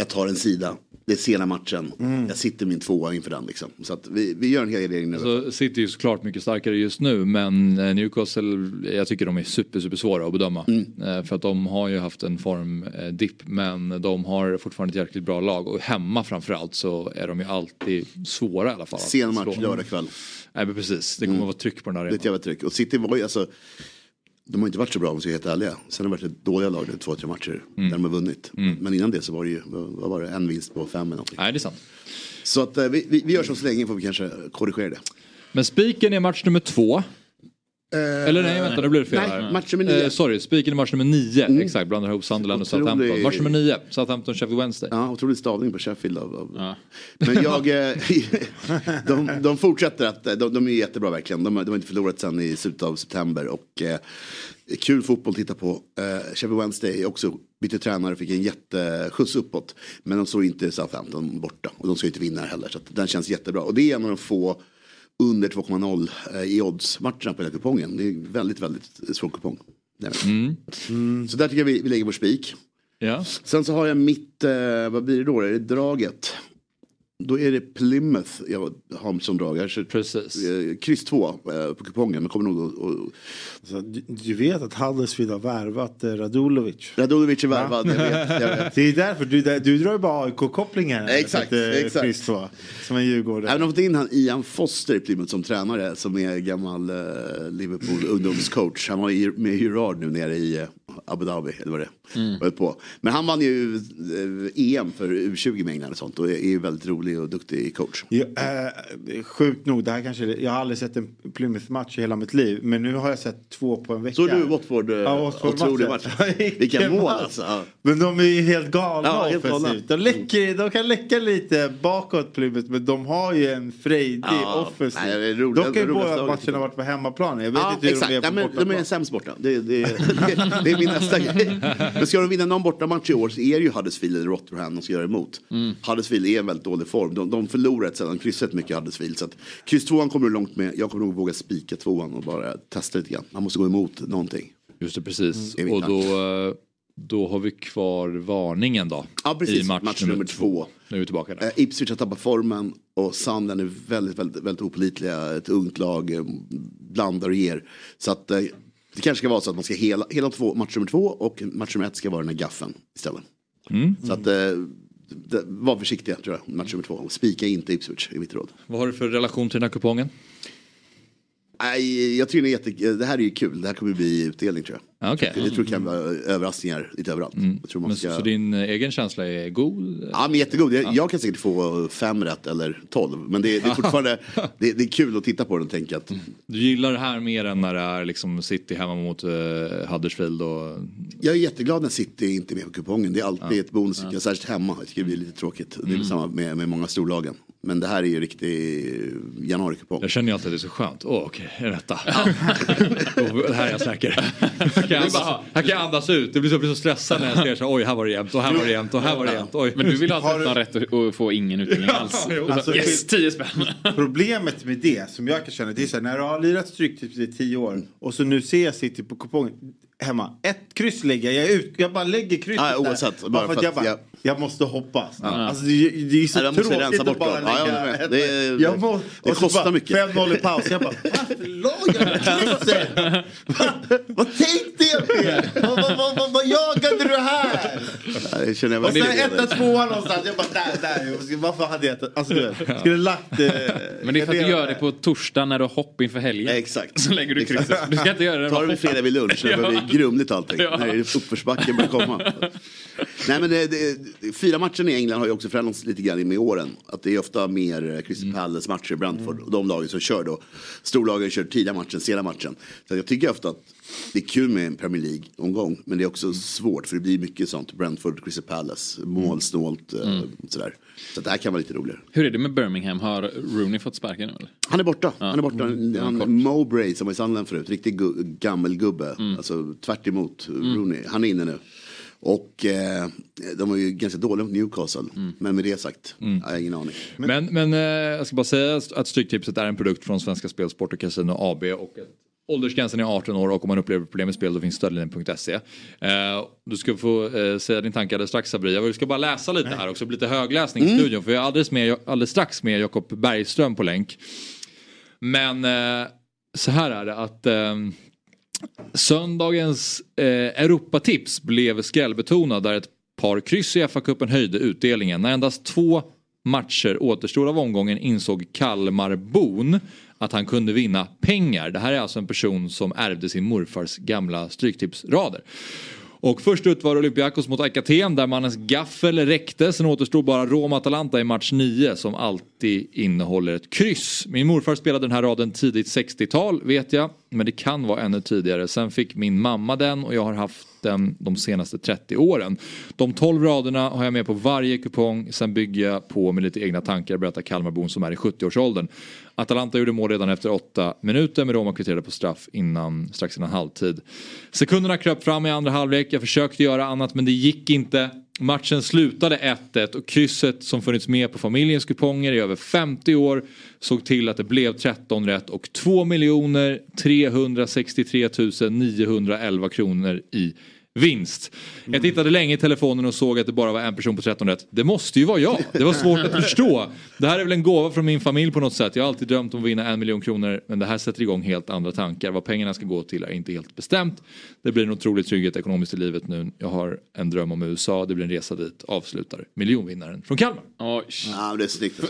Jag tar en sida. Det är sena matchen. Mm. Jag sitter min tvåa inför den liksom. Så vi, vi gör en helgardering nu. Alltså, City är ju såklart mycket starkare just nu men eh, Newcastle, jag tycker de är super, super svåra att bedöma. Eh, För att de har ju haft en formdipp men de har fortfarande ett jäkligt bra lag och hemma framförallt så är de ju alltid svåra i alla fall. Sen match lördag kväll. Nej men precis, det kommer att vara tryck på den här Det är ett arenan. jävla tryck. Och City var ju alltså. De har inte varit så bra om vi ska vara helt ärliga. Sen har det varit ett dåliga lag, är två, tre matcher Mm. där de har vunnit. Men innan det så var det ju, vad vad var det, en vinst på fem eller någonting. Nej, det är sant. Så att eh, vi, vi, vi gör så så länge får vi kanske korrigera det. Men spiken är match nummer två. Eller nej, vänta, nu blir det fel nej, här. match nummer nio. Mm. Eh, sorry, spiken är match nummer nio. Exakt, blandar ihop Sunderland och Southampton. Match nummer nio, Southampton Sheffield Wednesday. Ja, otrolig stavning på Sheffield. Av, av. Men jag, eh, de, de fortsätter att, de, de är jättebra verkligen. De, har- de har inte förlorat sen i slutet av september. Och eh, kul fotboll att titta på. Eh, Sheffield Wednesday är också bytte tränare och fick en jätteskjuts uppåt. Men de såg inte Southampton borta. Och de ska inte vinna heller. Så att den känns jättebra. Och det är en av de få under 2,0 eh, i odds-matcherna på hela kupongen. Det är väldigt, väldigt svår kupong. Det. Mm. Så där tycker jag vi, vi lägger vår spik. Ja. Sen så har jag mitt, eh, vad blir det då? Är det draget? Då är det Plymouth jag har som drag. Jag har kört Precis. eh, kryss 2 eh, på kupongen. Men kommer nog att... att- Så, du, du vet att Huddersfield har värvat eh, Radulovic? Radulovic är värvad, jag vet. Jag vet. Det är därför, du, du drar ju bara AIK-kopplingen. Exakt, att, eh, exakt. kryss två, Som en djurgårdare. Även om fått in han Ian Foster i Plymouth som tränare. Som är gammal eh, Liverpool ungdomscoach. Han var i- med Gerard nu nere i eh, Abu Dhabi. Eller vad det Mm. på. Men han vann ju eh, EM för U20 med England och sånt. Och är ju väldigt rolig och duktig coach. Ja, eh, sjukt nog, det här kanske, jag har aldrig sett en Plymouth-match i hela mitt liv. Men nu har jag sett två på en vecka. Såg du Watford? eh, Ja, Watford otrolig matchen. match. Vilken mål alltså. Ja. Men de är ju helt galna Ja, helt offensivt. De, läcker, de kan läcka lite bakåt Plymouth men de har ju en frejdig Ja, offensiv. nej, det är roligt- de kan ju båda matcherna varit på hemmaplan. Jag vet Ja, inte hur exakt. de är på ja, men, bortaplan. de är sämst borta. Det, det, det, det är min nästa grej. Men ska de vinna någon bortamatch i år så är det ju Huddersfield eller Rotherham de ska göra emot. Huddersfield är i en väldigt dålig form. De, de förlorar ett sedan kryssat mycket Huddersfield. Så att kryss tvåan kommer du långt med. Jag kommer nog våga spika tvåan och bara testa lite grann. Man måste gå emot någonting. Just det, precis. Mm. Och då, eh, då har vi kvar varningen då. Ja, precis. I match, Match nummer, nummer två. två. Nu är vi tillbaka där. Eh, Ipswich har tappat formen och Sunderland är väldigt, väldigt, väldigt opålitliga. Ett ungt lag, eh, blandar och ger. Så att det kanske ska vara så att man ska hela, hela två, match nummer två och match nummer ett ska vara den här gaffen istället. Mm. Så att eh, var försiktiga tror jag, match nummer två. Spika inte Ipswich i mitt råd. Vad har du för relation till den här kupongen? Nej, jag tycker det, är jätte, det här är ju kul. Det här kommer bli utdelning tror jag. Ja, okej. Jag tror det kan vara överraskningar lite överallt. Man Men, ska... Så din egen känsla är god? Ja men jättegod. Jag, jag kan säkert få fem rätt eller tolv. Men det, det är fortfarande det, det är kul att titta på den och tänka att Du gillar det här mer än när det är liksom City hemma mot uh, Huddersfield och... jag är jätteglad när City inte är med på kupongen. Det är alltid ett bonus, särskilt hemma. Jag tycker det blir lite tråkigt. Det är Mm. samma med, med många storlagen. Men det här är ju riktig januarikupong. Jag känner ju alltid att det är så skönt. Åh okej, är det detta? Då- här är jag säker. Här kan jag, andas, här kan jag andas ut. Det blir så, blir så stressad när jag ser så här, oj här var det jämnt och här var det jämnt och här var det jämnt. Oj. Men du vill ha 13 rätt och- och få ingen utdelning alls. Och så, yes, 10 spänn. Problemet med det som jag kan känna det är så här, när du har lirat Stryktipset i tio år och så nu ser jag City på kupongen hemma. Ett kryss lägger jag, ut, jag bara lägger krysset Ja, oavsett. där. Bara Bara för att jag bara, jag- jag måste hoppas. Alltså, det, det är så Ja, måste tråkigt rensa att bort bara dem. Ja, jag lägga Det är- jag må, det kostar bara, mycket. 5-0 i paus. Jag bara, varför la jag krysset? Vad- Vad tänkte jag med? Vad, vad, vad, vad, vad jagade du här? Ja, det känner jag Och sen etta, tvåa någonstans. Jag bara, där, där. Varför hade jag inte... Alltså du vet, skulle lagt... Eh, Men det är för att du gör det på torsdag när du har hopp inför helgen. Exakt. Så lägger du krysset. Du ska inte göra det Ta det fredag vid lunch när det börjar bli grumligt allting. Ja. När uppförsbacken börjar komma. Nej men det, det, fyra matcher i England har ju också förändrats lite grann med åren. Att det är ofta mer Crystal Palace matcher, Brentford och de lagen som kör då. Storlagen kör tidiga matchen, sena matchen. Så jag tycker ofta att det är kul med en Premier League-omgång. Men det är också svårt för det blir mycket sånt. Brentford, Crystal Palace, målsnålt eh, Mm. sådär. Så det här kan vara lite roligare. Hur är det med Birmingham? Har Rooney fått sparken nu eller? Han är borta. Han är borta. Mm. Han, Mowbray som var i Sunderland förut, riktig gu- gammelgubbe. Mm. Alltså tvärt emot Rooney. Han är inne nu. Och eh, de var ju ganska dåliga mot Newcastle. Mm. Men med det sagt, jag har ingen aning. Men, men eh, jag ska bara säga att Stryktipset är en produkt från Svenska Spel, Sport och Casino AB. Och åldersgränsen är 18 år och om man upplever problem med spel då finns stödlinjen.se. Eh, du ska få eh, säga din tanke alldeles strax Sabri. Jag ska bara läsa lite här också, lite högläsning i studion. För jag är alldeles, med, alldeles strax med Jakob Bergström på länk. Men eh, så här är det att eh, söndagens eh, Europatips blev skrällbetonad där ett par kryss i FA-cupen höjde utdelningen. När endast två matcher återstod av omgången insåg Kalmarbon att han kunde vinna pengar. Det här är alltså en person som ärvde sin morfars gamla stryktipsrader. Och först ut var Olympiakos mot Aikaten där mannens gaffel räckte. Sen återstod bara Roma-Atalanta i match 9 som alltid innehåller ett kryss. Min morfar spelade den här raden tidigt 60-tal vet jag. Men det kan vara ännu tidigare. Sen fick min mamma den och jag har haft den de senaste 30 åren. De 12 raderna har jag med på varje kupong. Sen bygger jag på med lite egna tankar berättar Kalmarbon som är i 70-årsåldern. Atalanta gjorde mål redan efter 8 minuter men Roma kvitterade på straff innan, strax innan halvtid. Sekunderna kröp fram i andra halvlek. Jag försökte göra annat men det gick inte. Matchen slutade 1-1 och krysset som funnits med på familjens kuponger i över 50 år såg till att det blev 13 rätt och 2 363 911 kronor i vinst. Jag tittade länge i telefonen och såg att det bara var en person på 13 rätt. Det måste ju vara jag. Det var svårt att förstå. Det här är väl en gåva från min familj på något sätt. Jag har alltid drömt om att vinna en miljon kronor men det här sätter igång helt andra tankar. Vad pengarna ska gå till är inte helt bestämt. Det blir en otrolig trygghet ekonomiskt i livet nu. Jag har en dröm om USA. Det blir en resa dit. Avslutar miljonvinnaren från Kalmar. Ja, det är snyggt.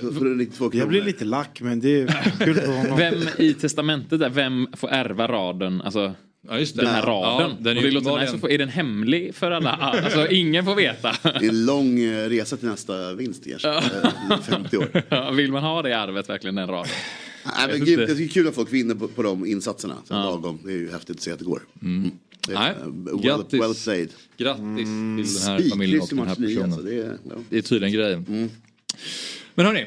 Jag blir lite lack men det är kul för honom. Vem i testamentet där, vem får ärva raden? Alltså, Ja, just det. Den här Ja, raden. den är det låter nice att få- är den hemlig för alla? Alltså ingen får veta. Det är en lång eh, resa till nästa vinst kanske. Eh, 50 år. Ja, Vill man ha det arvet verkligen, den raden? Nej, men inte. det är kul att folk vinner på, på de insatserna. Så lagom. Det är ju häftigt att se att det går. Mm. Det är, Nej, eh, well, grattis. well played. Grattis till den här Spikkryss familjen och i den här personen. alltså, det är- ja. Det är tydligen grejen. Men hörni,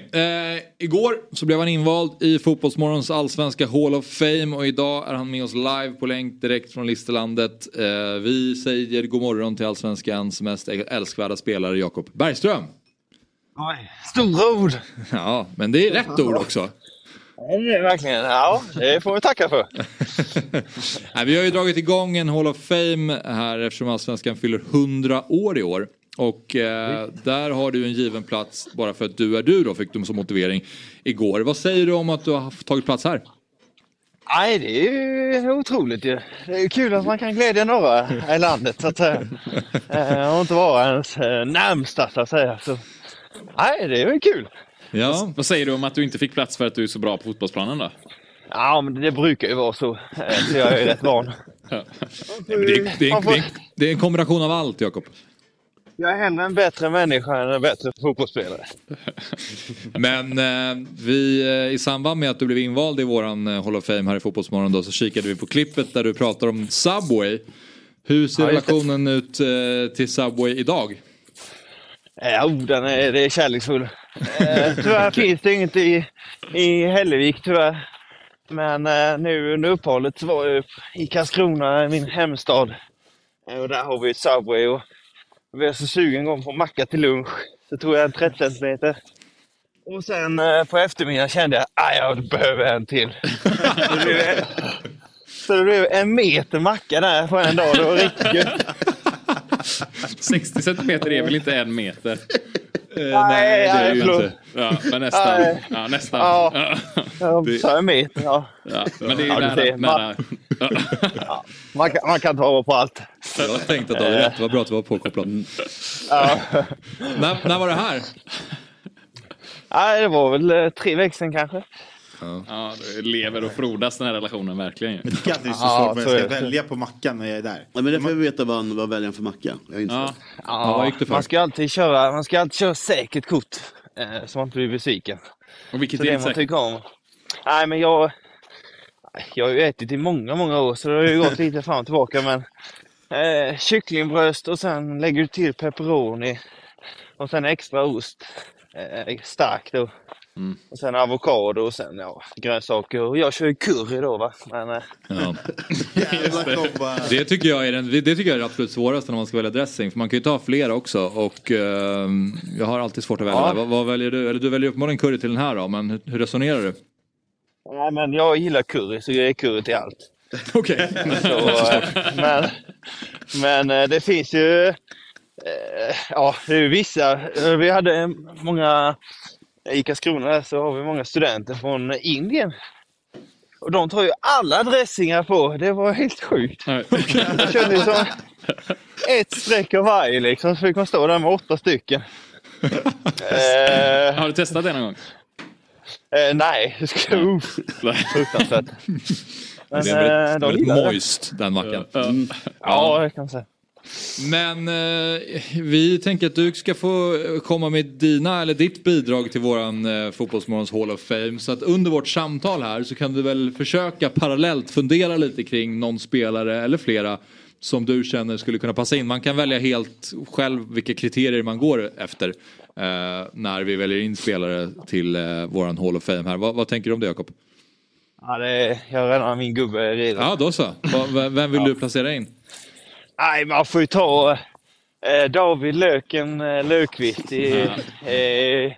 eh, igår så blev han invald i Fotbollsmorgons allsvenska Hall of Fame och idag är han med oss live på länk direkt från Listerlandet. Eh, vi säger god morgon till allsvenskans mest älskvärda spelare Jakob Bergström. Oj, stora ord! Ja, men det är rätt ord också. Det är verkligen. Ja, det får vi tacka för. Nej, vi har ju dragit igång en Hall of Fame här eftersom Allsvenskan fyller 100 år i år. Och eh, där har du en given plats bara för att du är du då, fick du som motivering igår. Vad säger du om att du har tagit plats här? Nej, det är ju otroligt ju. Det är kul att man kan glädja några i landet så att säga. Eh, Och inte vara ens eh, närmsta så att säga. Så, nej, det är väl kul. Ja. Vad säger du om att du inte fick plats för att du är så bra på fotbollsplanen då? Ja, men det brukar ju vara så. Eh, Så jag är rätt van. Nej, men det, är- det, det, är- det är en kombination av allt, Jakob. Jag är hellre en bättre människa än en bättre fotbollsspelare. Men eh, vi, eh, i samband med att du blev invald i våran eh, Hall of Fame här i Fotbollsmorgon då, så kikade vi på klippet där du pratar om Subway. Hur ser Ja, relationen ut eh, till Subway idag? Ja, oh, den är, det är kärleksfull. Eh, tyvärr finns det inget i, i Hällevik tyvärr. Men eh, nu under uppehållet så var jag i Karlskrona, min hemstad. Eh, och där har vi Subway och jag blev så sugen gång på macka till lunch. Så tog jag en 30 centimeter. Och sen eh, på eftermiddagen kände jag att jag behöver en till. Så det blev, så det blev en meter macka där på en dag. Det var riktigt 60 centimeter är väl inte en meter? Nej, det är det ju förlåt. inte. Ja, men nästan. Nej. Ja, nästan. Ja. Jag sa en meter, ja. Ja, men det är ju Ja, nära. nära. Man kan, man kan ta på allt. Jag tänkte att du hade rätt, vad bra att du var påkopplad. Ja. när, när var det här? Nej, det var väl eh, tre veckor sedan kanske. Ja, det lever och frodas den här relationen verkligen. Jag tycker alltid det är så Ja, svårt när så jag ska det. välja på mackan när jag är där. Ja, men därför vill vi veta vad, han- vad väljer han för macka. Jag är inte Ja. Ja, vad gick det för? Man ska alltid köra, man ska alltid köra säkert kort. Eh, så man inte blir besviken. Och vilket Så det är man säkert? tycker om. Nej, men jag... Jag har ju ätit i många, många år så det har ju gått lite fram och tillbaka. Men eh, kycklingbröst och sen lägger du till pepperoni. Och sen extra ost. Eh, stark då. Mm. Och sen avokado och sen ja, grönsaker. Och jag kör ju curry då va. Men, eh, Ja. Komba. Det tycker, jag är den, det tycker jag är det absolut svåraste när man ska välja dressing. För man kan ju ta flera också och eh, jag har alltid svårt att välja. Ja. Vad, vad väljer du? Eller du väljer uppenbarligen curry till den här då, men hur, hur resonerar du? nej, men jag gillar curry så jag är curry till allt. Okej. Så, eh, men men eh, det finns ju... eh, Ja, det är ju vissa. Vi hade många... I Karlskrona så har vi många studenter från Indien. Och de tar ju alla dressingar på. Det var helt sjukt. Jag kände som ett streck av varje liksom. Så fick man stå där med åtta stycken. Eh, Har du testat det någon gång? eh, nej, det ska uff, fruktansvärt. Men det är eh, väldigt, de väldigt moist den mackan. Mm. Ja, det kan man säga. Men eh, vi tänker att du ska få komma med dina eller ditt bidrag till våran eh, Fotbollsmorgons Hall of Fame. Så att under vårt samtal här så kan du väl försöka parallellt fundera lite kring någon spelare eller flera som du känner skulle kunna passa in. Man kan välja helt själv vilka kriterier man går efter eh, när vi väljer in spelare till eh, våran Hall of Fame här. Vad, vad tänker du om det Jakob? Ja, det, jag har redan min gubbe redan. Ja, då så. Vem vill du placera in? Nej, man får ju ta eh, David Löken eh, Löfqvist i, eh,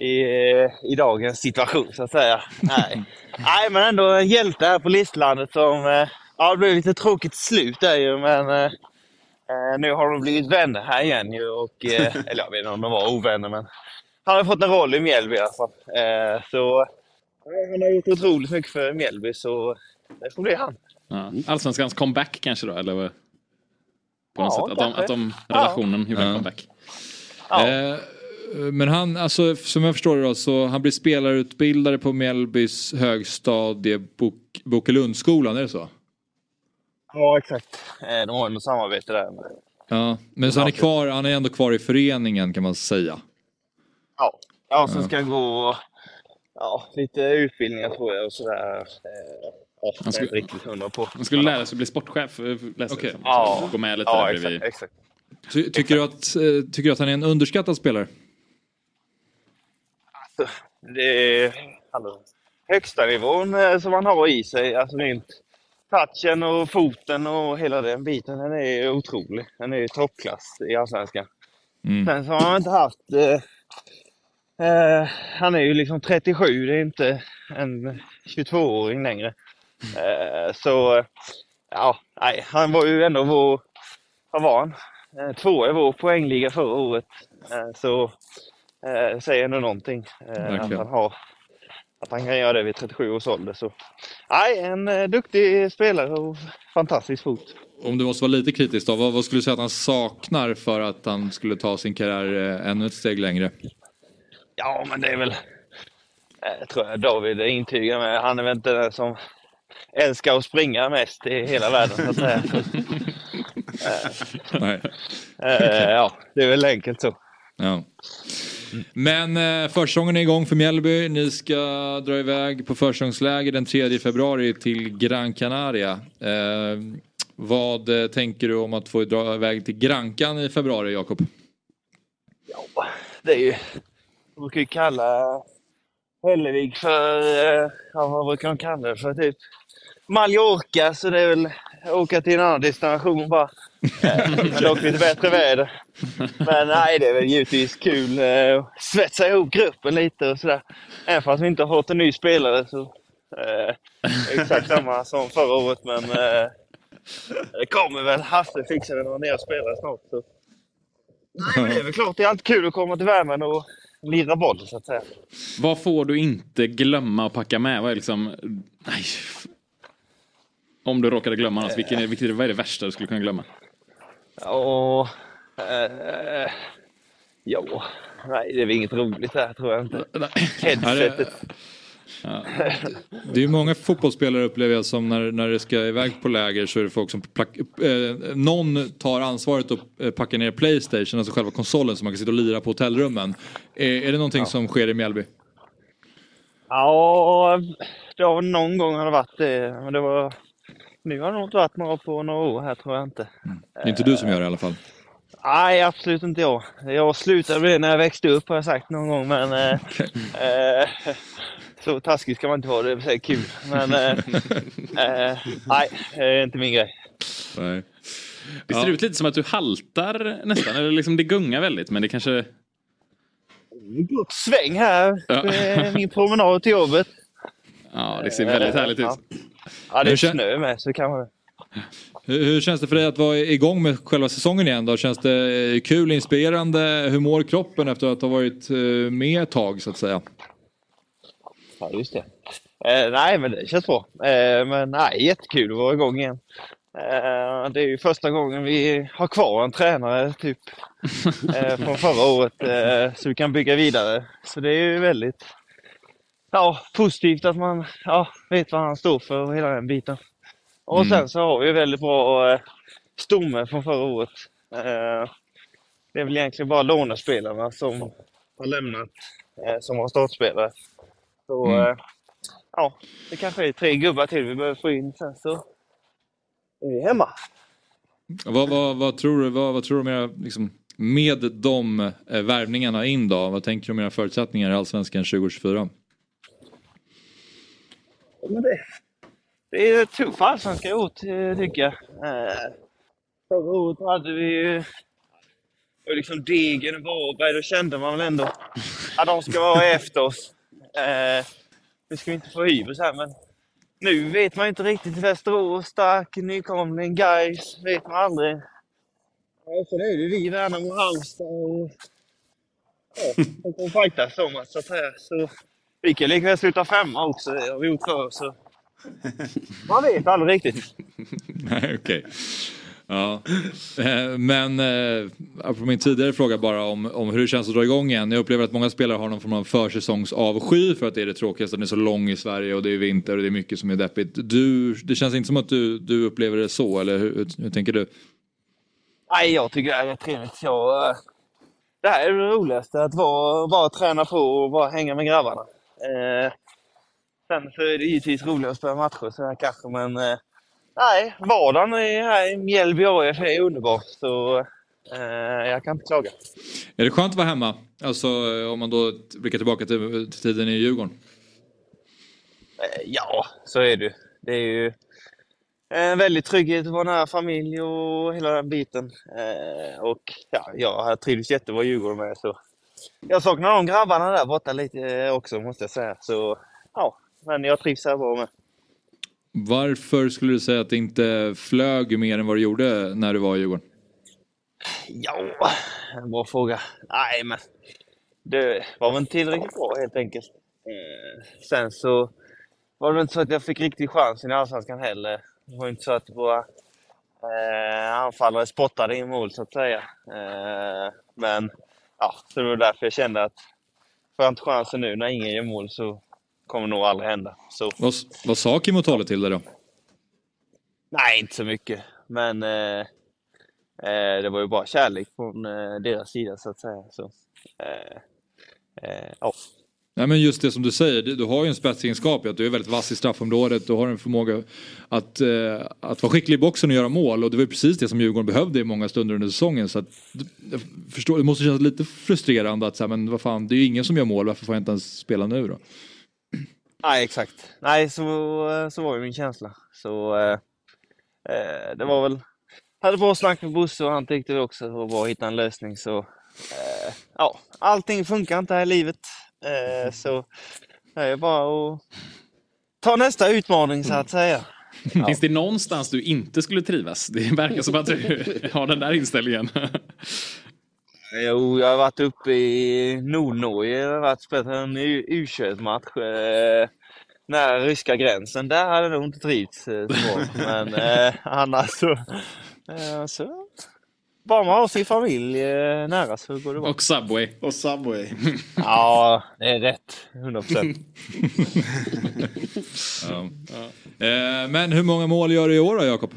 i, eh, i dagens situation så att säga. Nej. Nej, men ändå en hjälte här på listlandet som... Eh, ja, det blev lite tråkigt slut där ju, men eh, nu har de blivit vänner här igen ju och... Eller jag vet inte om de var ovänner, men han har fått en roll i Mjällby i alla fall. Så han har gjort otroligt mycket för Mjällby, så det får bli han. Ja. Allsvenskans comeback kanske då? Eller? På något Ja, sätt. Att de, att de Ja. relationen gjorde en Ja. comeback. Eh, men han, alltså som jag förstår det då, så han blir spelarutbildare på Mjällbys högstadie Bok, Bokelundsskolan, är det så? Ja, exakt. Eh, de har ju något samarbete där. Men... Ja, men så han är kvar, han är ändå kvar i föreningen kan man säga. Ja, ja sen Ja. ska han gå ja, lite utbildningar tror jag och sådär. Ja, är skulle- inte riktigt hundra på. Han skulle lära sig att bli sportchef. eh, Läsa det. Ja. Gå med lite Ja, där exakt, exakt. Ty, tycker, du att, eh, tycker du att han är en underskattad spelare? Det är alltså, högsta nivån eh, som han har i sig. Alltså rent touchen och foten och hela den biten. Den är otrolig. Den är toppklass i Allsvenskan. Mm. Sen så har han inte haft... Eh, eh, han är ju liksom 37, det är inte en 22-åring längre. Eh, så ja, nej, han var ju ändå vår... Vad var han? Eh, tvåa i vår poängliga förra året. Eh, så eh, säger ändå någonting. Att, han har, att han kan göra det vid 37 års ålder. Så. Nej, en duktig spelare och fantastisk fot. Om du måste vara lite kritisk då, vad, vad skulle du säga att han saknar för att han skulle ta sin karriär ännu ett steg längre? Ja, men det är väl... Tror jag David intygar med. Han är väl inte den som älskar att springa mest i hela världen så att säga. Nej. Eh, ja, det är väl enkelt så. Ja. Men eh, försäsongen är igång för Mjällby. Ni ska dra iväg på försäsongsläger den 3 februari till Gran Canaria. Eh, vad eh, tänker du om att få dra iväg till Grankan i februari, Jakob? Det är ju... Man brukar ju kalla Hällevik för... eh, Ja, vad brukar de kalla det för? Typ Mallorca, så det är väl åka till en annan destination bara. Men dock lite bättre väder. Men nej, det är väl givetvis kul eh, att svetsa ihop gruppen lite och sådär. Även fast vi inte har fått en ny spelare så... Eh, exakt samma som förra året, men... Eh, det kommer väl. Hasse fixar väl några nya spelare snart. Så. Nej, men det är väl klart. Det är alltid kul att komma till värmen och lira boll, så att säga. Vad får du inte glömma att packa med? Vad är liksom... Nej. Om du råkade glömma något, vilken är, vilket, vad är det värsta du skulle kunna glömma? Och... Eh, ja, nej, det är väl inget roligt där, tror jag inte. Headsetet. Ja, det är ju många fotbollsspelare upplever jag som när, när det ska iväg på läger så är det folk som plack, eh, någon tar ansvaret att eh, packa ner Playstation, alltså själva konsolen så man kan sitta och lira på hotellrummen. Eh, är det någonting som sker i Mjällby? Ja, det har någon gång har det varit det. Men det var... Nu har det nog inte varit några på några år här, tror jag inte. Det är inte du som gör det i alla fall. Nej, absolut inte jag. Jag slutade med det när jag växte upp har jag sagt någon gång, men... Eh, eh, så taskig ska man inte vara, det är säkert kul. Men eh, eh, nej, det är inte min grej. Nej. Det ser ut lite som att du haltar nästan, eller liksom det gungar väldigt, men det kanske... Gott sväng här. Ja. Min promenad till jobbet. Ja, det ser väldigt härligt ut. Ja, det är snö med, så kan man... Hur, känns det för dig att vara igång med själva säsongen igen då? Känns det eh, kul, inspirerande? Hur mår kroppen efter att ha varit eh, med ett tag så att säga? Ja, just det. Eh, nej, men det känns bra. Eh, men nej, jättekul att vara igång igen. Eh, det är ju första gången vi har kvar en tränare typ eh, från förra året så vi kan bygga vidare. Så det är ju väldigt ja, positivt att man ja, vet vad han står för och hela den biten. Och Mm. sen så har vi väldigt bra eh, stomme från förra året. Eh, det är väl egentligen bara lånespelarna som har lämnat eh, som har startspelare. Så Mm. eh, ja, det kanske är tre gubbar till vi behöver få in sen så är vi hemma. Vad, vad, vad tror du, vad, vad tror du om era, liksom, med de eh, värvningarna in då? Vad tänker du om era förutsättningar i Allsvenskan 2024? Men det, det är tuff allsvenska i tycker jag. Eh, förra året hade vi ju och liksom Degen och Varberg, då kände man väl ändå att de ska vara efter oss. Eh, nu ska vi inte få hybris här men nu vet man inte riktigt. Västerås, stark nykomling, Gais vet man aldrig. Ja, sen är det vi, Värnamo, Halmstad och ja, de kommer fightas om att så att säga. Så vi kan lika väl sluta femma också, det har vi gjort förr. Så man vet aldrig riktigt. Nej, okej. Ja. Eh, Men eh, apropå min tidigare fråga bara om, om hur det känns att dra igång igen. Jag upplever att många spelare har någon form av försäsongsavsky för att det är det tråkigaste. Den är så lång i Sverige och det är vinter och det är mycket som är deppigt. Du, det känns inte som att du, du upplever det så, eller hur, hur, hur tänker du? Nej, jag tycker det här är trevligt. Jag, eh, det här är det roligaste, att vara, bara träna på och bara hänga med grabbarna. Eh, sen så är det givetvis roligt att spela matcher så här kanske, men eh, nej, vardagen är här i Mjällby AIF är underbar. Så eh, jag kan inte klaga. Är det skönt att vara hemma? Alltså om man då blickar tillbaka till, till tiden i Djurgården. Eh, ja, så är det. Det är ju en väldig trygghet att vara nära familj och hela den biten. Eh, och ja, jag trivs jättebra i Djurgården med. Så jag saknar de grabbarna där borta lite eh, också måste jag säga. Så ja, men jag trivs här bra med. Varför skulle du säga att det inte flög mer än vad det gjorde när du var i Djurgården? Ja, en bra fråga. Nej, men det var väl inte tillräckligt bra helt enkelt. Eh, sen så var det inte så att jag fick riktig chansen i Allsvenskan heller. Det var inte så att våra eh, anfallare spottade in mål så att säga. Eh, men ja, så det var därför jag kände att får jag inte chansen nu när ingen gör mål så kommer nog aldrig hända. Så Vad, vad sa Kim Otale till dig då? Nej, inte så mycket. Men eh, eh, det var ju bara kärlek från eh, deras sida så att säga. Så, eh, eh, ja. Nej men just det som du säger, du, har ju en spetsegenskap i att du är väldigt vass i straffområdet, du har en förmåga att, eh, att vara skicklig i boxen och göra mål och det var ju precis det som Djurgården behövde i många stunder under säsongen. Så att, jag förstår, det måste kännas lite frustrerande att säga men vad fan, det är ju ingen som gör mål, varför får jag inte ens spela nu då? Nej, exakt. Nej, så, så var ju min känsla. Så eh, eh det var väl... jag Hade bra snack med Bosse och han tyckte det också var bra att hitta en lösning. Så eh, ja, allting funkar inte här i livet. Eh, så det är bara att ta nästa utmaning så att säga. Finns det någonstans du inte skulle trivas? Det verkar som att du har den där inställningen. Jo, jag har varit uppe i Nordnorge. Jag har varit och spelat en U- U21-match eh, nära ryska gränsen. Där hade jag nog inte trivts eh, så bra. Men eh, annars så, eh, så... Bara man har sin familj eh, nära så går det bra. Och Subway. Och Subway. Ja, det är rätt. 100 procent. Ja. Eh, men hur många mål gör du i år då Jakob?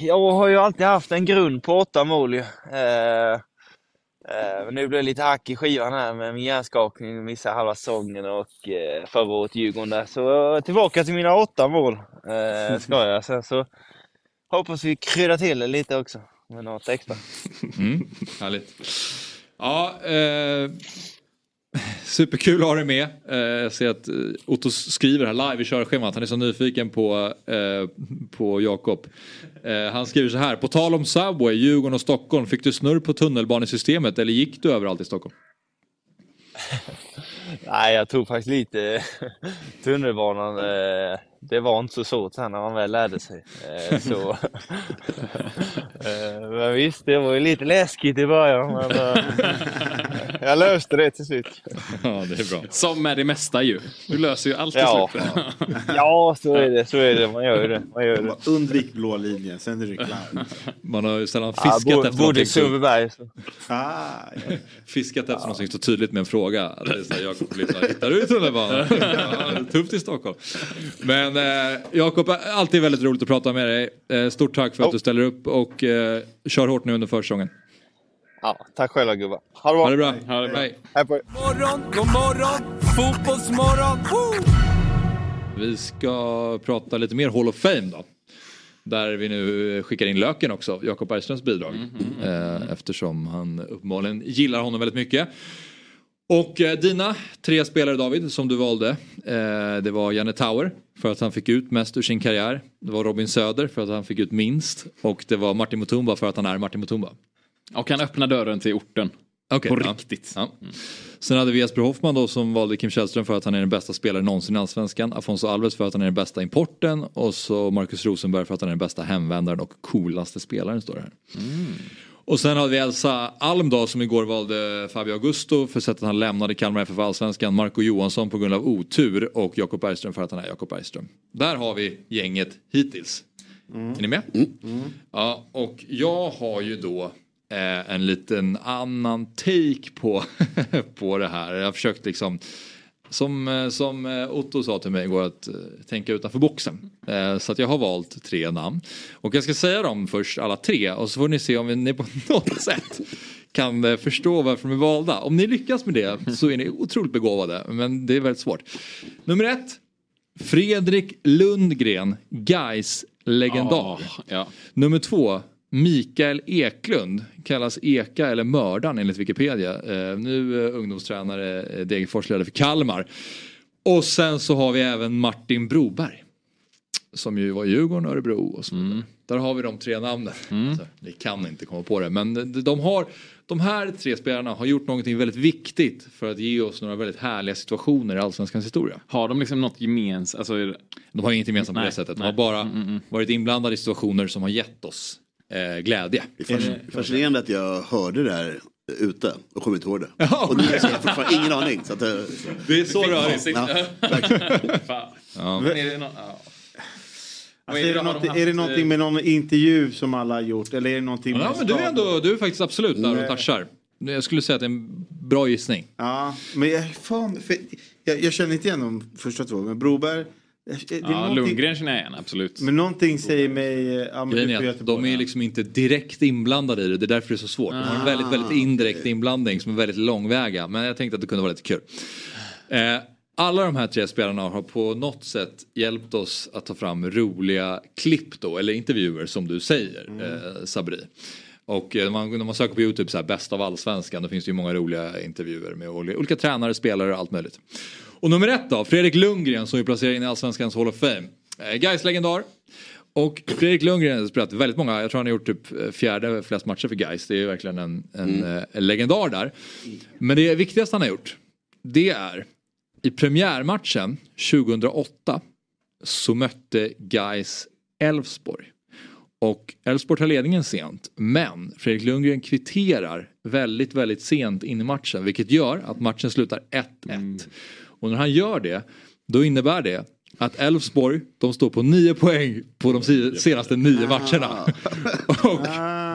Jag har ju alltid haft en grund på åtta mål ju. Eh, eh, men nu blev det lite hack i skivan här med min hjärnskakning, missade halva säsongen och eh, förra året Djurgården där. Så tillbaka till mina åtta mål, eh, ska jag. Sen så hoppas vi kryddar till det lite också med något extra. Mm, härligt. Ja, eh, superkul att ha dig med. Eh, jag ser att eh, Otto skriver här live i körschemat. Han är så nyfiken på, eh, på Jakob. Eh, han skriver så här. På tal om Subway, Djurgården och Stockholm. Fick du snurr på tunnelbanesystemet eller gick du överallt i Stockholm? Nej, jag tog faktiskt lite tunnelbanan. Eh, det var inte så svårt sen när man väl lärde sig. Eh, så. eh, men visst, det var ju lite läskigt i början. Men, jag löste det till slut. Ja, det är bra. Som med det mesta ju. Du löser ju allt till Ja. slut. Ja, så är det. Så är det. Man gör det. Man gör det. Undvik blå linjen, sen är du klar. Man har ju sällan Ja, fiskat bo- efter någonting Sundbyberg. så- Ah, ja. fiskat efter någonting så tydligt med en fråga. Det är så här, Jakob blir så här, hittar du tunnelbanan? Ja, tufft i Stockholm. Men eh, Jakob, alltid väldigt roligt att prata med dig. Eh, stort tack för att du ställer upp och eh, kör hårt nu under försäsongen. Ja, tack själva gubbar. Ha det bra. Ha det bra. Ha det bra. Hej. Hej på er. Morgon, god morgon, fotbollsmorgon. Woo! Vi ska prata lite mer Hall of Fame då. Där vi nu skickar in Löken också, Jakob Bergströms bidrag. Eh, eftersom han uppenbarligen gillar honom väldigt mycket. Och eh, dina tre spelare David som du valde. Eh, det var Janne Tauer för att han fick ut mest ur sin karriär. Det var Robin Söder för att han fick ut minst. Och det var Martin Mutumba för att han är Martin Mutumba. Och han öppnar dörren till orten. Okej, På ja. riktigt. Ja. Sen hade vi Jesper Hoffman då som valde Kim Källström för att han är den bästa spelaren någonsin i Allsvenskan. Afonso Alves för att han är den bästa importen. Och så Marcus Rosenberg för att han är den bästa hemvändaren och coolaste spelaren står det här. Och sen hade vi Elsa Alm då som igår valde Fabio Augusto för sättet han lämnade Kalmar FF Allsvenskan. Marco Johansson på grund av otur och Jakob Bergström för att han är Jakob Bergström. Där har vi gänget hittills. Är ni med? Ja, och jag har ju då eh, en liten annan take på, på det här. Jag har försökt liksom som, eh, som eh, Otto sa till mig igår att eh, tänka utanför boxen. Så att jag har valt tre namn. Och jag ska säga dem först alla tre och så får ni se om ni på något sätt kan förstå varför de är valda. Om ni lyckas med det så är ni otroligt begåvade men det är väldigt svårt. Nummer ett. Fredrik Lundgren, Gais legendar. Ah, ja. Nummer två, Mikael Eklund, kallas Eka eller Mördan enligt Wikipedia. Eh, nu eh, ungdomstränare, eh, Degerfors ledare för Kalmar. Och sen så har vi även Martin Broberg. Som ju var i Djurgården, Örebro och så vidare. Där har vi de tre namnen. Så, ni kan inte komma på det men de, har, de här tre spelarna har gjort någonting väldigt viktigt för att ge oss några väldigt härliga situationer i Allsvenskans historia. Har de liksom något gemensamt? Alltså, det- De har inget gemensamt på det sättet. De har bara varit inblandade i situationer som har gett oss glädje. Det är fasc- fascinerande att jag hörde det här ute och kommer inte ihåg det. Och nu har jag fortfarande ingen aning. Så att, eh, Det är så rörigt. ja, Fan. Ja. Men är det nå- ja. Alltså, är, det något, haft, är det någonting eh, med någon intervju som alla har gjort? Eller är det någonting med Ja, men du är ändå, du är faktiskt absolut där och touchar. Jag skulle säga att det är en bra gissning. Ja, men jag, fan, för, jag, jag känner inte igen de första två. Men Broberg... Det är Ja, någonting- Lundgren känner jag igen, absolut. Men någonting säger mig... Ja, men Grejen är att de är ja. liksom inte direkt inblandade i det. Det är därför det är så svårt. De har en väldigt, väldigt indirekt inblandning som är väldigt långväga. Men jag tänkte att det kunde vara lite kul. Eh, alla de här tre spelarna har på något sätt hjälpt oss att ta fram roliga klipp då, eller intervjuer som du säger, eh, Sabri. Och eh, man, när man söker på Youtube så här, bäst av allsvenskan, då finns det ju många roliga intervjuer med olika, olika tränare, spelare och allt möjligt. Och nummer ett då, Fredrik Lundgren som är placerad in i allsvenskans Hall of Fame. Eh, Gais legendar. Och Fredrik Lundgren har spelat väldigt många, jag tror han har gjort typ eh, fjärde flest matcher för Gais. Det är verkligen en, en, eh, en legendar där. Men det viktigaste han har gjort, det är i premiärmatchen 2008 så mötte Gais Elfsborg. Och Elfsborg tar ledningen sent, men Fredrik Lundgren kvitterar väldigt, väldigt sent in i matchen, vilket gör att matchen slutar 1-1. Och när han gör det, då innebär det att Elfsborg, de står på 9 poäng på de senaste nio matcherna. Och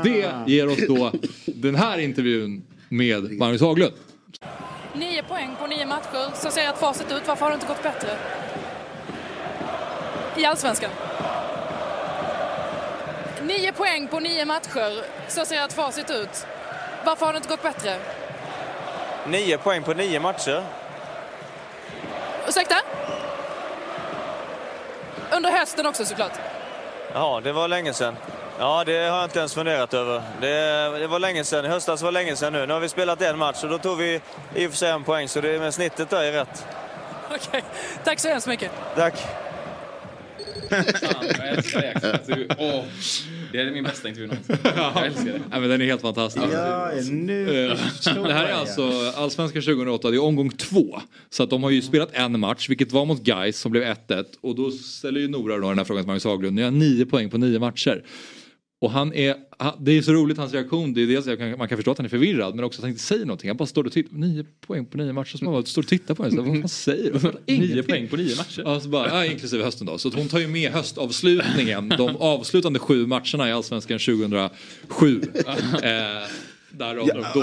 det ger oss då den här intervjun med Magnus Haglund. Nio poäng på nio matcher. Så ser ett facit ut. Varför har det inte gått bättre? I Allsvenskan. Nio poäng på nio matcher. Så ser ett facit ut. Varför har det inte gått bättre? Nio poäng på nio matcher. Ursäkta? Under hösten också såklart. Ja, det var länge sedan. Ja, det har jag inte ens funderat över. Det, det var länge sedan. I höstas var länge sedan nu. Nu har vi spelat en match och då tog vi i och för sig en poäng, så det, men snittet där är rätt. Okej, tack så hemskt mycket. Tack. Fan, jag älskar det. Det är min bästa intervju någonsin. Jag älskar det. Ja, men den är helt fantastisk. Ja, nu Eh, Det här är alltså Allsvenskan 2008, det är omgång två. Så att de har ju spelat en match, vilket var mot Gais som blev 1-1. Och då ställer ju Nora då den här frågan till Magnus Haglund, ni har nio poäng på nio matcher. Och han är, det är så roligt hans reaktion. Det är dels jag kan, man kan förstå att han är förvirrad men också att han inte säger någonting. Han bara står och tittar. Nio poäng på nio matcher. Så man bara står och tittar på henne. Vad fan säger du? Nio poäng på nio matcher? Ja, så bara, ja, inklusive hösten då. Så hon tar ju med höstavslutningen. De avslutande sju matcherna i Allsvenskan 2007. eh, där de Ja, då.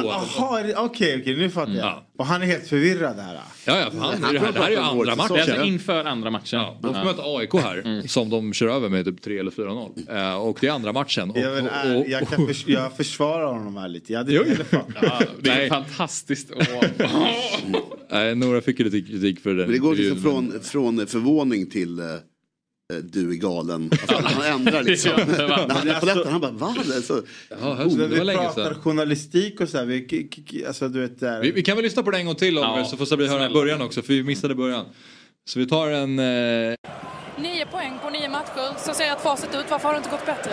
Det- okej, okej, nu fattar jag. Ja. Och han är helt förvirrad här. Ja, ja, han, det, här, det här är ju andra Det är matchen. alltså inför andra matchen. Ja, de får möta AIK här som de kör över med typ 3 eller 4-0. Eh, och det är andra matchen. Och, Jag, vill, och, och, jag, kan förs- jag försvarar honom här lite. Jag hade Jo, fattat. Det är fantastiskt. Nej, Nora fick ju lite kritik för den Men det går liksom från, från förvåning till eh, du är galen. Alltså, han ändrar liksom. När han är på läktaren, han bara va? Det är så, Ja, det var vi länge pratar sedan. journalistik och så här. Vi, alltså, du vet, där. Vi, vi kan väl lyssna på det en gång till om Ja, så får Sabri höra snälla. början också för vi missade början. Så vi tar en... Eh, Nio poäng på nio matcher. Så ser ett facit ut. Varför har det inte gått bättre?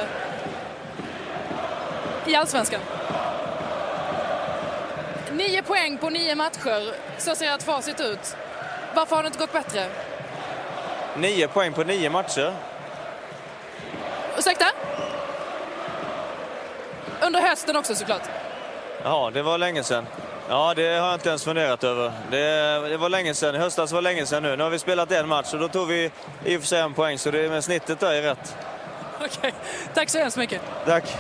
I Allsvenskan. Nio poäng på nio matcher. Så ser ett facit ut. Varför har det inte gått bättre? Nio poäng på nio matcher. Ursäkta? Under hösten också såklart. Ja, det var länge sedan. Ja, det har jag inte ens funderat över. Det, det var länge sedan. I höstas var länge sedan nu. Nu har vi spelat en match och då tog vi i och för sig en poäng, så det, men snittet där är rätt. Okej, tack så hemskt mycket. Tack.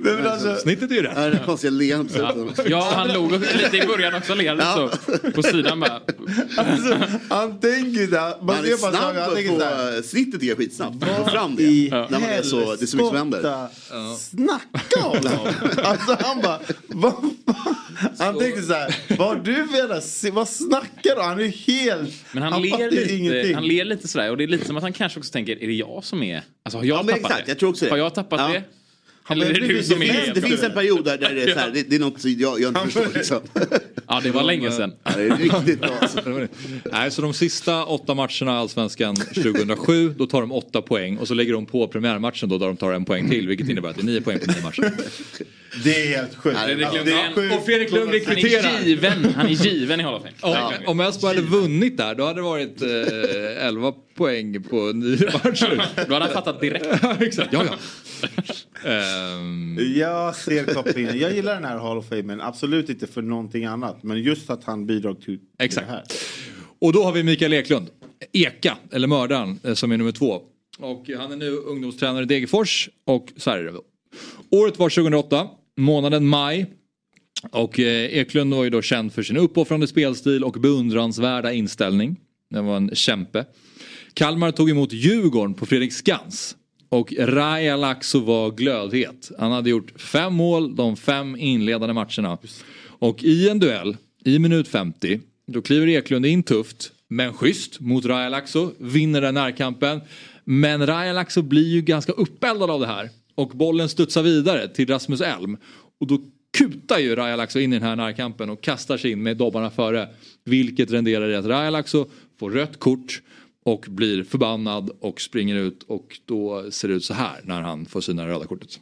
Men alltså, snittet är ju rätt. det konstiga leendet sättet. Ja, han låg lite i början också, leende så. På sidan bara. alltså, han tänker där. Man Han ser är snabb saker, han tänker så här. på eh, snittet är skitsnabbt. Få fram det. I När man är så, det är så mycket som händer. Snacka om honom! Alltså han bara, vad fan? Han tänkte så här, vad du menar, vad snackar du? Han är helt, Men han, han ler lite, ingenting. han ler lite sådär och det är lite som att han kanske också tänker, är det jag som är... Alltså har jag Ja, men tappat exakt, det? jag tror också det. Har jag tappat Ja. det? Eller är det du finns- som är... Det finns en period där, där det är så här, det, det är något jag, jag inte förstår liksom. Ja, det var länge sedan. Ja, det är riktigt bra. Alltså. Nej, så de sista åtta matcherna i Allsvenskan 2007, då tar de åtta poäng och så lägger de på premiärmatchen då där de tar en poäng till, vilket innebär att det är nio poäng på nio matcher. Det är helt sjukt. Fredrik Alltså, Lundgren. det är sjukt. Och Fredrik Lundgren Han är kvitterar. given, han är given i Hall of Fame. Om, om Elfsborg hade vunnit där, då hade det varit eh, 11 poäng på nio matcher. Då hade han fattat direkt. Ja, Exakt, ja Ehm, Jag ser kopplingen. Jag gillar den här Hall of Fame, men absolut inte för någonting annat. Men just att han bidrar till Exakt. det här. Och då har vi Mikael Eklund, Eka, eller mördaren, eh, som är nummer två. Och han är nu ungdomstränare i Degerfors och så här är det. då. Året var 2008, månaden maj. Och eh, Eklund var ju då känd för sin uppoffrande spelstil och beundransvärda inställning. Det var en kämpe. Kalmar tog emot Djurgården på Fredrik Skans. Och Raja Laxo var glödhet. Han hade gjort fem mål de fem inledande matcherna. Och i en duell, i minut 50, då kliver Eklund in tufft, men schysst mot Raja Laxo, vinner den närkampen. Men Raja Laxo blir ju ganska uppeldad av det här. Och bollen studsar vidare till Rasmus Elm. Och då kutar ju Raja Laxo in i den här närkampen och kastar sig in med dobbarna före. Vilket renderar i att Raja Laxo får rött kort och blir förbannad och springer ut och då ser det ut så här när han får sina röda kortet.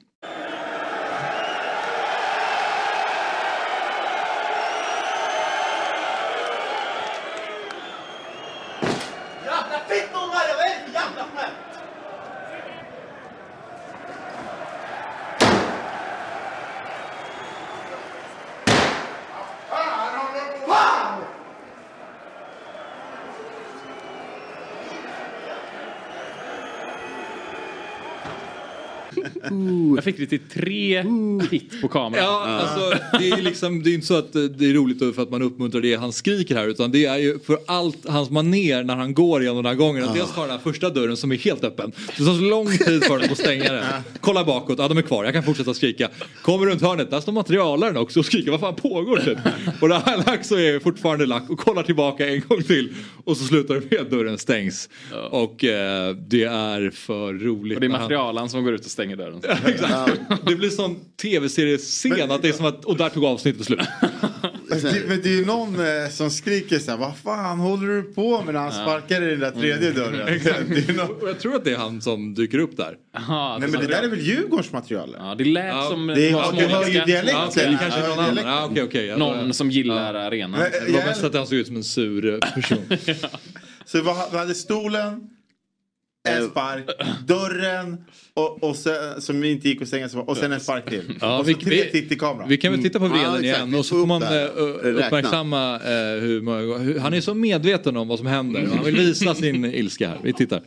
Jävla fittungar! Vad är det för jävla skämt? Fan! Jag fick det till tre hit på kameran. Ja, alltså det är liksom, det är inte så att eh, det är roligt för att man uppmuntrar det han skriker här utan det är ju för allt hans maner när han går igenom den här gången. Att dels tar den här första dörren som är helt öppen. Det tar så lång tid för dem att stänga den. Kolla bakåt, ja de är kvar, jag kan fortsätta skrika. Kommer runt hörnet, där står materialaren också och skriker vad fan pågår det? Och det här lack så är fortfarande lack och kollar tillbaka en gång till. Och så slutar det med att dörren stängs. Och eh, det är för roligt. Och det är materialen som går ut och stänger dörren. Exakt. Det blir sån tv-seriescen att det är som att, och där tog avsnittet slut. Det, men det är ju någon eh, som skriker så här, vad fan håller du på med när han Ja. sparkar i den där tredje dörren? Det är någon... Och jag tror att det är han som dyker upp där. Nej men det där är väl Djurgårdens material? Ja, det lät som... Det är, du hör ju dialekten. Ja, kanske är Ja, någon annan. Ja, okej, okej. Jag- Någon som gillar arenan. Men, Det var mest att han såg ut som en sur eh, person. Så vad, vad hade stolen? En spark, dörren och, och sen, som inte gick att stänga och sen en spark till. Ja, och så vi- tre vi- till till kameran. Vi kan väl titta på vreden exakt. igen och så får man eh, där. Räkna. uppmärksamma eh, hur hur, Han är så medveten om vad som händer och han vill visa sin ilska här. Vi tittar.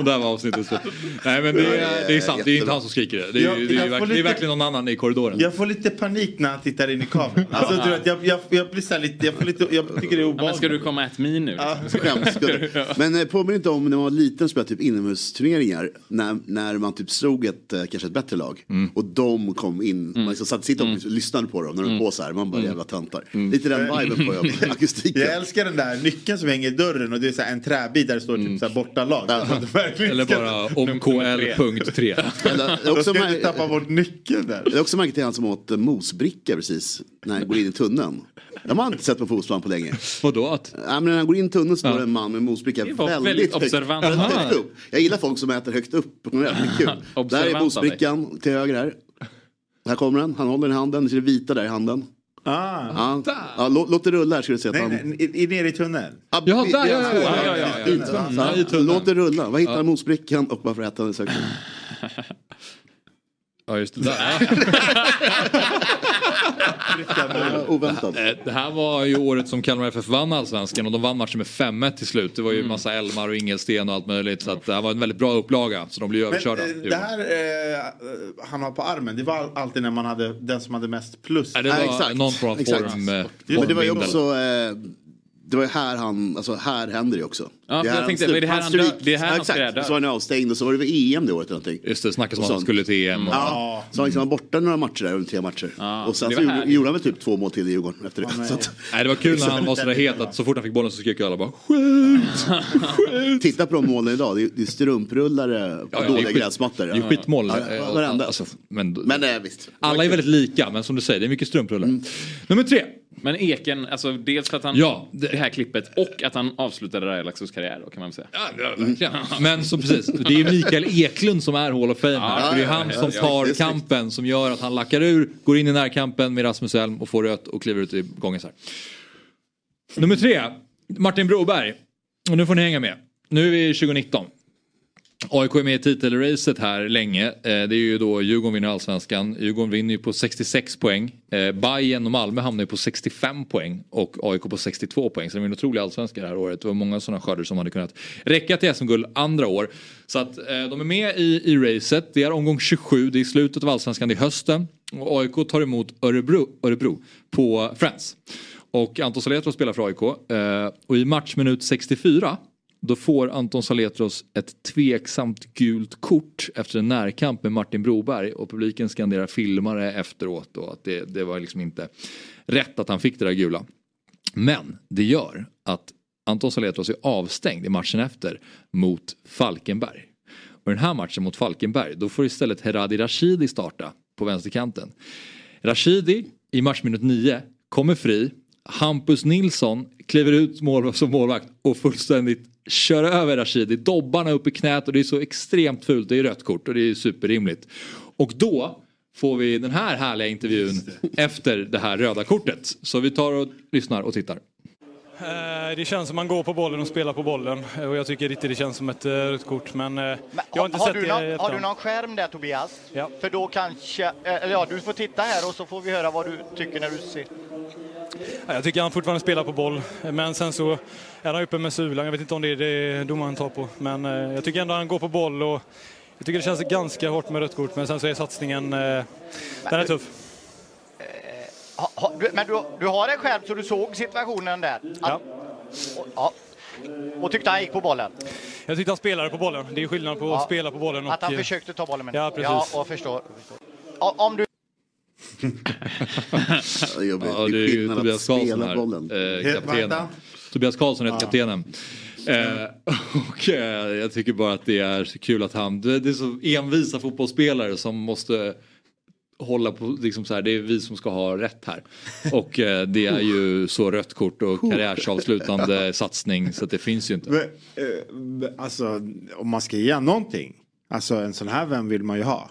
Och där var avsnittet slut. Nej men det är, det är sant, det är inte han som skriker det. Det är, Jag- det är, verkligen, det är lite- verkligen någon annan i korridoren. Jag får lite panik när han tittar in i kameran. Alltså, du vet, jag, jag, jag blir så lite, jag, får lite, jag tycker det är obehagligt. men ska du komma at me nu? Skäms, ska du. Men eh, påminner inte om när man var liten och spelade typ inomhusturneringar. När, när man typ slog ett, eh, kanske ett bättre lag. Mm. Och de kom in. Man liksom satt, sitter och lyssnade på dem när de Mm. på så här. Man bara Mm. jävla töntar. Lite den viben får jag på akustiken. Jag älskar den där nyckeln som hänger i dörren och det är så här en träbit där det står typ så här bortalag. Det Eller bara omkl.3. Eller, Då också ska jag mär- inte tappa bort nyckeln där. Jag har också märkt till han som åt eh, mosbricka precis när han går in i tunneln. De har man inte sett på fotboll på länge. Vadå? Att... Ja, men när han går in i tunneln så står det en man med mosbricka Det väldigt, väldigt högt, observant. väldigt Aha. högt upp. Jag gillar folk som äter högt upp. Det är kul. där är mosbrickan till höger här. Här kommer den. Han håller den i handen. Det ser det vita där i handen. Ah. Ja. Ja, låt, låt det rulla här ska du se att Nej, han... nej, i- i- nere i tunneln. Ja, Ja, där, ja, ja, ja, ja, ja, ja, ja. Mm, i tunneln. Låt det rulla. Vad hittar Ja. mosbrickan och varför äter han den så högt? Ja just det där. Ja, Oväntat. Det här var ju året som Kalmar FF vann allsvenskan och de vann matchen med 5-1 till slut. Det var ju massa Elmar och Ingelsten och allt möjligt. Så att det här var en väldigt bra upplaga. Så de blev Men, överkörda. eh, det här eh, han har på armen, det var alltid när man hade den som hade mest plus. Ja, det var Ja, exakt. någon form Exakt. form. eh, Men det var ju också... Eh, det var här han, alltså här händer det också. Ja, det jag tänkte, han- det här han dö- det är här ja, han Exakt, dö? så var han avstängd och så var det väl EM det året eller någonting. Just det, snackas om att han skulle till EM. Och... Ja, så han liksom var borta några matcher där, under tre matcher. Ja, och sen så var gjorde, gjorde han väl typ två mål till i Djurgården efter det. så att, Nej, det var kul när han var sådär het att så fort han fick bollen så skrek alla bara skjut! titta på de målen idag, det är, det är strumprullare på Ja, ja, dåliga gräsmattor. Det är skitmål. Ja, eh, ja, och- varenda. alltså, men, Men eh, visst. alla är väldigt lika, men som du säger, det är mycket strumprullar. Nummer tre. Men Eken, alltså dels för att han, Ja, det... här klippet och att han avslutade Rajaxos karriär då kan man väl säga. Ja, verkligen. Men så precis, det är Mikael Eklund som är Hall of Fame här. Ja, det är han ja, som ja, tar det kampen som gör att han lackar ur, går in i närkampen med Rasmus Elm och får rött och kliver ut i gången så här. Nummer tre, Martin Broberg. Och nu får ni hänga med. Nu är vi 2019. AIK är med i titelracet här länge. Eh, det är ju då Djurgården vinner allsvenskan. Djurgården vinner ju på 66 poäng. Eh, Bayern och Malmö hamnar ju på 65 poäng och AIK på 62 poäng. Så det var en otrolig allsvenska det här året. Det var många sådana skördar som hade kunnat räcka till SM-guld andra år. Så att eh, de är med i, i racet. Det är omgång 27, det är slutet av allsvenskan, det är hösten. Och AIK tar emot Örebro, Örebro på Friends. Och Anton Saletros spelar för AIK. Och i matchminut 64 då får Anton Saletros ett tveksamt gult kort efter en närkamp med Martin Broberg och publiken skanderar filmare efteråt och att det, det var liksom inte rätt att han fick det där gula. Men det gör att Anton Saletros är avstängd i matchen efter mot Falkenberg. Och den här matchen mot Falkenberg, då får istället Heradi Rashidi starta på vänsterkanten. Rashidi i matchminut 9 kommer fri. Hampus Nilsson kliver ut mål, som målvakt och fullständigt kör över Rashidi. Dobbarna upp i knät och det är så extremt fult. Det är rött kort och det är superrimligt. Och då får vi den här härliga intervjun efter det här röda kortet. Så vi tar och lyssnar och tittar. Eh, Det känns som man går på bollen och spelar på bollen Eh, och jag tycker inte det känns som ett eh, rött kort men eh, jag har inte har, sett du det någon, har du någon skärm där Tobias? Ja. För då kanske, eller ja du får titta här och så får vi höra vad du tycker när du ser. Ja, Jag tycker han fortfarande spelar på boll men sen så är han uppe med sulan. Jag vet inte om det är det domaren tar på men eh, jag tycker ändå han går på boll och jag tycker det känns ganska hårt med rött kort men sen så är satsningen, eh, den är tuff. Du, men du, du har en skärm så du såg situationen där? Att, Ja. Och, ja. och tyckte han gick på bollen? Jag tyckte han spelade på bollen. Det är skillnad på att Ja. spela på bollen och... Att han eh, försökte ta bollen? Men, Ja, precis. Ja, och förstår. Ja, Om du... jobbigt. Ja, det är ju skillnad att spela bollen. Eh, kaptenen. Tobias Karlsson heter Ja. kaptenen. Eh, och eh, jag tycker bara att det är så kul att han, det är så envisa fotbollsspelare som måste hålla på, liksom så här, det är vi som ska ha rätt här. Och eh, det är ju så rött kort och karriärsavslutande satsning så att det finns ju inte. Men, eh, alltså om man ska ge någonting. Alltså en sån här vän vill man ju ha.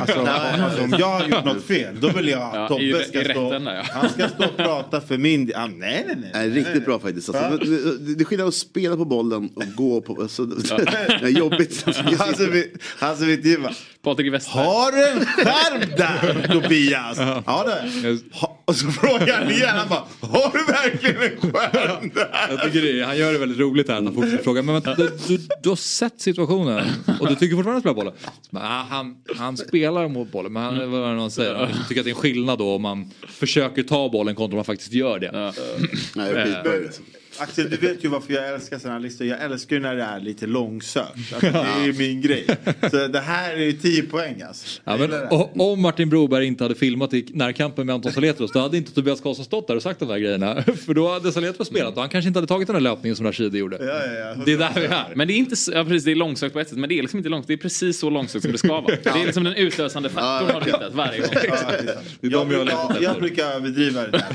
Alltså, alltså, om jag har gjort något fel då vill jag Ja, att Tobbe i- ska stå, där, ja. han ska stå och prata för min ah, Nej nej nej. Nej, riktigt bra faktiskt. Alltså, det, det, det är skillnad att spela på bollen och gå på... Alltså, det är jobbigt. Alltså, vi, alltså vad? Patrik Westberg. Har du en skärm där Tobias? Ja det. Ha, och så frågar han igen. Han bara. Har du verkligen en skärm där? Jag tycker det, han gör det väldigt roligt här att han fortsätter fråga. Men vänta, du, du, du har sett situationen och du tycker fortfarande att han spelar bollen? Ah, han, han spelar mot bollen men han, vad är det man säger? Jag tycker att det är en skillnad då om man försöker ta bollen kontra om man faktiskt gör det. Nej, Eh, skitbra. Axel du vet ju varför jag älskar sådana här listor. Jag älskar ju när det är lite långsökt. Alltså, det är ju min grej. Så det här är ju 10 poäng alltså. Ja, men, o- om Martin Broberg inte hade filmat i närkampen med Anton Saletros då hade inte Tobias Karlsson stått där och sagt de här grejerna. För då hade Saletros spelat och han kanske inte hade tagit den här löpningen som Rashidi gjorde. Det är där vi är. Men det är inte ja, precis, det är långsökt på ett sätt men det är liksom inte långsökt. Det är precis så långsökt som det ska vara. Det är liksom den utlösande faktorn har hittat varje gång. Jag brukar, jag brukar överdriva det där.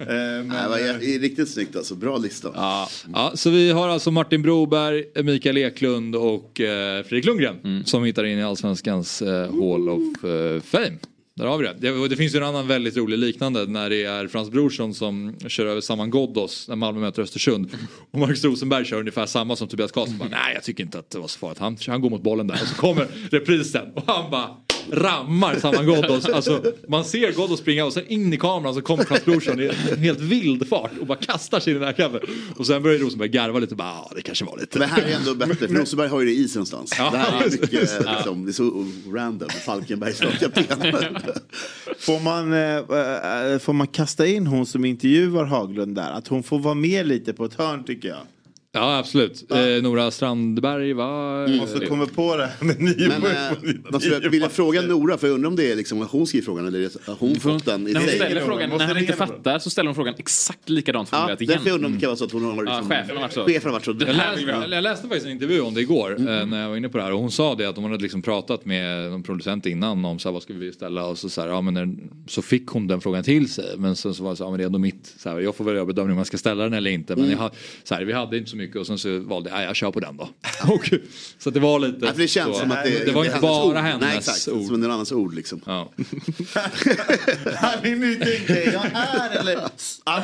Eh, men, Nej, är, är riktigt snyggt alltså. Bra lista. Ja. ja, så vi har alltså Martin Broberg, Mikael Eklund och eh, Fredrik Lundgren som hittar in i Allsvenskans eh, Hall of eh, Fame. Där har vi det. det. Det finns ju en annan väldigt rolig liknande när det är Frans Brorsson som kör över Saman Ghoddos när Malmö möter Östersund. Och Marcus Rosenberg kör ungefär samma som Tobias Karlsson. Bara, Nej jag tycker inte att det var så farligt. Han, han går mot bollen där och så kommer reprisen och han bara rammar Saman Ghoddos. Alltså, man ser Ghoddos springa och sen in i kameran så kommer Frans Brorsson i en helt vild fart och bara kastar sig in i närkampen. Och sen börjar Rosenberg garva lite bara ja det kanske var lite. Men här är ändå bättre, för Rosenberg har ju det i sig någonstans. Ja. Det här är mycket, Ja. liksom, det är så random. Falkenbergs lagkapten. Får man, eh, eh, får man kasta in hon som intervjuar Haglund där? Att hon får vara med lite på ett hörn tycker jag. Ja absolut. Eh, Nora Strandberg va? Och så kommer på det här med nio Men poäng eh, man skulle vilja fråga Nora, för jag undrar om det är liksom att hon skriver frågan eller har hon fått den i När hon sig. ställer frågan, när han inte fattar så ställer hon frågan exakt likadant Ja, formulerat igen. därför jag undrar om det kan vara så att hon har liksom, Ja, chefen har varit så. chefen har varit så. Det Jag här läste, vill jag läste faktiskt en intervju om det igår eh, när jag var inne på det här och hon sa det att hon hade liksom pratat med någon producent innan om så här, vad ska vi ställa och så, så, här, ja, men när, så fick hon den frågan till sig men sen så var det så här, ja, men det är ändå mitt, så här, jag får väl göra bedömning om jag ska ställa den eller inte men Mm. jag, så här, vi hade inte så mycket och sen så valde jag, ja, jag kör på den då. och, så att det var lite Ja, det känns så, som att det, det var är inte bara ord. hennes Nej, exakt, ord. Som en annans ord liksom. Ja. Han vill nu tänka, är jag här eller?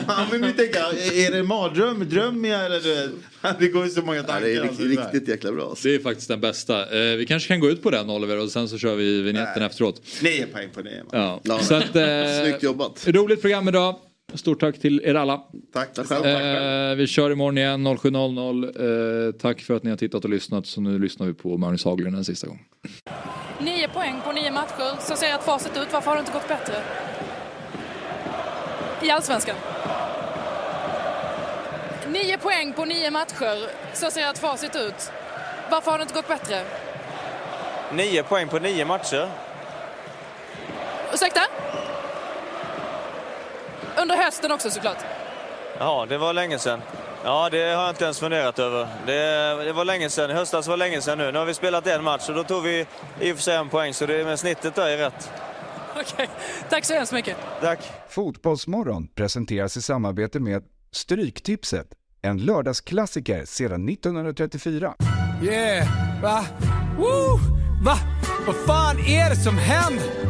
Han vill nu tänka, är det mardröm? Drömmer jag eller? Det går ju så många Ja, tankar. det är alltså, riktigt, där. riktigt jäkla bra. Alltså. Det är faktiskt den bästa. Eh, vi kanske kan gå ut på den Oliver och sen så kör vi vignetten efteråt. Nio poäng på det. Ja. Ja, Så att, eh, Snyggt jobbat. Roligt program idag. Stort tack till er alla. Tack. Tack själv. Eh, vi kör imorgon igen 07.00. Eh, tack för att ni har tittat och lyssnat. Så nu lyssnar vi på Magnus Haglund en sista gång. Nio poäng på nio matcher. Så ser ett facit ut. Varför har det inte gått bättre? I Allsvenskan. Nio poäng på nio matcher. Så ser ett facit ut. Varför har det inte gått bättre? Nio poäng på nio matcher. Ursäkta? Under hösten också såklart. Ja, det var länge sedan. Ja, det har jag inte ens funderat över. Det, det var länge sedan. Höstas var länge sedan nu. Nu har vi spelat en match och då tog vi i och för sig en poäng, så det, men snittet där är rätt. Okej, tack så hemskt mycket. Tack. Fotbollsmorgon presenteras i samarbete med Stryktipset, en lördagsklassiker sedan 1934. Yeah, va? Woo! Va? Vad fan är det som händer?